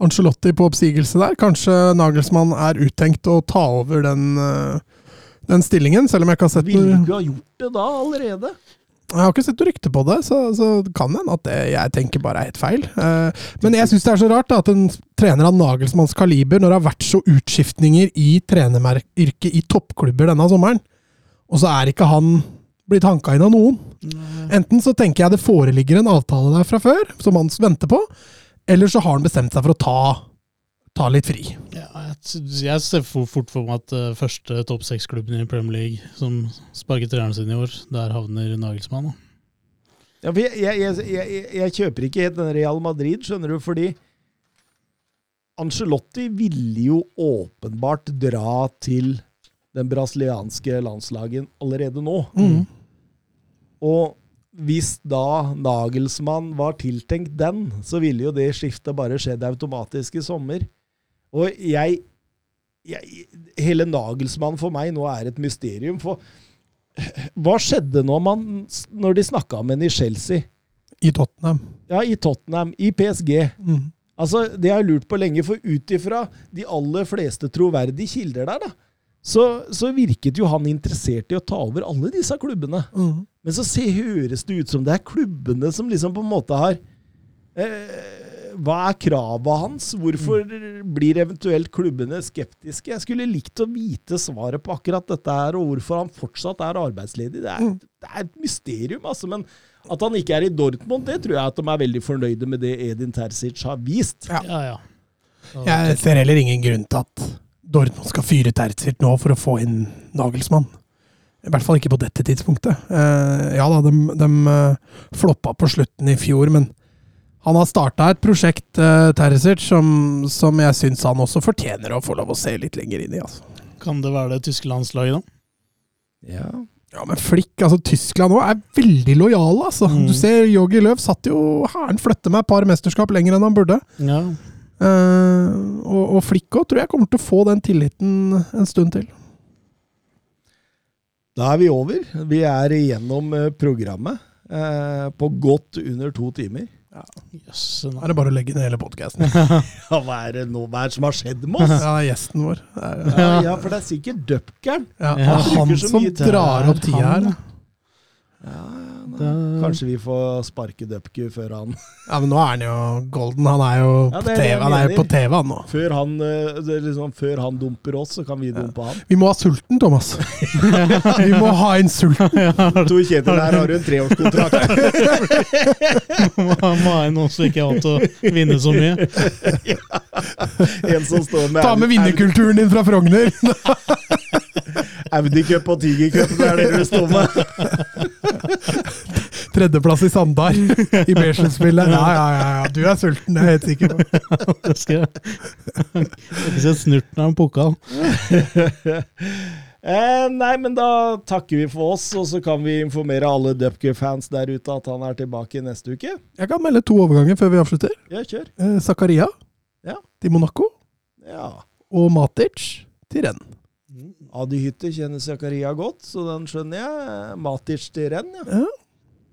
S3: Angelotti på oppsigelse der. Kanskje Nagelsmann er uttenkt å ta over den, eh, den stillingen, selv om jeg ikke har sett
S1: Ville du ha gjort det da allerede?
S3: Jeg har ikke sett noe rykte på det, så, så kan hende at det jeg tenker bare er helt feil. Eh, men jeg syns det er så rart da, at en trener av Nagelsmanns kaliber, når det har vært så utskiftninger i treneryrket i toppklubber denne sommeren, og så er ikke han blitt hanka inn av noen. Enten så tenker jeg det foreligger en avtale der fra før, som han venter på, eller så har han bestemt seg for å ta, ta litt fri.
S2: Ja, jeg, ser for- fort for meg at eh, første topp seks-klubben i Premier League som sparket treneren sin i år, der havner Nagelsmann.
S1: Ja, for jeg, jeg, jeg, jeg, jeg kjøper ikke helt den Real Madrid, skjønner du, fordi Angelotti ville jo åpenbart dra til den brasilianske landslagen allerede nå.
S3: Mm.
S1: Og hvis da Nagelsmann var tiltenkt den, så ville jo det skiftet bare skjedd automatisk i sommer. Og jeg, jeg Hele Nagelsmann for meg nå er et mysterium. For hva skjedde når, man, når de snakka med ham i Chelsea?
S3: I Tottenham.
S1: Ja, i Tottenham, i PSG.
S3: Mm.
S1: Altså, Det har jeg lurt på lenge, for ut ifra de aller fleste troverdige kilder der, da, så, så virket jo han interessert i å ta over alle disse klubbene.
S3: Mm.
S1: Men så se, høres det ut som det er klubbene som liksom på en måte har eh, Hva er kravet hans? Hvorfor blir eventuelt klubbene skeptiske? Jeg skulle likt å vite svaret på akkurat dette her, og hvorfor han fortsatt er arbeidsledig. Det er, det er et mysterium, altså. Men at han ikke er i Dortmund, det tror jeg at de er veldig fornøyde med det Edin Terzic har vist.
S3: Ja.
S2: Ja, ja.
S3: Jeg ser heller ingen grunn til at Dortmund skal fyre Terzic nå for å få inn Nagelsmann. I hvert fall ikke på dette tidspunktet. Eh, ja da, de, de eh, floppa på slutten i fjor, men han har starta et prosjekt, uh, Terzic, som, som jeg syns han også fortjener å få lov å se litt lenger inn i. Altså.
S2: Kan det være det tyske landslaget, da?
S1: Ja.
S3: Ja, men Flick, altså Tyskland nå er veldig lojale, altså.
S2: Mm.
S3: Du ser Jogi Løv satt jo Hæren flytte med et par mesterskap lenger enn han burde.
S2: Ja.
S3: Uh, og, og Flick òg tror jeg kommer til å få den tilliten en stund til.
S1: Da er vi over. Vi er igjennom eh, programmet eh, på godt under to timer.
S2: Jøsse
S3: Yes, er det bare å legge ned hele podkasten.
S1: Ja, hva er det nå? Hva er det som har skjedd med oss?
S3: Ja, gjesten vår. Er,
S1: Ja, ja, for det er sikkert dupkeren.
S3: ja,
S2: Ja.
S3: er han som drar opp tida her.
S1: Ja,
S2: Da-
S1: Kanskje vi får sparke Dupku før han
S3: Ja, men nå er han jo golden. Han er jo
S1: Ja,
S3: på TV, han er på TV han nå.
S1: Før han, eh, det er liksom, før han dumper oss, så kan vi dumpe han.
S3: Vi må ha sulten, Thomas. Vi må ha en sulten.
S1: Tor Kjetil, her har du en treårskontrakt.
S2: Han må ha noen som ikke har hatt til å vinne så mye.
S1: En som står med
S3: Ta med vinnerkulturen din fra Frogner.
S1: Audi Cup og Tiger Cup, det er det du står med.
S3: Tredjeplass i Sandar i B-sluttspillet. Ja, ja, ja, ja. Du er sulten, det er jeg helt sikker på.
S2: Det skal ikke se snurten av en pokal.
S1: Eh, nei, men da takker vi for oss, og så kan vi informere alle Dupker-fans der ute at han er tilbake neste uke.
S3: Jeg kan melde to overganger før vi avslutter.
S1: Ja, kjør.
S3: Eh, Zakaria
S1: Ja.
S3: til Monaco
S1: Ja.
S3: og Matic til Renn.
S1: Adi Hytte kjenner Zakaria godt, så den skjønner jeg. Matic til renn, ja.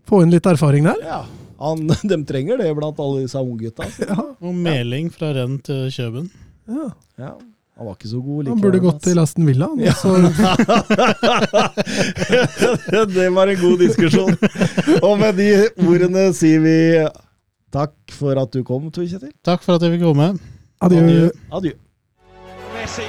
S3: Få inn litt erfaring der.
S1: ja. Han, de trenger det blant alle disse unggutta. altså.
S3: Ja,
S2: Og meling fra renn til Kjøben.
S3: ja.
S1: Ja. Han var ikke så god
S3: Han burde gått til Aston Villa. han, og
S1: det var en god diskusjon. Og med de ordene sier vi takk for at du kom, Tor Kjetil.
S2: Takk for at jeg fikk komme.
S3: Adjø.
S1: Adjø.
S8: Messi